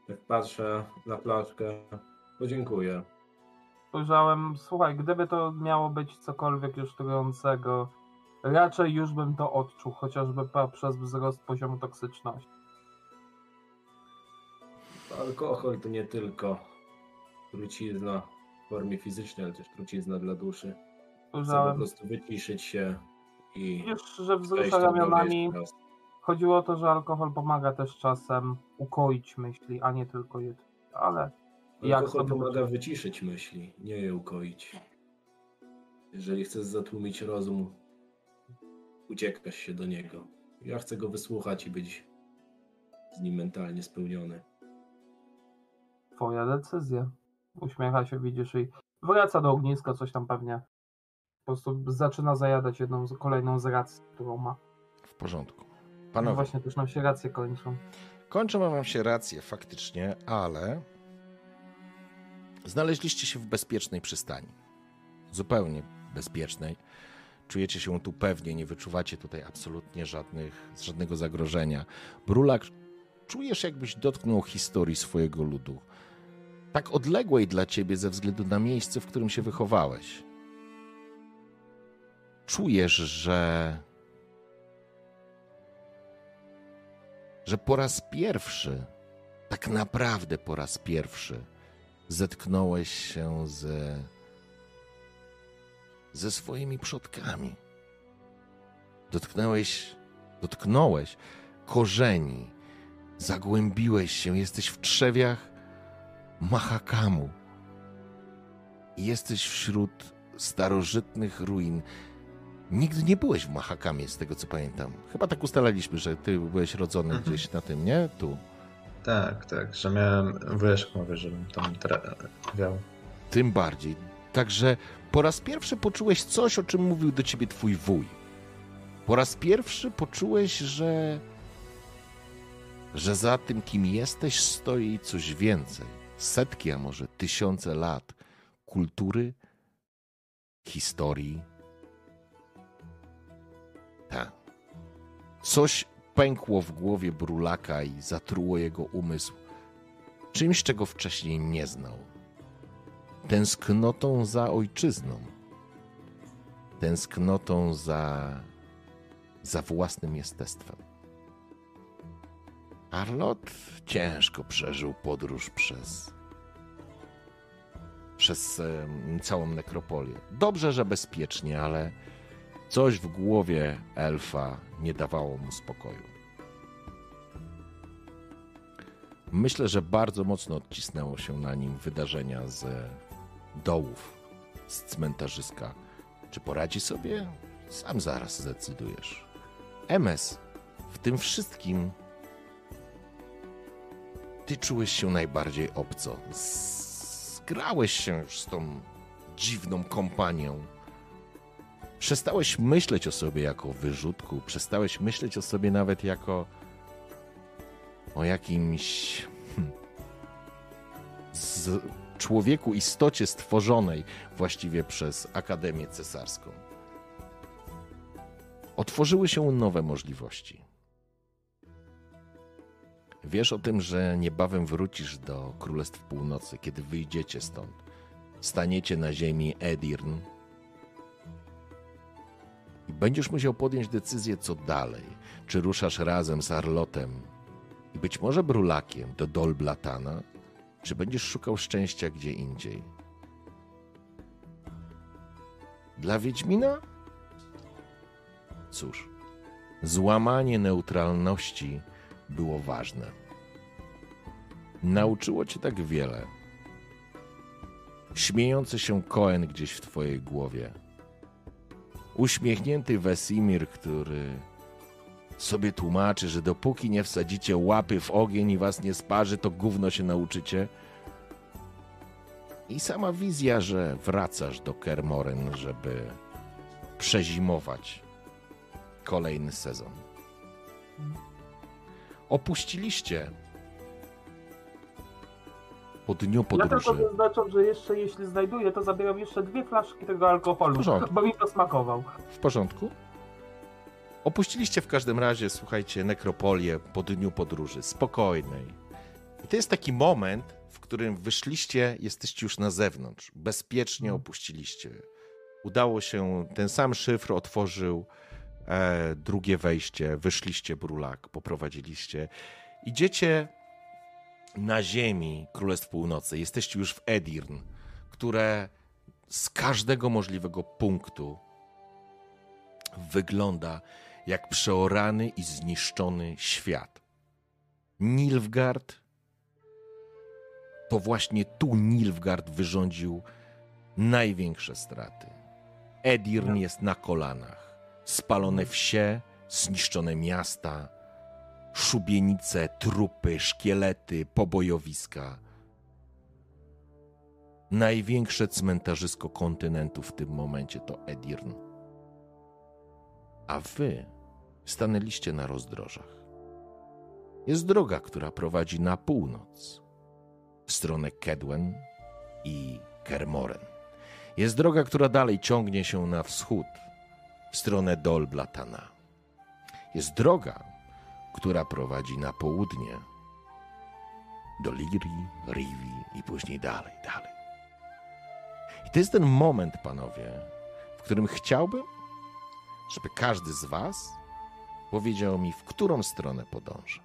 Jak patrzę na flaszkę, podziękuję. Spojrzałem, słuchaj, gdyby to miało być cokolwiek już trującego, raczej już bym to odczuł, chociażby przez wzrost poziomu toksyczności. Alkohol to nie tylko trucizna w formie fizycznej, ale też trucizna dla duszy. Chcę po Spojrzałem, prostu wyciszyć się i widzisz, że wzrusza ramionami. Chodziło o to, że alkohol pomaga też czasem ukoić myśli, a nie tylko je. Ale Alkohol pomaga wyciszyć myśli, nie je ukoić. Jeżeli chcesz zatłumić rozum, uciekasz się do niego. Ja chcę go wysłuchać i być z nim mentalnie spełniony. twoja decyzja. Uśmiecha się, widzisz, i wraca do ogniska, coś tam pewnie. Po prostu zaczyna zajadać jedną, z- kolejną z racji, którą ma. W porządku. No Panowie, właśnie też nam się racje kończą. kończą wam się racje faktycznie, ale znaleźliście się w bezpiecznej przystani. Zupełnie bezpiecznej. Czujecie się tu pewnie, nie wyczuwacie tutaj absolutnie żadnych, żadnego zagrożenia. Brulak, czujesz jakbyś dotknął historii swojego ludu. Tak odległej dla ciebie ze względu na miejsce, w którym się wychowałeś. Czujesz, że że po raz pierwszy, tak naprawdę po raz pierwszy, zetknąłeś się ze, ze swoimi przodkami. Dotknąłeś, dotknąłeś korzeni, zagłębiłeś się, jesteś w trzewiach Mahakamu. Jesteś wśród starożytnych ruin. Nigdy nie byłeś w Mahakamie, z tego co pamiętam. Chyba tak ustalaliśmy, że ty byłeś rodzony Mhm. gdzieś na tym, nie? Tu. Tak, tak, że miałem wyższą mówię, żebym tam trawiał. Tym bardziej. Także po raz pierwszy poczułeś coś, o czym mówił do ciebie twój wuj. Po raz pierwszy poczułeś, że że za tym, kim jesteś, stoi coś więcej. Setki, a może tysiące lat kultury, historii. Tak. Coś pękło w głowie Brulaka i zatruło jego umysł czymś, czego wcześniej nie znał. Tęsknotą za ojczyzną. Tęsknotą za, za własnym jestestwem. Arlot ciężko przeżył podróż przez, przez em, całą nekropolię. Dobrze, że bezpiecznie, ale coś w głowie elfa nie dawało mu spokoju. Myślę, że bardzo mocno odcisnęło się na nim wydarzenia z dołów, z cmentarzyska. Czy poradzi sobie? Sam zaraz zdecydujesz. MS, w tym wszystkim ty czułeś się najbardziej obco. Zgrałeś się już z tą dziwną kompanią. Przestałeś myśleć o sobie jako wyrzutku, przestałeś myśleć o sobie nawet jako o jakimś hmm, z człowieku, istocie stworzonej właściwie przez Akademię Cesarską. Otworzyły się nowe możliwości. Wiesz o tym, że niebawem wrócisz do Królestw Północy, kiedy wyjdziecie stąd. Staniecie na ziemi Edirn będziesz musiał podjąć decyzję, co dalej. Czy ruszasz razem z Arlotem i być może Brulakiem do Dolblatana, czy będziesz szukał szczęścia gdzie indziej? Dla Wiedźmina? Cóż, złamanie neutralności było ważne. Nauczyło cię tak wiele. Śmiejący się Koen gdzieś w twojej głowie. Uśmiechnięty Wesimir, który sobie tłumaczy, że dopóki nie wsadzicie łapy w ogień i was nie sparzy, to gówno się nauczycie. I sama wizja, że wracasz do Kermoren, żeby przezimować kolejny sezon. Opuściliście po dniu Ja podróży. tylko zaznaczam, że jeszcze jeśli znajduję, to zabieram jeszcze dwie flaszki tego alkoholu, bo mi to smakował. W porządku? Opuściliście w każdym razie, słuchajcie, nekropolię po dniu podróży, spokojnej. I to jest taki moment, w którym wyszliście, jesteście już na zewnątrz, bezpiecznie opuściliście. Udało się, ten sam szyfr otworzył e, drugie wejście, wyszliście brulak, poprowadziliście. Idziecie na ziemi Królestw Północy, jesteście już w Edirn, które z każdego możliwego punktu wygląda jak przeorany i zniszczony świat. Nilfgaard to właśnie tu Nilfgaard wyrządził największe straty. Edirn jest na kolanach. Spalone wsie, zniszczone miasta, szubienice, trupy, szkielety, pobojowiska. Największe cmentarzysko kontynentu w tym momencie to Edirn a wy stanęliście na rozdrożach. Jest droga, która prowadzi na północ, w stronę Kedwen i Kermoren. Jest droga, która dalej ciągnie się na wschód, w stronę Dolblatana. Jest droga, która prowadzi na południe, do Liri, Rivi i później dalej, dalej. I to jest ten moment, panowie, w którym chciałbym, żeby każdy z Was powiedział mi, w którą stronę podąża.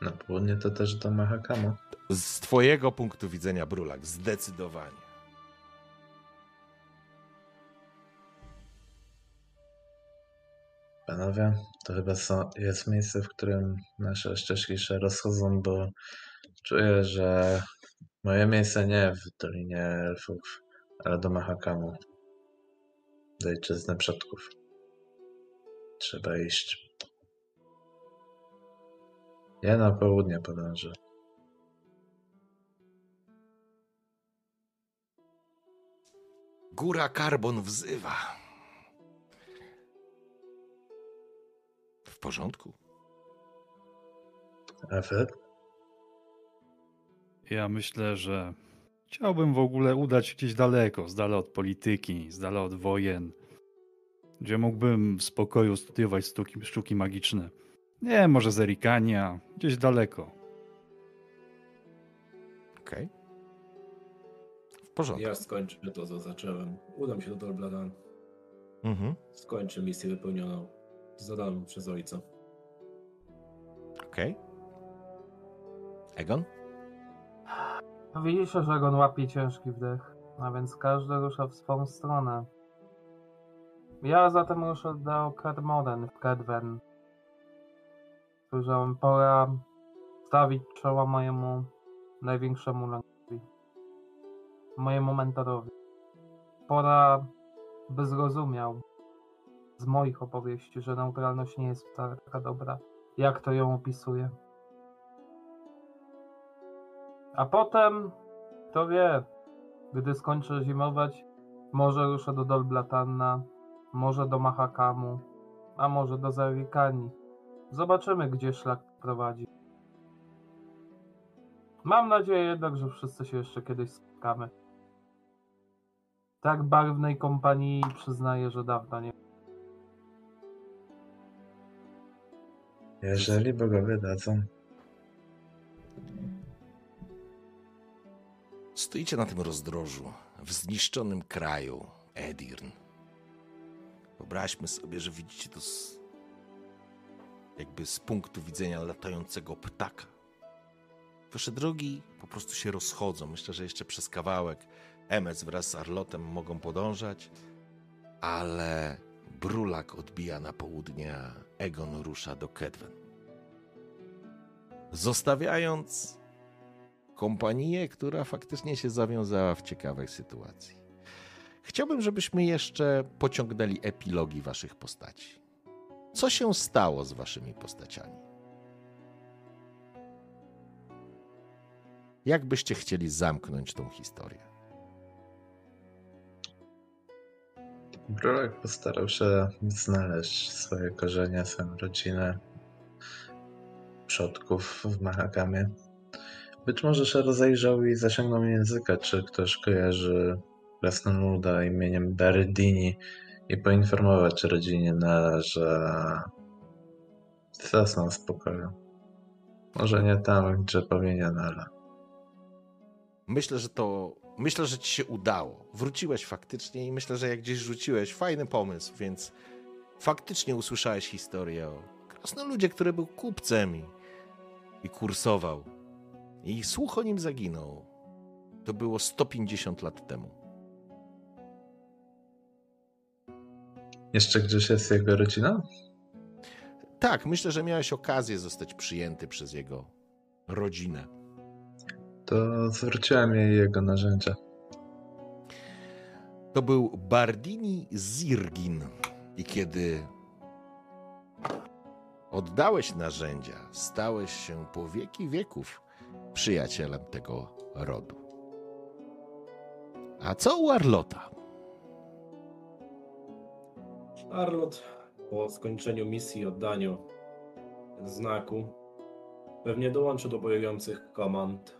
Na południe to też do Mahakama. Z Twojego punktu widzenia, Brulak, zdecydowanie. Panowie, to chyba są, jest miejsce, w którym nasze ścieżki się rozchodzą, bo czuję, że moje miejsce nie w Dolinie Elfów, ale do Mahakamu. Do ojczyzny przodków. Trzeba iść. Ja na południe podążę. Góra Karbon wzywa. W porządku. Wy? Ja myślę, że chciałbym w ogóle udać się gdzieś daleko, z dala od polityki, z dala od wojen. gdzie mógłbym w spokoju studiować sztuki, sztuki magiczne. Nie, może z Erikania, gdzieś daleko. Okej. W porządku. Ja skończę to, co zacząłem. Udam się do Dolbladan. Mhm. Skończę misję wypełnioną, zadaną przez ojca. Okej. Egon? Widzisz, że Egon łapie ciężki wdech, a więc każdy rusza w swą stronę. Ja zatem ruszę do Kermoden w Kedwen. Słyszałem, pora stawić czoła mojemu największemu lękowi. Mojemu mentorowi. Pora, by zrozumiał z moich opowieści, że neutralność nie jest taka dobra, jak to ją opisuje. A potem, kto wie, gdy skończę zimować, może ruszę do Dolblatanna, może do Mahakamu, a może do Zarikani. Zobaczymy, gdzie szlak prowadzi. Mam nadzieję jednak, że wszyscy się jeszcze kiedyś spotkamy. Tak barwnej kompanii przyznaję, że dawno nie. Jeżeli bogowie dadzą. Stoicie na tym rozdrożu, w zniszczonym kraju, Edirn. Wyobraźmy sobie, że widzicie to z, jakby z punktu widzenia latającego ptaka. Wasze drogi po prostu się rozchodzą. Myślę, że jeszcze przez kawałek Emes wraz z Arlotem mogą podążać, ale Brulak odbija na południe, a Egon rusza do Kedwen. Zostawiając kompanię, która faktycznie się zawiązała w ciekawej sytuacji. Chciałbym, żebyśmy jeszcze pociągnęli epilogi waszych postaci. Co się stało z waszymi postaciami? Jak byście chcieli zamknąć tą historię? Brolek postarał się znaleźć swoje korzenie, swoją rodzinę, przodków w Mahagamie. Być może się rozejrzał i zasięgnął języka, czy ktoś kojarzy krasnoluda imieniem Berdini i poinformować rodzinie że zasnął w spokoju. Może nie tam, gdzie powinien, ale Myślę, że to. Myślę, że ci się udało. Wróciłeś faktycznie i myślę, że jak gdzieś rzuciłeś, fajny pomysł, więc faktycznie usłyszałeś historię o krasnoludzie, który był kupcem i, i kursował. I słuch o nim zaginął. To było 150 lat temu. jeszcze gdzieś jest jego rodzina? Tak, myślę, że miałeś okazję zostać przyjęty przez jego rodzinę. To zwróciłem jej jego narzędzia. To był Bardini Zirgin. I kiedy oddałeś narzędzia, stałeś się po wieki wieków przyjacielem tego rodu. A co u Arlota? Arlot po skończeniu misji i oddaniu znaku pewnie dołączy do bojujących komand.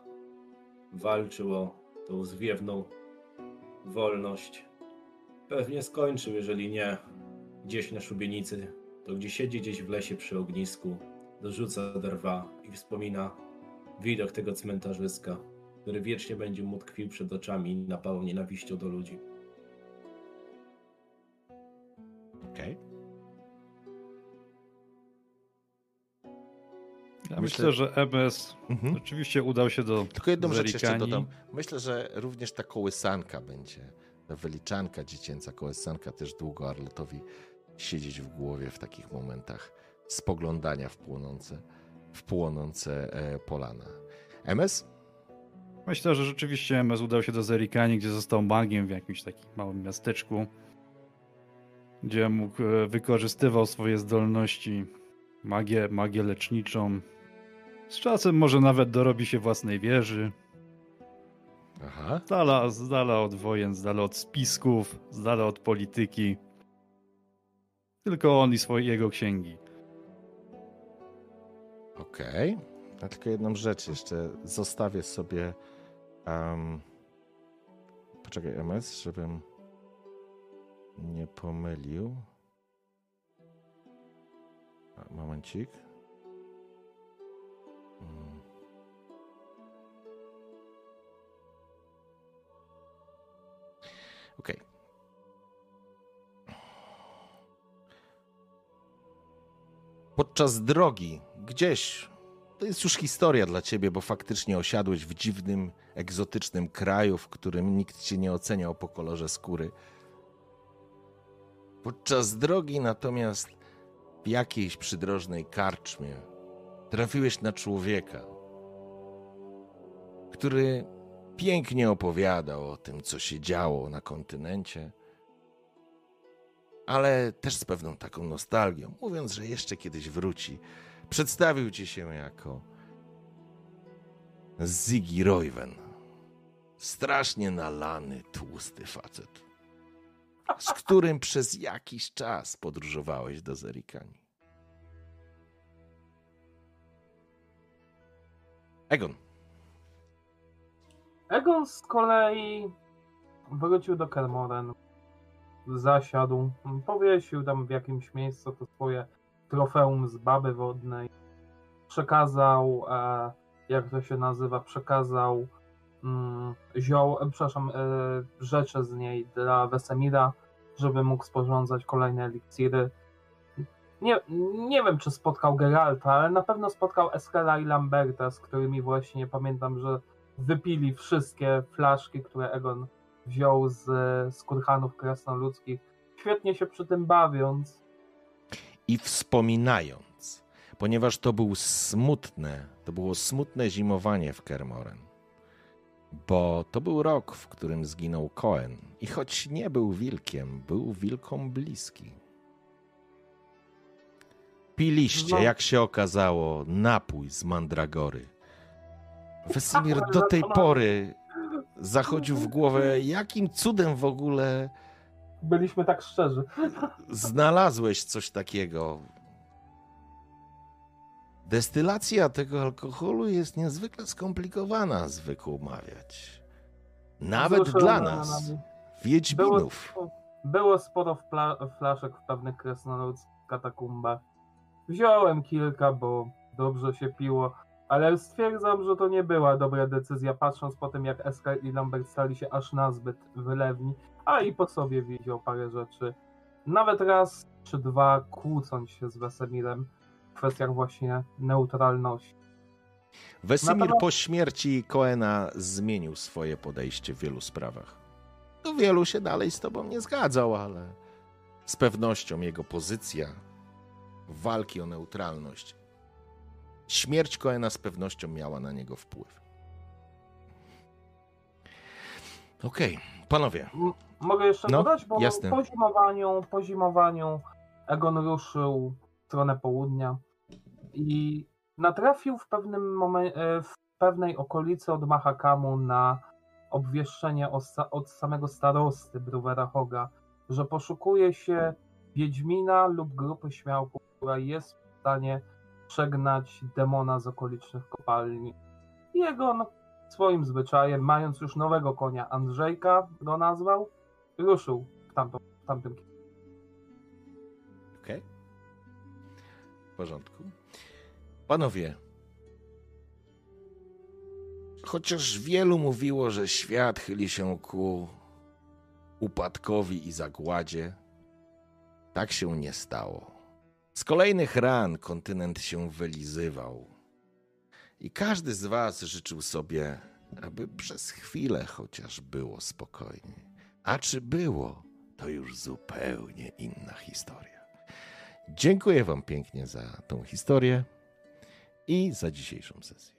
Walczył o tą zwiewną wolność. Pewnie skończył, jeżeli nie gdzieś na szubienicy, to gdzie siedzi gdzieś w lesie przy ognisku, dorzuca drwa i wspomina widok tego cmentarzyska, który wiecznie będzie mu tkwił przed oczami i napawał nienawiścią do ludzi. Ja Myślę- myślę, że EBS Mhm. rzeczywiście udał się do Tylko jedną rzecz jeszcze dodam. Myślę, że również ta kołysanka będzie, ta wyliczanka dziecięca kołysanka też długo Arlotowi siedzieć w głowie w takich momentach spoglądania w płonące, w płonące e, polana. MS? Myślę, że rzeczywiście MS udał się do Zerikani, gdzie został magiem w jakimś takim małym miasteczku, gdzie mógł, e, wykorzystywał swoje zdolności, magię, magię leczniczą. Z czasem może nawet dorobi się własnej wieży, Aha. z dala, z dala od wojen, z dala od spisków, z dala od polityki. Tylko on i swoje jego księgi. Okej. A tylko jedną rzecz jeszcze zostawię sobie. Um, poczekaj, MS, żebym nie pomylił. Momencik. Podczas drogi, gdzieś, to jest już historia dla ciebie, bo faktycznie osiadłeś w dziwnym, egzotycznym kraju, w którym nikt cię nie oceniał po kolorze skóry. Podczas drogi natomiast w jakiejś przydrożnej karczmie trafiłeś na człowieka, który pięknie opowiadał o tym, co się działo na kontynencie, ale też z pewną taką nostalgią, mówiąc, że jeszcze kiedyś wróci. Przedstawił ci się jako Ziggy Royven. Strasznie nalany, tłusty facet, z którym przez jakiś czas podróżowałeś do Zerikani. Egon. Egon z kolei wrócił do Kermoren. Zasiadł, powiesił tam w jakimś miejscu to swoje trofeum z baby wodnej. Przekazał, e, jak to się nazywa, przekazał mm, zioł, e, przepraszam, e, rzeczy z niej dla Wesemira, żeby mógł sporządzać kolejne eliksiry. Nie, nie wiem, czy spotkał Geralta, ale na pewno spotkał Eskela i Lamberta, z którymi właśnie pamiętam, że wypili wszystkie flaszki, które Egon wziął z, z kurhanów krasnoludzkich, świetnie się przy tym bawiąc. I wspominając, ponieważ to był smutne, to było smutne zimowanie w Kermoren, bo to był rok, w którym zginął Cohen i choć nie był wilkiem, był wilkom bliski. Piliście, No. jak się okazało, napój z mandragory. Wesemir do tej pory zachodził w głowę, jakim cudem w ogóle Byliśmy tak szczerzy. znalazłeś coś takiego. Destylacja tego alkoholu jest niezwykle skomplikowana, zwykł mawiać. Nawet Wzruszone dla nas, Było, Wiedźminów. było sporo wpla- flaszek w pewnych krasnoludzkich katakumbach. Wziąłem kilka, bo dobrze się piło, ale stwierdzam, że to nie była dobra decyzja, patrząc po tym, jak Eska i Lambert stali się aż nazbyt wylewni, a i po sobie widział parę rzeczy. Nawet raz czy dwa kłócąc się z Wesemirem w kwestiach właśnie neutralności. Wesemir Natomiast- po śmierci Koena zmienił swoje podejście w wielu sprawach. No wielu się dalej z tobą nie zgadzał, ale z pewnością jego pozycja walki o neutralność, śmierć Koena z pewnością miała na niego wpływ. Okej, panowie, M- Mogę jeszcze No, dodać, bo jasne. po zimowaniu, po zimowaniu Egon ruszył w stronę południa i natrafił w pewnym momencie, w pewnej okolicy od Mahakamu na obwieszczenie od, sa- od samego starosty Bruwera Hoga, że poszukuje się Wiedźmina lub grupy śmiałków, która jest w stanie przegnać demona z okolicznych kopalni. I Egon swoim zwyczajem, mając już nowego konia, Andrzejka go nazwał, ruszył w, w tamtym kierunku. okej? W porządku. Panowie, chociaż wielu mówiło, że świat chyli się ku upadkowi i zagładzie, tak się nie stało. Z kolejnych ran kontynent się wylizywał. I każdy z was życzył sobie, aby przez chwilę chociaż było spokojnie. A czy było, to już zupełnie inna historia. Dziękuję Wam pięknie za tą historię i za dzisiejszą sesję.